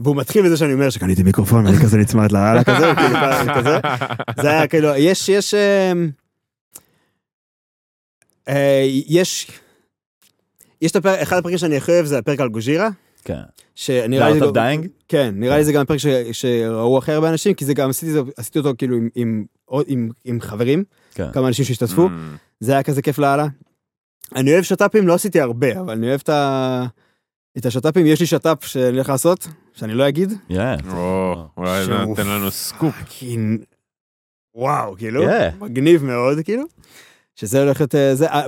והוא מתחיל בזה שאני אומר שקניתי מיקרופון, ואני כזה נצמד לאללה כזה, כאילו, כזה. זה היה כאילו, יש, יש, אמ, אה, יש, יש את הפרק, אחד הפרקים שאני הכי אוהב זה הפרק על גוז'ירה, כן. שנראה לי, גם- Dying? כן, נראה לי זה גם פרק שראו הכי הרבה אנשים, כי זה גם עשיתי, אותו- כאילו עם, עם, עוד- עם, עם חברים, כן. כמה אנשים שהשתתפו, Mm. זה היה כזה כיף לאללה. אני אוהב שת"פים, לא עשיתי הרבה, אבל אני אוהב את ה... את השת"פים, יש לי שת"פ שאני הולך לעשות, שאני לא אגיד, Yeah. או, אולי נותן לנו סקופ. וואו, כאילו, Yeah. מגניב מאוד, כאילו, שזה הולך להיות, אה, זה, אה,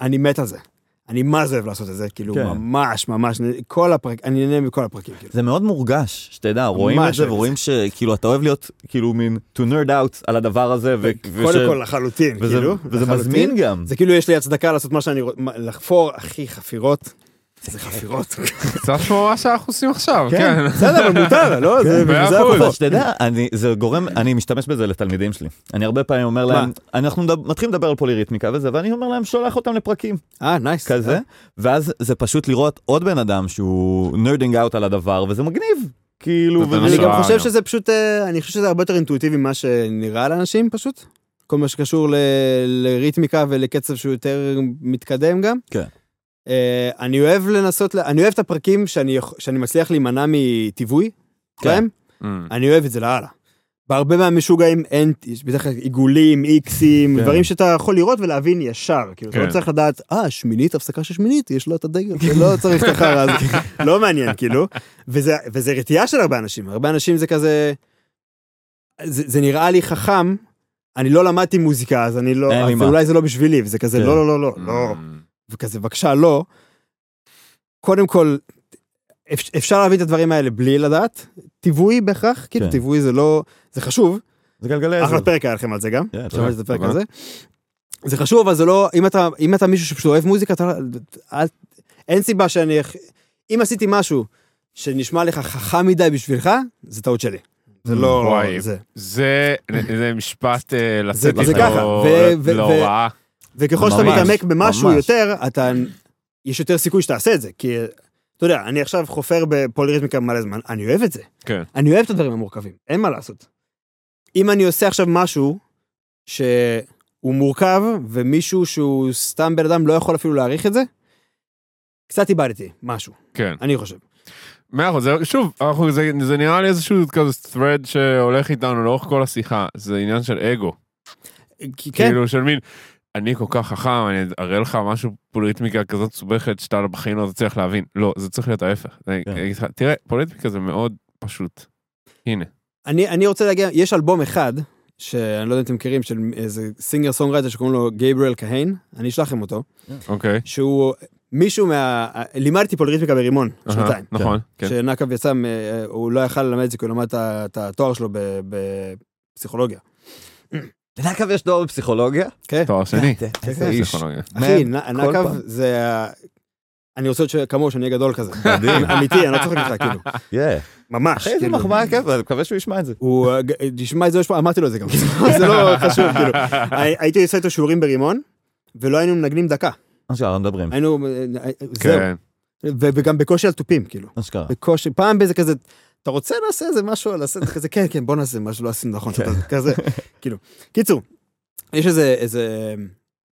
אני מת על זה. אני מה זה אוהב לעשות את זה, כאילו, כן. ממש, ממש, כל הפרק, אני נהנה מכל הפרקים, כאילו. זה מאוד מורגש, שתדע, רואים את זה ורואים שכאילו אתה אוהב להיות כאילו מין to nerd out על הדבר הזה. ו- קודם וש- כל, לחלוטין, וזה- כאילו. וזה לחלוטין. מזמין גם. זה כאילו יש לי הצדקה לעשות מה שאני רוצה, לחפור, אחי, חפירות. זה חפירות. קצת כמו מה שאנחנו עושים עכשיו, כן, כן. בסדר, אבל מותר, לא? זה אחוז. הכוחות. שתדע, אני, זה גורם, אני משתמש בזה לתלמידים שלי. אני הרבה פעמים אומר להם, אנחנו מתחילים לדבר על פוליריתמיקה וזה, ואני אומר להם, שולח אותם לפרקים, אה, nice. כזה, ואז זה פשוט לראות עוד בן אדם שהוא nerding out על הדבר, וזה מגניב. כאילו, אני גם חושב. שזה פשוט, אה, אני חושב שזה הרבה יותר אינטואיטיבי ממה שנראה לאנשים פשוט. כל מה שקשור ל- לריתמיקה ולקצב שהוא יותר מתקדם גם. כן. אה, אני אוהב לנסות, אני אוהב את הפרקים שאני שאני מצליח להימנע מטיווי. כן. Mm. אני אוהב את זה לאללה. בהרבה מהמשוגעים אין, יש בדרך כלל עיגולים, איקסים, כן. דברים שאתה יכול לראות ולהבין ישר. כאילו, אתה כן. לא צריך לדעת, אה, שמינית, הפסקה של שמינית, יש לו את הדגל, אתה לא צריך את החרא הזה. לא מעניין, כאילו. וזה, וזה רתיעה של הרבה אנשים. הרבה אנשים זה כזה... זה, זה נראה לי חכם, אני לא למדתי מוזיקה, אז אני לא... אז. אולי זה לא בשבילי, וזה כזה, כן. לא, לא, לא, לא, לא. וכזה, בבקשה, לא. קודם כל, אפ- אפשר להבין את הדברים האלה בלי לדעת, טיווי בהכרח, כאילו כן. טיווי זה לא, זה חשוב, זה גלגלי אחלה עזר. פרק היה לכם על זה גם, כן, תודה. שמעתי את הפרק. הזה. זה חשוב, אבל זה לא, אם אתה, אם אתה מישהו שפשוט אוהב מוזיקה, אתה, אל, אין סיבה שאני, אם עשיתי משהו שנשמע לך חכם מדי בשבילך, זה טעות שלי. זה לא, וואי. זה. זה, זה משפט אה, לצאת איתו להוראה. וככל שאתה מתעמק במשהו ממש. יותר, אתה, יש יותר סיכוי שתעשה את זה, כי, אתה יודע, אני עכשיו חופר בפוליריתמיקה מלא זמן, אני אוהב את זה. כן. אני אוהב את הדברים המורכבים, אין מה לעשות. אם אני עושה עכשיו משהו שהוא מורכב, ומישהו שהוא סתם בן אדם לא יכול אפילו להעריך את זה, קצת איבדתי משהו, כן. אני חושב. מאה אחוז, שוב, אנחנו- זה זה נראה לי איזשהו כזה thread שהולך איתנו לאורך כל השיחה, זה עניין של אגו. כן, כאילו של מין, אני כל כך חכם, אני אראה לך משהו פוליטמיקה כזאת מסובכת שאתה בחיים לא תצליח להבין. לא, זה צריך להיות ההפך. אני כן. תראה, פוליטמיקה זה מאוד פשוט. הנה. אני, אני רוצה להגיע, יש אלבום אחד, שאני לא יודע אם אתם מכירים, של איזה singer songwriter שקוראים לו גייבריאל כהן, אני אשלח לכם אותו, אוקיי. שהוא מישהו מה... לימדתי פוליריתמיקה ברימון, אהה, שנתיים. נכון, כן. שנקב יצא, מ- הוא לא יכל ללמד את זה כי הוא למד את התואר שלו ב- בפסיכולוגיה. נקב יש תואר בפסיכולוגיה? כן. תואר שני. כן. פסיכולוגיה. אחי, נקב. זה... ה- אני רוצה להיות כמוהו, שאני אהיה גדול כזה. מדהים. אמיתי, אני לא צוחק איתך, כאילו. ממש. אחי, איזה כאילו. מחמאה כיף, אני מקווה שהוא ישמע את זה. הוא אה, ישמע את זה, פה- אמרתי לו את זה גם, זה לא חשוב, כאילו. הי- הייתי עושה איתו שיעורים ברימון, ולא היינו מנגנים דקה. אשכרה, מדברים. היינו, אה, אה, זהו. כן. וגם בקושי על תופים, כאילו. אשכרה. בקושי, פעם באיזה כזה, אתה רוצה נעשה איזה משהו, את זה כזה, כן, כן, בוא נעשה משהו, לא עשינו נכון. כזה, כאילו. קיצור, יש איזה, איזה,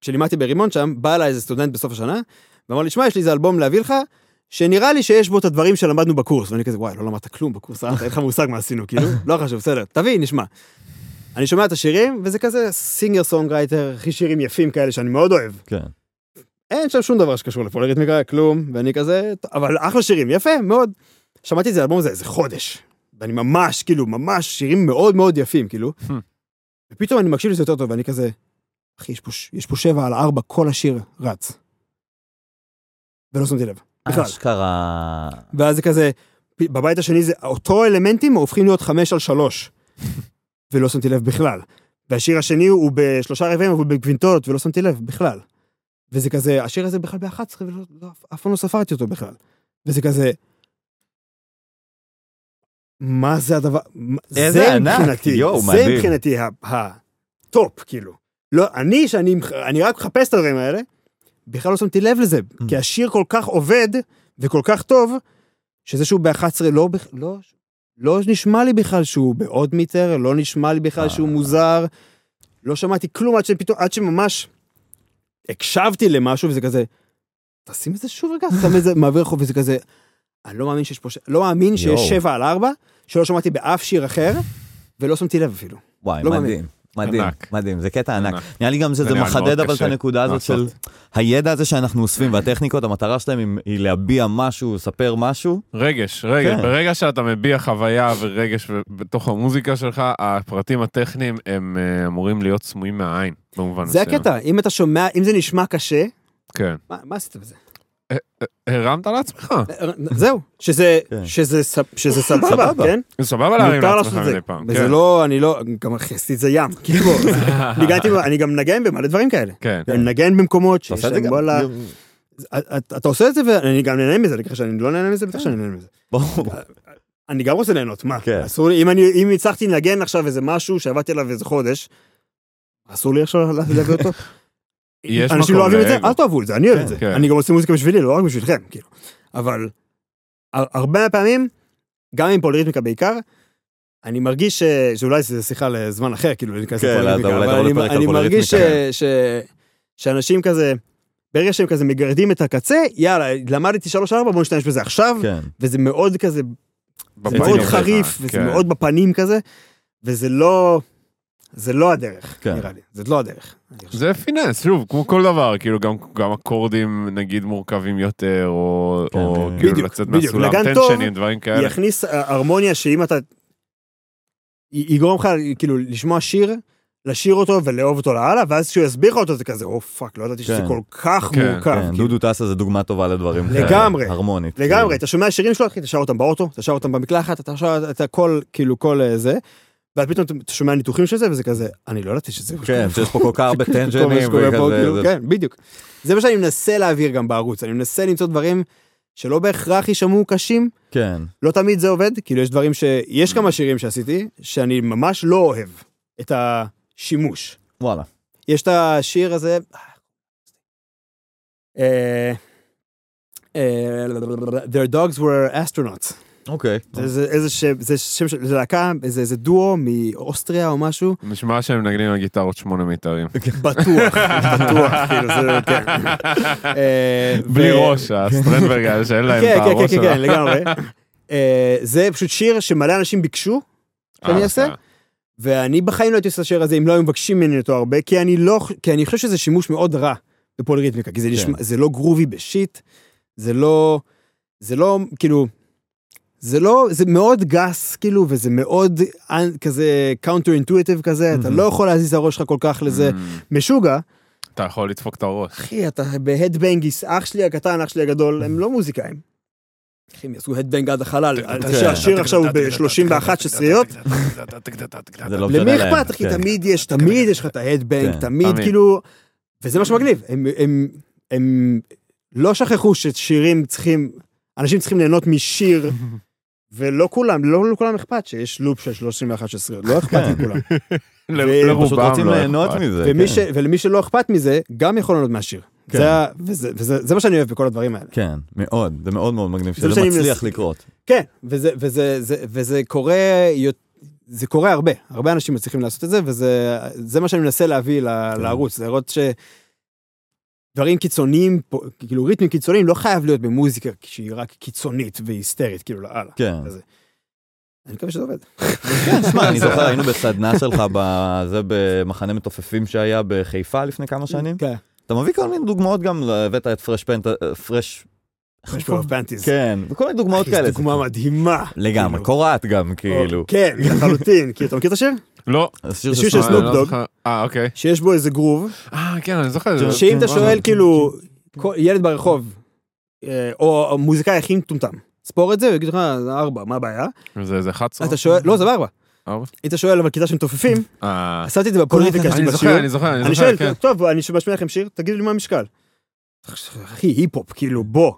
כשלימדתי ברימון שם, בא אליי איזה סטודנט בסוף השנה, ואמר לי, שמע, יש לי איזה אלבום להביא לך, שנראה לי שיש בו את הדברים שלמדנו בקורס, ואני כזה, וואי, לא למדת כלום בקורס, אה? אין לך מושג מה עשינו, כאילו, לא חשוב, בסדר, תביא, נשמע. אני שומע את השירים, וזה כזה singer songwriter, הכי שירים יפים כאלה שאני מאוד אוהב. כן. אין שם שום דבר שקשור לפוליריתמיקה, כלום, ואני כזה, אבל אחלה שירים, יפה, מאוד. שמעתי את זה, האלבום הזה איזה חודש, ואני ממש, כאילו, ממש שירים מאוד מאוד יפים, כאילו. Hmm. ופתאום אני מקשיב לזה יותר טוב, ואני כזה, אחי, יש פה, יש פה שבע על ארבע, כל השיר רץ. ולא שמתי לב, בכלל. אשכרה. ואז זה כזה, בבית השני זה, אותו אלמנטים הופכים להיות חמש על שלוש. ולא שמתי לב בכלל. והשיר השני הוא בשלושה רבעים, אבל בקווינטות, ולא שמתי לב בכלל. וזה כזה, השיר הזה בכלל ב-11, ולא, לא, פעם לא ספרתי אותו בכלל. וזה כזה... מה זה הדבר? זה ענק, מבחינתי, יואו, זה מדהים. מבחינתי הטופ, כאילו. לא, אני, שאני אני רק מחפש את הדברים האלה, בכלל לא שמתי לב לזה, Mm. כי השיר כל כך עובד וכל כך טוב, שזה שהוא ב-11 לא, לא, לא נשמע לי בכלל שהוא ב-odd meter, לא נשמע לי בכלל אה. שהוא מוזר, לא שמעתי כלום עד שפתאום, עד שממש הקשבתי למשהו וזה כזה, תשים את זה שוב רגע, שם את זה, מעביר שוב וזה כזה, אני לא מאמין שיש פה, לא מאמין שיש. שבע על ארבע, שלא שמעתי באף שיר אחר, ולא שמתי לב אפילו. וואי, לא מאמין. מדהים. מדהים, ענק. מדהים, זה קטע ענק. ענק. נראה לי גם זה שזה מחדד אבל את קשה הנקודה הזאת של. הידע הזה שאנחנו אוספים והטכניקות, המטרה שלהם היא- להביע משהו, לספר משהו. רגש, רגש, כן. ברגע שאתה מביע חוויה ורגש בתוך המוזיקה שלך, הפרטים הטכניים הם אה, אמורים להיות סמויים מהעין, במובן זה מסוים. הקטע, אם אתה שומע, אם זה נשמע קשה, כן. מה, מה עשית בזה? הרמת לעצמך. זהו, שזה, כן. סבבה. כן? זה סבבה להרים לעצמך. מדי פעם. וזה כן. לא, אני לא, גם עשיתי את זה ים, כאילו, אני גם מנגן במלא דברים כאלה. כן. אני מנגן במקומות שיש עושה את זה להם גם? וואלה, אתה אתה עושה את זה ואני גם נהנה מזה, אני ככה שאני לא נהנה מזה, בטח שאני נהנה מזה. ברור. אני גם רוצה ליהנות, מה? כן. אסור לי, אם אני, אם הצלחתי לנגן עכשיו איזה משהו שעבדתי עליו איזה חודש, אסור לי עכשיו להביא אותו? יש אנשים מקום לא אוהבים את זה. אל תאהבו את זה, אני אוהב את זה. כן. אני גם עושה מוזיקה בשבילי, לא רק בשבילכם, כאילו. אבל הר- הרבה מהפעמים, גם עם פוליריתמיקה בעיקר, אני מרגיש ש... שאולי זו שיחה לזמן אחר, כאילו, אני כזה כן, אולי אבל תבוא אני- אני מרגיש ש... ש... שאנשים כזה, ברגע שהם כזה מגרדים את הקצה, יאללה, למדתי שלוש ארבע, בוא נשתמש בזה עכשיו, כן. וזה מאוד כזה, זה מאוד חריף, וזה כן. מאוד בפנים כזה, וזה לא... זה לא הדרך, כן. נראה לי. זה לא הדרך. זה finesse, שוב, כמו כל דבר, כאילו גם, גם אקורדים נגיד מורכבים יותר, או, כן, או כן. כאילו בדיוק, לצאת בדיוק. מהסולם, tension־ים, דברים כאלה. יכניס הרמוניה שאם אתה... י- יגרום לך כאילו לשמוע שיר, לשיר אותו ולאהוב אותו לאללה, ואז כשהוא יסביר לך אותו זה כזה, oh fuck, לא ידעתי שזה כן. כל כך כן, מורכב. כן, כאילו. דודו טסה זה דוגמה טובה לדברים כאלה. לגמרי. הרמונית. לגמרי, כאילו. אתה שומע שירים שלו, אחי, אתה שר אותם באוטו, אתה שר אותם במקלחת, אתה שר את הכל, כאילו כל אה, זה, ואז פתאום אתה שומע ניתוחים של זה, וזה כזה, אני לא ידעתי שזה... כן, שיש פה כל כך הרבה טנג'נים וכזה. כאילו, זה- כן, בדיוק. זה מה שאני מנסה להעביר גם בערוץ, אני מנסה למצוא דברים שלא בהכרח יישמעו קשים, כן. לא תמיד זה עובד, כאילו יש דברים ש... יש כמה שירים שעשיתי, שאני ממש לא אוהב את השימוש. וואלה. יש את השיר הזה... אה, אה, Their dogs were astronauts. אוקיי. זה- זה איזה שם, זה שם של, זה להקה, זה איזה דואו מאוסטריה או משהו, נשמע שהם מנגנים על גיטרות שמונה מיתרים. בטוח, בטוח, כאילו זה, כן. אה, בלי ראש, הסטרנדברג האלה שאין להם כן, את כן, הראש כן, כן, שלה. כן, לגמרי. אה, זה פשוט שיר שמלא אנשים ביקשו שאני אה, אעשה, ואני בחיים לא הייתי עושה את השיר הזה אם לא היו מבקשים ממני אותו הרבה, כי אני לא, כי אני חושב שזה שימוש מאוד רע בפוליריתמיקה, כי זה, כן. נשמע, זה לא גרובי בשיט, זה לא, זה לא, כאילו, זה לא, זה מאוד גס, כאילו, וזה מאוד אנ- כזה counter intuitive כזה, אתה Mhm. לא יכול להזיז את הראש שלך כל כך לזה. Mm, משוגע, אתה יכול לדפוק את הראש. אחי, אתה ב headbangים, אח שלי הקטן, אח שלי הגדול, הם לא מוזיקאים. אחי, הם יעשו headbang עד החלל, כן. השיר עכשיו הוא ב-31 ששעשריות, לא למי. אכפת, אחי? כן. תמיד יש, תמיד יש לך את ה headbang, כן, תמיד. כאילו... וזה מה שמגניב, הם לא שכחו ששירים צריכים, אנשים צריכים ליהנות משיר, ולא כולם, לא לכולם אכפת שיש לופ של 31 שסריות, לא אכפת כן. לכולם. ל- הם הם לרובם פשוט רוצים לא ליהנות אכפת. מזה. כן. ולמי שלא אכפת מזה, גם יכול ליהנות מהשיר. כן. וזה- וזה זה מה שאני אוהב בכל הדברים האלה. כן, מאוד, זה מאוד מאוד מגניב שזה מצליח לקרות. כן, וזה, וזה, זה, וזה קורה, זה קורה הרבה, הרבה אנשים מצליחים לעשות את זה, וזה זה מה שאני מנסה להביא ל-. לערוץ, לראות ש... דברים קיצוניים, כאילו ריתמים קיצוניים, לא חייב להיות במוזיקה שהיא רק קיצונית והיסטרית, כאילו לאללה. כן. כזה. אני מקווה שזה עובד. כן, שמע, אני זוכר, היינו בסדנה שלך בזה במחנה מתופפים שהיה בחיפה לפני כמה שנים. כן. אתה מביא כל מיני דוגמאות גם, הבאת את פרש פנט, פרש... יש פה פנטיז. כן, וכל מיני דוגמאות כאלה. דוגמה מדהימה. לגמרי, כאילו. קורת גם, כאילו. כן, לחלוטין. כי אתה מכיר את השיר? לא. השיר של אה, סנופ דוג. אה, אוקיי. שיש בו איזה גרוב, אה, כן, אני זוכר. שאם אתה שואל כאילו, כל- ילד ברחוב, אה, או המוזיקאי הכי מטומטם, ספור את זה, הוא יגיד לך, זה ארבע, מה הבעיה? זה איזה 11? אתה שואל, לא, זה בארבע. אתה שואל אבל כיתה של מתופפים, אה, עשיתי את זה בפוליטיקה שלי אני זוכר. אני זוכר, אני זוכר, שואל, כן. טוב, אני משמיע לכם שיר, תגידו לי מה המשקל. אחי, היפ-הופ, כאילו, בוא.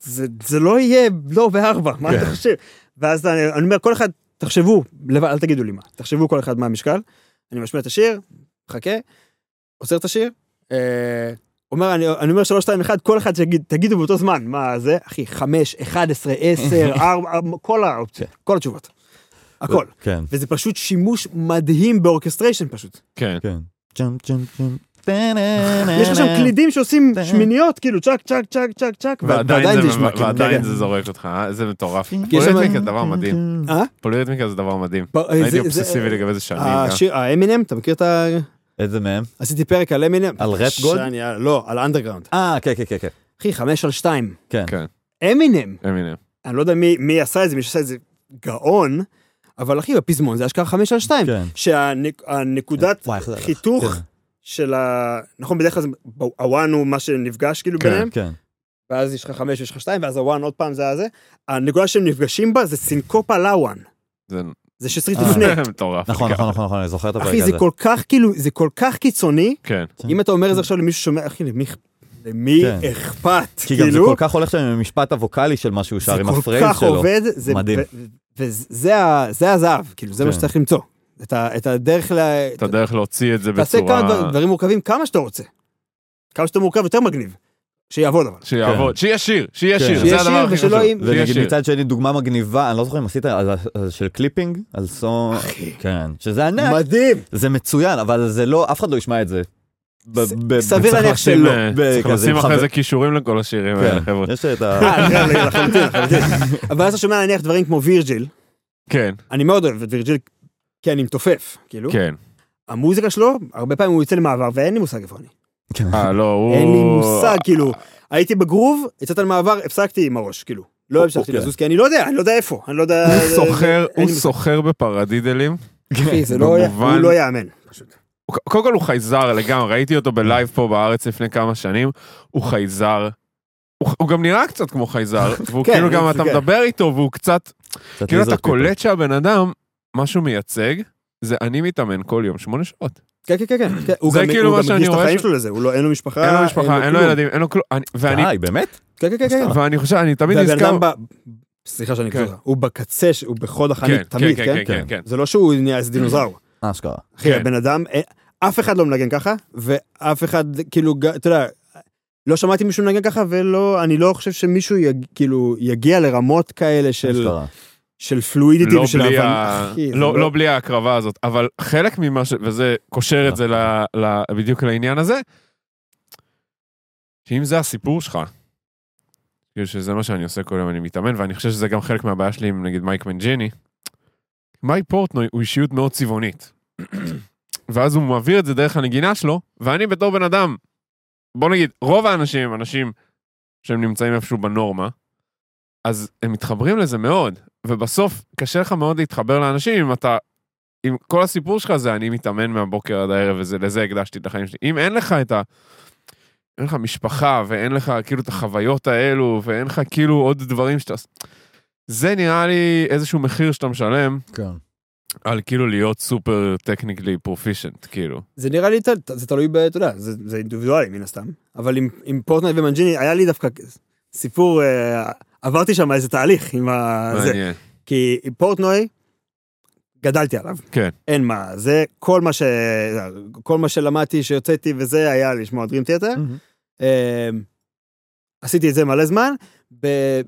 זה זה לא יהיה, לא בארבע, מה כן. אתה חושב? ואז אני אני אומר, כל אחד, תחשבו, לבד, אל תגידו לי מה, תחשבו כל אחד מה המשקל. אני משמיע את השיר, מחכה, עוצר את השיר, אה, אומר, אני, אני אומר שלוש, שתיים, אחד, כל אחד שיגיד, תגידו באותו זמן, מה זה, אחי, חמש, אחד עשרה, עשר, ארבע, כל האופציות, כל התשובות. הכל. כן, וזה פשוט שימוש מדהים באורקסטריישן פשוט. כן. כן. יש לך שם קלידים שעושים. שמיניות, כאילו צ'ק צ'ק צ'ק צ'ק צ'ק, ועדיין זה נשמע, כאילו, ועדיין כן, זה זורק אותך, אה? זה מטורף. פוליריתמיקה זה דבר מדהים. אה? פוליריתמיקה זה דבר מדהים. כן. הייתי אובססיבי לגבי זה שנים. האמינם, אתה מכיר את ה... איזה מהם? עשיתי פרק על אמינם. על Rap God? לא, על Underground. אה, כן, כן, כן, כן. אחי, חמש על שתיים. כן. כן, אמינם. אמינם. אני לא יודע מי עשה את זה, מי שעשה את זה גאון, אבל אחי, בפזמון זה אשכרה חמש על שתיים. כן. שהנקודת. חיתוך כן. של ה... נכון, בדרך כלל זה ה one הוא מה שנפגש כאילו כן. ביניהם, כן. ואז יש לך חמש ויש לך שתיים, ואז ה one עוד פעם זה הזה. הנקודה שהם נפגשים בה זה סינקופה ל one. זה זה שסטריט אה. לפני. מטורף. נכון, נכון, נכון, נכון, אני זוכר את הפרק אחי, הזה. זה כל כך כאילו, זה כל כך קיצוני, כן. אם אתה אומר את זה עכשיו למישהו ששומע, אחי, למי למי כן. אכפת? כי גם זה כאילו, כל כך הולך שם עם המשפט הווקאלי של מה שהוא שר, זה עם כל ה phrase כך שלו. עובד, זה- מדהים. וזה זה הזהב, כאילו, זה מה כן. שצריך למצוא. את ה- את הדרך ל... את הדרך להוציא את זה תעשה כמה דבר- בצורה... דברים מורכבים כמה שאתה רוצה. כמה שאתה מורכב יותר מגניב. שיעבוד אבל. שיעבוד, שיהיה שיר, שיהיה כן. שיר, שיהיה זה הדבר הכי חשוב. שיהיה ונגיד שיר. מצד שני דוגמה מגניבה, אני לא זוכר אם עשית על- על- של קליפינג, על סון, אחי. כן, שזה ענק, מדהים. זה מצוין, אבל זה לא, אף אחד לא ישמע את זה. סביר להניח שלא. צריך לשים עם אחרי זה קישורים לכל השירים האלה, כן, חבר'ה. יש את ה... אה, לחלוטין. אבל אז אתה שומע נניח דברים כמו וירג'יל, כן, אני מאוד אוהב את וירג'יל, כי אני מתופף, כאילו. כן. המוזיקה שלו, הרבה פעמים הוא יוצא למעבר ואין לי מושג איפה אני. אה, לא, הוא... אין לי מושג, כאילו, הייתי בגרוב, יצאת למעבר, הפסקתי עם הראש, כאילו. לא המשכתי אוקיי. לזוז, כי אני לא יודע, אני לא יודע איפה, אני לא יודע... הוא סוחר, בפרדידלים. זה לא, לא יאמן, פשוט. הוא- קודם כל הוא חייזר לגמרי, ראיתי אותו בלייב פה בארץ לפני כמה שנים, הוא חייזר. הוא, גם נראה קצת כמו חייזר, והוא כן, כאילו גם אתה כן. מדבר איתו והוא קצת, כאילו אתה. קולט שהבן אדם, מה שהוא מייצג, זה אני מתאמן כל יום שמונה שעות. כן, כן, כן, כן. הוא זה גם- כאילו מקדיש את החיים שלו לזה, הוא לא- אין לו משפחה. אין לו משפחה, אין לו. ילדים, אין לו כלום, די, באמת? כן, כן, כן, כן. ואני חושב, אני תמיד נזכר. סליחה שאני כן. קורא, הוא בקצה, הוא בחוד החנית כן, תמיד, כן, כן? כן, כן, כן. זה לא שהוא נהיה איזה דינוזאור. אשכרה. אחי, כן. הבן אדם, אה, אף אחד לא מנגן ככה, ואף אחד, כאילו, אתה יודע, לא שמעתי מישהו מנגן ככה, ולא, אני לא חושב שמישהו כאילו יגיע לרמות כאלה של, אשכרה. של פלואידיטי לא ושל הבנה. ה... אחי, זה לא, לא בלי ההקרבה הזאת, אבל חלק ממה ש... וזה קושר את זה ל... ל... בדיוק לעניין הזה, שאם זה הסיפור שלך, כאילו שזה מה שאני עושה כל יום, אני מתאמן, ואני חושב שזה גם חלק מהבעיה שלי עם נגיד מייק מנג'ני, מייק פורטנוי הוא אישיות מאוד צבעונית. ואז הוא מעביר את זה דרך הנגינה שלו, ואני בתור בן אדם, בוא נגיד, רוב האנשים, אנשים שהם נמצאים איפשהו בנורמה, אז הם מתחברים לזה מאוד, ובסוף קשה לך מאוד להתחבר לאנשים אם אתה, אם כל הסיפור שלך זה אני מתאמן מהבוקר עד הערב וזה, לזה הקדשתי את החיים שלי. אם אין לך את ה... אין לך משפחה ואין לך כאילו את החוויות האלו ואין לך כאילו עוד דברים שאתה... זה נראה לי איזשהו מחיר שאתה משלם כן. על כאילו להיות סופר טכניקלי פרופישנט, כאילו. זה נראה לי, זה תלוי ב... אתה יודע, זה, זה אינדיבידואלי מן הסתם, אבל עם, עם פורטנוי ומנג'יני, היה לי דווקא סיפור, אה, עברתי שם איזה תהליך עם ה... זה. מעניין. כי פורטנוי, גדלתי עליו. כן. אין מה, זה כל מה ש... כל מה שלמדתי, שיוצאתי וזה, היה לשמוע Dream Theater. אמ, עשיתי את זה מלא זמן, ב-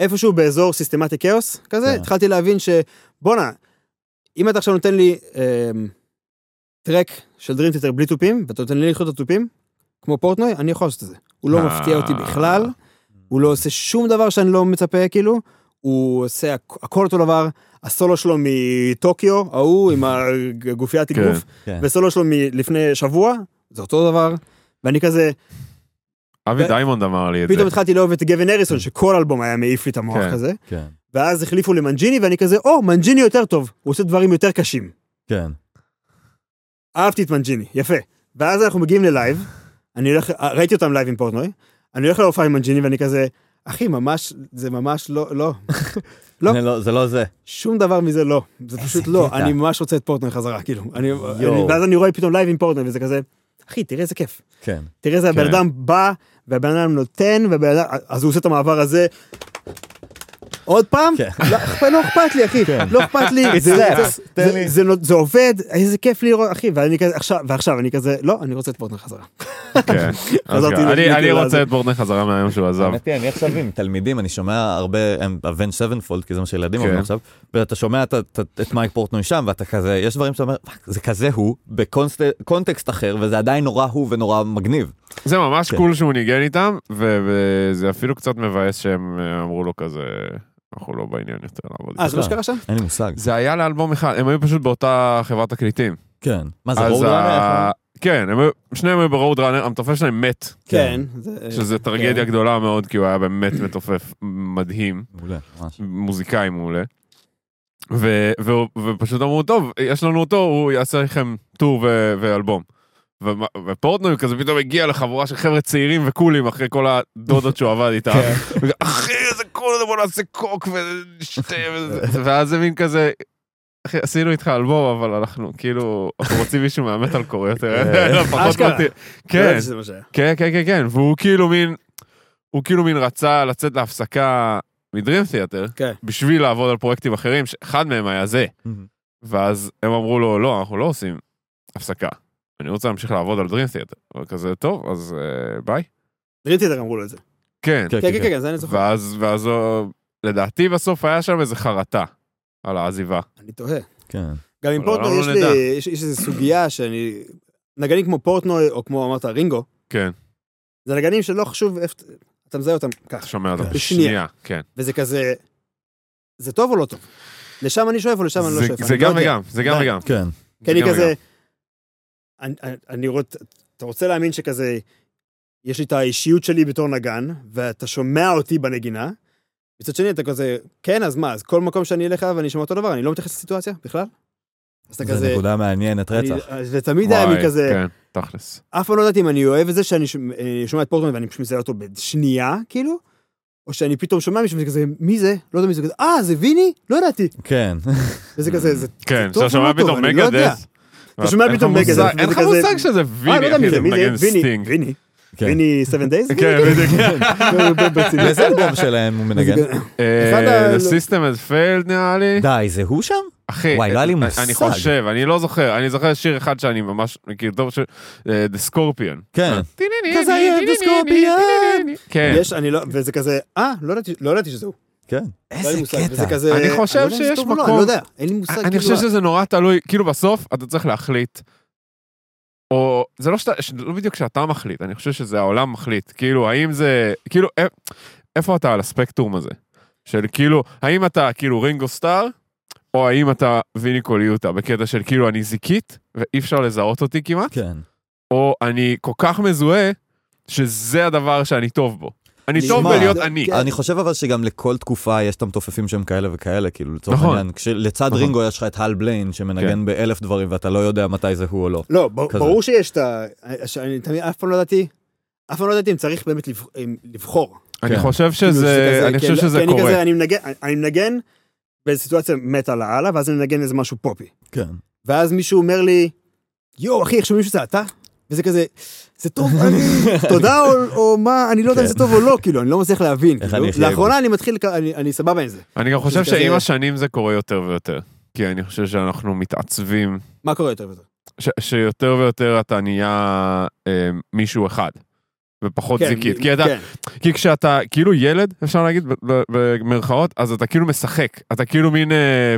איפשהו באזור Systematic Chaos כזה, כן. התחלתי להבין שבואנה, אם אתה עכשיו נותן לי אמ, track של Dream Theater בלי תופים, ואתה נותן לי לחיות את התופים, כמו פורטנוי, אני יכול לעשות את זה. הוא לא אה. מפתיע אותי בכלל, הוא לא עושה שום דבר שאני לא מצפה, כאילו, הוא עושה הכ- הכל אותו דבר, הסולו שלו מטוקיו, ההוא עם הגופיית כן. אגרוף, כן. וסולו שלו מלפני שבוע, זה אותו דבר, ואני כזה, אבי ו- דיימונד אמר לי את זה. פתאום התחלתי לאהוב את גאווין הריסון, שכל אלבום היה מעיף לי את המוח כן. כזה, כן. ואז החליפו למנג'יני, ואני כזה, או, מנג'יני יותר טוב, הוא עושה דברים יותר קשים. כן. אהבתי את מנג'יני, יפה. ואז אנחנו מגיעים ל live, אני הולך, ראיתי אותם live עם פורטנוי, אני הולך להופעה עם מנג'יני ואני כזה, אחי, ממש, זה ממש לא, לא. לא. זה לא- זה לא זה. שום דבר מזה לא. זה פשוט לא. אני ממש רוצה את פורטנוי חזרה, כאילו. אני, אני. ואז אני רואה פתאום live עם פורטנוי וזה כזה, אחי, תראה איזה כיף. כן. תראה איזה כן. הבן אדם בא, והבן אדם נותן, והבן אדם, אז הוא עושה את המעבר הזה. עוד פעם? כן. לא אכפת- לא אכפת לי, אחי, לא אכפת לי. זה- לא- זה עובד, איזה כיף לראות, אחי, ועכשיו אני כזה, לא, אני רוצה את פורטנוי חזרה. כן. חזרתי אז אני- רוצה. את פורטנוי חזרה מהיום שהוא עזב. האמת היא, אני עכשיו עם תלמידים, אני שומע הרבה, Avenged Sevenfold, כי זה מה שילדים כן. אומרים עכשיו, ואתה שומע את- מייק פורטנוי שם, ואתה כזה, יש דברים שאתה אומר, "fuck, זה כזה הוא, בקונטקסט אחר, וזה עדיין נורא הוא ונורא מגניב. זה ממש כן. קול שהוא ניגן איתם, וזה אפילו קצת מבאס שהם אה, אמרו לו כזה, אנחנו לא בעניין יותר לעבוד. אה, איתך." זה מה שקרה שם? אין לי מושג. זה היה לאלבום אחד, הם היו פשוט באותה חברת תקליטים. כן. מה זה, אז Road ה- Runner? כן, הם היו- שניהם היו ב Roadrunner, המתופף שלהם מת, כן. זה- שזה טרגדיה כן. גדולה מאוד, כי הוא היה באמת מתופף מדהים, מעולה, ממש. מוזיקאי מעולה. ו- ו- ופשוט אמרו, טוב, יש לנו אותו, הוא יעשה לכם טור ו- ואלבום. ופורטנוי כזה פתאום הגיע לחבורה של חבר'ה צעירים וקולים אחרי כל הדודות שהוא עבד איתם. כן. אחי איזה קול, בוא נעשה קוק ונשתה וזה. ואז זה מין כזה, אחי עשינו איתך אלבום אבל אנחנו כאילו, אנחנו רוצים מישהו מהמטאל קורא יותר. אשכרה. מתאים. לא כן. כן, כן, כן, כן, והוא כאילו מין, הוא כאילו מין רצה לצאת להפסקה מדרים תיאטר, כן. בשביל לעבוד על פרויקטים אחרים, שאחד מהם היה זה. ואז הם אמרו לו, לא, אנחנו לא עושים הפסקה. אני רוצה להמשיך לעבוד על דרים תיאטר. הוא כזה, טוב, אז אה, ביי. דרים תיאטר אמרו לו את זה. כן. כן, כן, כן, כן, זה אני זוכר. ואז, ואז הוא- לדעתי בסוף היה שם איזה חרטה על העזיבה. אני תוהה. כן. גם עם פורטנוי למה יש לא לי? יש יש איזו סוגיה שאני... נגנים כמו פורטנוי, או כמו אמרת רינגו, כן, זה נגנים שלא חשוב איפה... אתה מזהה אותם אתה ככה. שומע אותם כן. בשנייה. כן. וזה כזה... זה טוב או לא טוב? לשם אני שואף או לשם אני לא שואף? זה לא גם יודע. וגם, זה גם. וגם. כן. כי אני כזה... אני- אני- אני רוצה... אתה רוצה להאמין שכזה... יש לי את האישיות שלי בתור נגן, ואתה שומע אותי בנגינה. מצד שני אתה כזה, כן, אז מה, אז כל מקום שאני אלך אליו ואני שומע אותו דבר, אני לא מתייחס לסיטואציה בכלל? אז אתה זו כזה... נקודה מעניינת אני- רצח. זה תמיד היה לי כזה... כן, תכלס. אף פעם לא ידעתי אם אני אוהב את זה שאני ש- אה, שומע את פורטנוי ואני פשוט מזהה אותו בשנייה, כאילו, או שאני פתאום שומע מישהו וזה כזה, מי זה? לא יודע מי זה, כזה, אה, זה ויני? לא ידעתי. כן. וזה כזה, זה כן, או לא שומע טוב, פתאום אני לא יודע. Megadeth. אתה שומע פתאום Megadeth, אין לך כזה- מושג שזה אה, לא ויני, יודע אחי, זה, זה מי זה? מנגן ויני, סטינג. ויני, כן. ויני 7 Days? כן, בדיוק. באיזה אלבום שלהם הוא מנגן? ה- אה, The System Has Failed נראה לי. די, זה הוא שם? אחי, וואי, לא היה לי מושג. אני חושב, אני לא זוכר, אני זוכר שיר אחד שאני ממש מכיר טוב, ש- אה, The Scorpion. כן. I am the Scorpion. כן. יש, אני לא, וזה כזה, אה, לא ידעתי- לא ידעתי שזה הוא. כן. לא איזה מושג, קטע. כזה, אני חושב לא שיש לא, מקום- אני לא יודע, אין לי מושג. אני כאילו, חושב שזה נורא תלוי, כאילו בסוף אתה צריך להחליט. או זה לא שאתה, לא בדיוק שאתה מחליט, אני חושב שזה העולם מחליט. כאילו, האם זה, כאילו, א- איפה אתה על הספקטרום הזה? של כאילו, האם אתה כאילו רינגו סטאר, או האם אתה ויני קוליוטה, בקטע של כאילו אני זיקית, ואי אפשר לזהות אותי כמעט, כן. או אני כל כך מזוהה, שזה הדבר שאני טוב בו. אני אני- טוב? בלהיות אני. כן. אני חושב אבל שגם לכל תקופה יש את המתופפים שהם כאלה וכאלה, כאילו לצורך נכון. העניין, כשלצד נכון. רינגו יש לך את הל בליין שמנגן כן. באלף דברים ואתה לא יודע מתי זה הוא או לא. לא. ברור שיש את ה... שאני תמיד, אף פעם לא ידעתי, אף פעם לא ידעתי אם צריך באמת לבחור. אני כן. חושב כאילו, שזה, אני חושב שזה כי אני קורה. אני מנגן, אני מנגן באיזו סיטואציה מתה לאללה, ואז אני מנגן איזה משהו פופי. כן. ואז מישהו אומר לי, יואו, אחי, איך שומעים שזה אתה? וזה כזה, זה טוב, אני, תודה או, או מה, אני לא יודע אם זה טוב או לא, כאילו, אני לא מצליח להבין. כאילו. לאחרונה אני מתחיל, אני, אני סבבה עם זה. אני גם חושב שעם השנים זה קורה יותר ויותר. כי אני חושב שאנחנו מתעצבים, מה קורה יותר ויותר? ש- שיותר ויותר אתה נהיה אה, מישהו אחד. ופחות כן, זיקית. כי, אתה, כן. כי כשאתה כאילו ילד, אפשר להגיד במרכאות, אז אתה כאילו משחק. אתה כאילו מין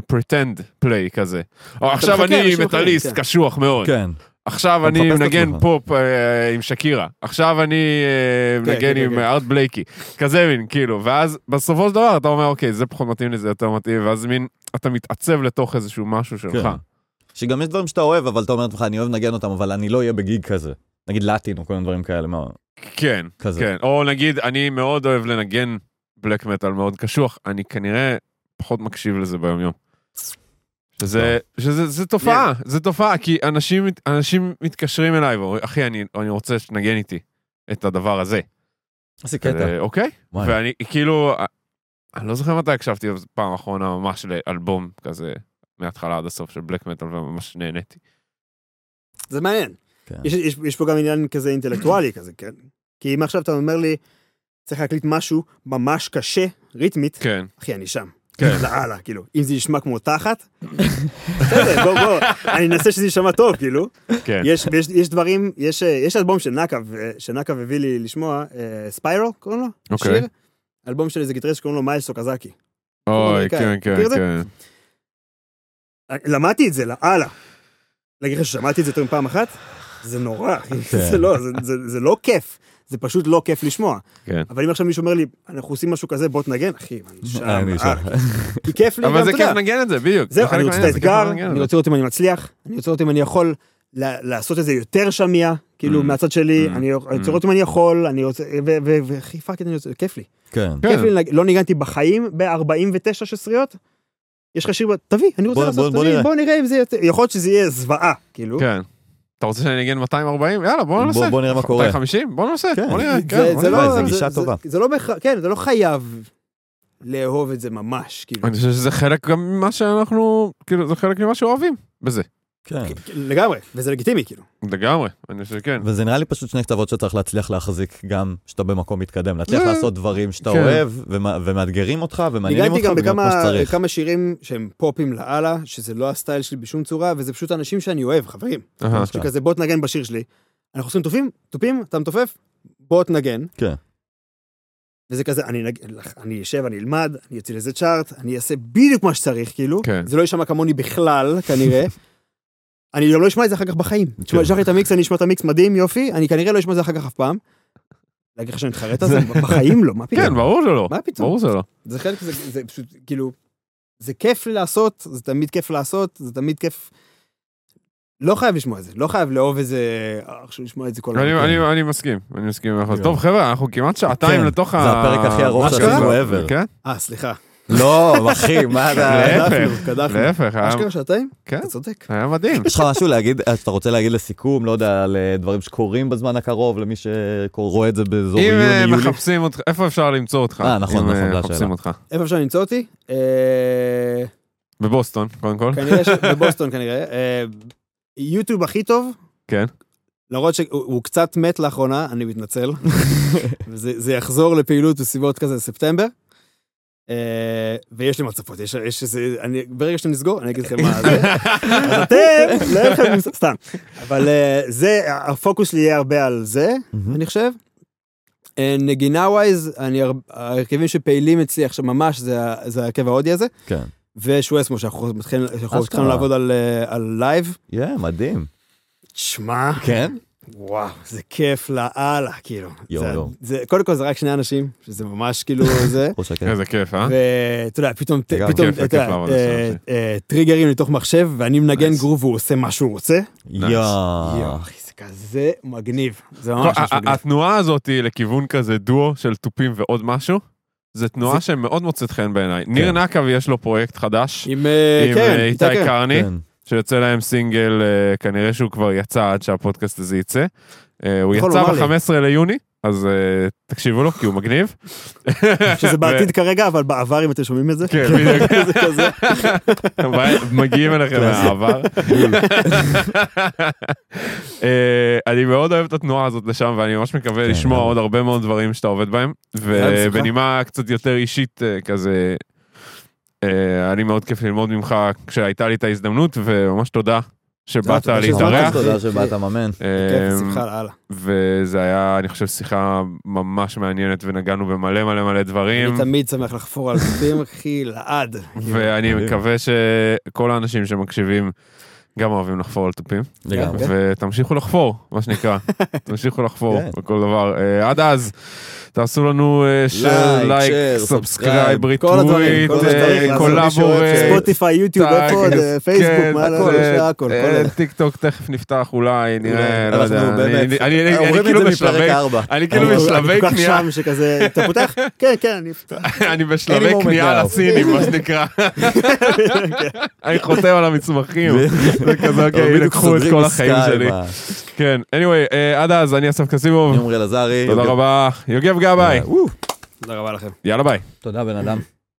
pretend play כזה. או עכשיו אני מטאליסט כן. קשוח מאוד. כן. עכשיו אני מנגן. פופ אה, עם שקירה. עכשיו אני אה, כן, מנגן כן, עם כן. ארט בלייקי. כזה מין, כאילו. ואז בסופו של דבר אתה אומר, אוקיי, זה פחות מתאים לי, זה יותר מתאים, ואז מין, אתה מתעצב לתוך איזשהו משהו שלך. שגם יש דברים שאתה אוהב, אבל אתה אומר לעצמך, אני אוהב לנגן אותם, אבל אני לא אהיה בגיג כזה. נגיד לטין או כל מיני דברים כאלה, מה, כן, כזה. כן. או נגיד, אני מאוד אוהב לנגן בלק מטאל מאוד קשוח, אני כנראה פחות מקשיב לזה ביומיום. שזה, שזה, זה תופעה, זה תופעה, כי אנשים, אנשים מתקשרים אליי ואומרים, אחי, אני, אני רוצה שתנגן איתי את הדבר הזה. איזה קטע. אה, אוקיי? וואי. ואני כאילו, אה, אני לא זוכר מתי הקשבתי פעם אחרונה ממש לאלבום כזה, מההתחלה עד הסוף של בלק מטאל, וממש נהניתי. זה מעניין. כן. יש, יש, יש פה גם עניין כזה אינטלקטואלי כזה, כן? כי אם עכשיו אתה אומר לי, צריך להקליט משהו ממש קשה, ריתמית, כן, אחי, אני שם. כן. לאללה, כאילו, אם זה ישמע כמו תחת, בסדר, בוא, בוא, אני אנסה שזה יישמע טוב, כאילו. כן. יש, יש, יש דברים, יש, אה, יש אלבום של נקב, אה, שנקב הביא לי לשמוע, ספיירו, קוראים לו? אוקיי. שיר. אלבום של איזה גיטריסט שקוראים לו מיילס אוקזקי. אוי. כן, כן? כן. למדתי את זה, לאללה. להגיד לך ששמעתי את זה יותר מפעם אחת? זה נורא. כן. זה לא, זה, זה, זה לא כיף. זה פשוט לא כיף לשמוע. כן. אבל אם עכשיו מישהו אומר לי, אנחנו עושים משהו כזה, בוא תנגן, אחי, אני שם. אני אה, שם. כי כיף לי גם, אבל זה אתה כיף יודע. לנגן את זה, בדיוק. זהו, אני רוצה את האתגר, אני זה. רוצה לראות אם אני מצליח, אני רוצה לראות אם אני יכול לעשות את זה יותר שמיע, כאילו Mm. מהצד שלי, Mm. אני רוצה לראות אם אני יכול, אני רוצה, והכי fuck, אני רוצה, כיף לי. כן. כן. כיף לי, לנג- לא ניגנתי בחיים ב-49 שש-עשריות. יש לך שיר, תביא, אני רוצה לעשות, בוא- נראה. בוא נראה אם זה יותר, יכול להיות שזה יהיה זוועה, כאילו. כן. אתה רוצה שאני אנגן 240? יאללה, בוא בוא- ננסה. בוא נראה מה קורה. 250? בוא ננסה, כן. בוא נראה. זה- כן, בוא זה נראה. לא- זה זה- גישה זה- טובה. זה לא בהכרח, כן, אתה לא חייב לאהוב את זה ממש, כאילו. אני חושב שזה חלק גם ממה שאנחנו, כאילו, זה חלק ממה שאוהבים בזה. כן. לגמרי, וזה לגיטימי, כאילו. לגמרי, אני חושב שכן. וזה נראה לי פשוט שני כתבות שצריך להצליח להחזיק גם כשאתה במקום מתקדם. להצליח זה- לעשות דברים שאתה כן. אוהב ומה- ומאתגרים אותך ומעניינים ניגנתי אותך גם וגם כמו בכמה שצריך. כמה שירים שהם פופים לאללה, שזה לא הסטייל שלי בשום צורה, וזה פשוט אנשים שאני אוהב, חברים. שכזה בוא תנגן בשיר שלי. אנחנו עושים תופים, תופים, אתה מתופף, בוא תנגן. כן. וזה כזה, אני, נג... אני אשב, אני אלמד, אני אוציא לזה צ'ארט, אני אעשה בדיוק מה שצריך, כאילו. כן. זה לא יישמע כמוני בכלל, כנראה. אני גם לא אשמע את זה אחר כך בחיים. תשמע, כן. שלח לי את המיקס, אני אשמע את המיקס מדהים, יופי, אני כנראה לא אשמע את זה אחר כך אף פעם. להגיד לך שאני מתחרט על זה? בחיים לא, מה פתאום? כן, ברור שלא. מה פתאום? ברור שלא. זה חלק, זה, זה פשוט, כאילו, זה כיף לעשות, זה תמיד כיף לעשות, זה תמיד כיף... לא חייב לשמוע את זה, לא חייב לאהוב איזה... אה, עכשיו לשמוע את זה כל אני- הזמן. אני אני מסכים, אני מסכים. כן. טוב, חבר'ה, אנחנו כמעט שעתיים כן, לתוך זה ה... הפרק הכי ארוך מה שעשינו ever. כן? אה, סליחה. לא, אחי, מה אתה... להפך, קדחנו. להפך, אשכרה שעתיים? כן, אתה צודק. היה מדהים. יש לך משהו להגיד, אה, שאתה רוצה להגיד לסיכום, לא יודע, על אה, דברים שקורים בזמן הקרוב, למי שרואה את זה באזור אם אה, יוני-יולי? מחפשים אותך, איפה אפשר למצוא אותך? אה, נכון, אם, נכון, זו מחפשים השאלה. אותך. איפה אפשר למצוא אותי? בבוסטון, קודם כל. כנראה ש... בבוסטון כנראה. אה, יוטיוב הכי טוב, כן. למרות שהוא הוא קצת מת לאחרונה, אני מתנצל. זה יחזור לפעילות בסביבות כזה ספטמבר. אה, ויש לי מצפות, יש, יש איזה, אני, ברגע שנסגור, אני אגיד לכם מה זה. אז אתם, לא יהיה לכם סתם. אבל אה, זה, הפוקוס שלי יהיה הרבה על זה. אני חושב. אה, נגינה ווייז, ההרכבים שפעילים אצלי עכשיו ממש, זה, ההרכב ההודי הזה. כן. שאנחנו מתחילים שאנחנו. התחלנו לעבוד על, live. יא, מדהים. שמע, כן? וואו, זה כיף לאללה, כאילו. יואו, יואו. קודם כל זה רק שני אנשים, שזה ממש כאילו זה. הקטע. איזה כיף, אה? ואתה יודע, פתאום, פתאום, אתה יודע, אה. אה, טריגרים לתוך מחשב, ואני מנגן. גרוב והוא עושה מה שהוא רוצה. יא. יואו, כזה מגניב. זה ממש מגניב. התנועה הזאת היא לכיוון כזה דואו של תופים ועוד משהו, זו תנועה שמאוד מוצאת חן בעיניי. ניר נקב יש לו פרויקט חדש עם אה, אה, איתי. קרני, כן. שיוצא להם סינגל, אה, כנראה שהוא כבר יצא עד שהפודקאסט הזה יצא. אה, הוא יצא לומר לי. ב-15 ליוני, אז אה, תקשיבו לו, כי הוא מגניב. שזה בעתיד כרגע, אבל בעבר, אם אתם שומעים את זה. כן, בדיוק. זה כזה. מגיעים אליכם מהעבר. אני מאוד אוהב את התנועה הזאת לשם, ואני ממש מקווה כן, לשמוע. עוד הרבה מאוד דברים שאתה עובד בהם. ובנימה קצת יותר אישית כזה, היה לי מאוד כיף ללמוד ממך כשהייתה לי את ההזדמנות, וממש תודה שבאת להתארח. תודה שבאת ממן. כיף, אה. וזה היה, אני חושב, שיחה ממש מעניינת, ונגענו במלא מלא מלא דברים. אני תמיד שמח לחפור על תופים, אחי, לעד. ואני. מקווה שכל האנשים שמקשיבים גם אוהבים לחפור על תופים. לגמרי. כן. ותמשיכו לחפור, מה שנקרא. תמשיכו לחפור כן. בכל דבר. אה, עד אז, תעשו לנו אה, like, subscribe, retweet, collaborate, ספוטיפיי, יוטיוב, אה, כן, פייסבוק, מה לא, יש אה, הכל, אה. טיק טוק תכף נפתח אולי, נראה, לא יודע. אני- אני- אני- אני כאילו בשלבי. אני כאילו אני- בשלבי אני קנייה, שם שכזה, אתה פותח? כן, כן, אני אפתח. אני בשלבי קנייה. לסינים, מה שנקרא. אני חותם על המסמכים. זה כזה, אוקיי, אבל הנה, בדיוק קחו את כל החיים שלי. כן, anyway, אה, עד אז, אני אסף אני קסימוב. תודה רבה, יוגב גבאי. תודה רבה לכם. יאללה ביי. תודה בן אדם.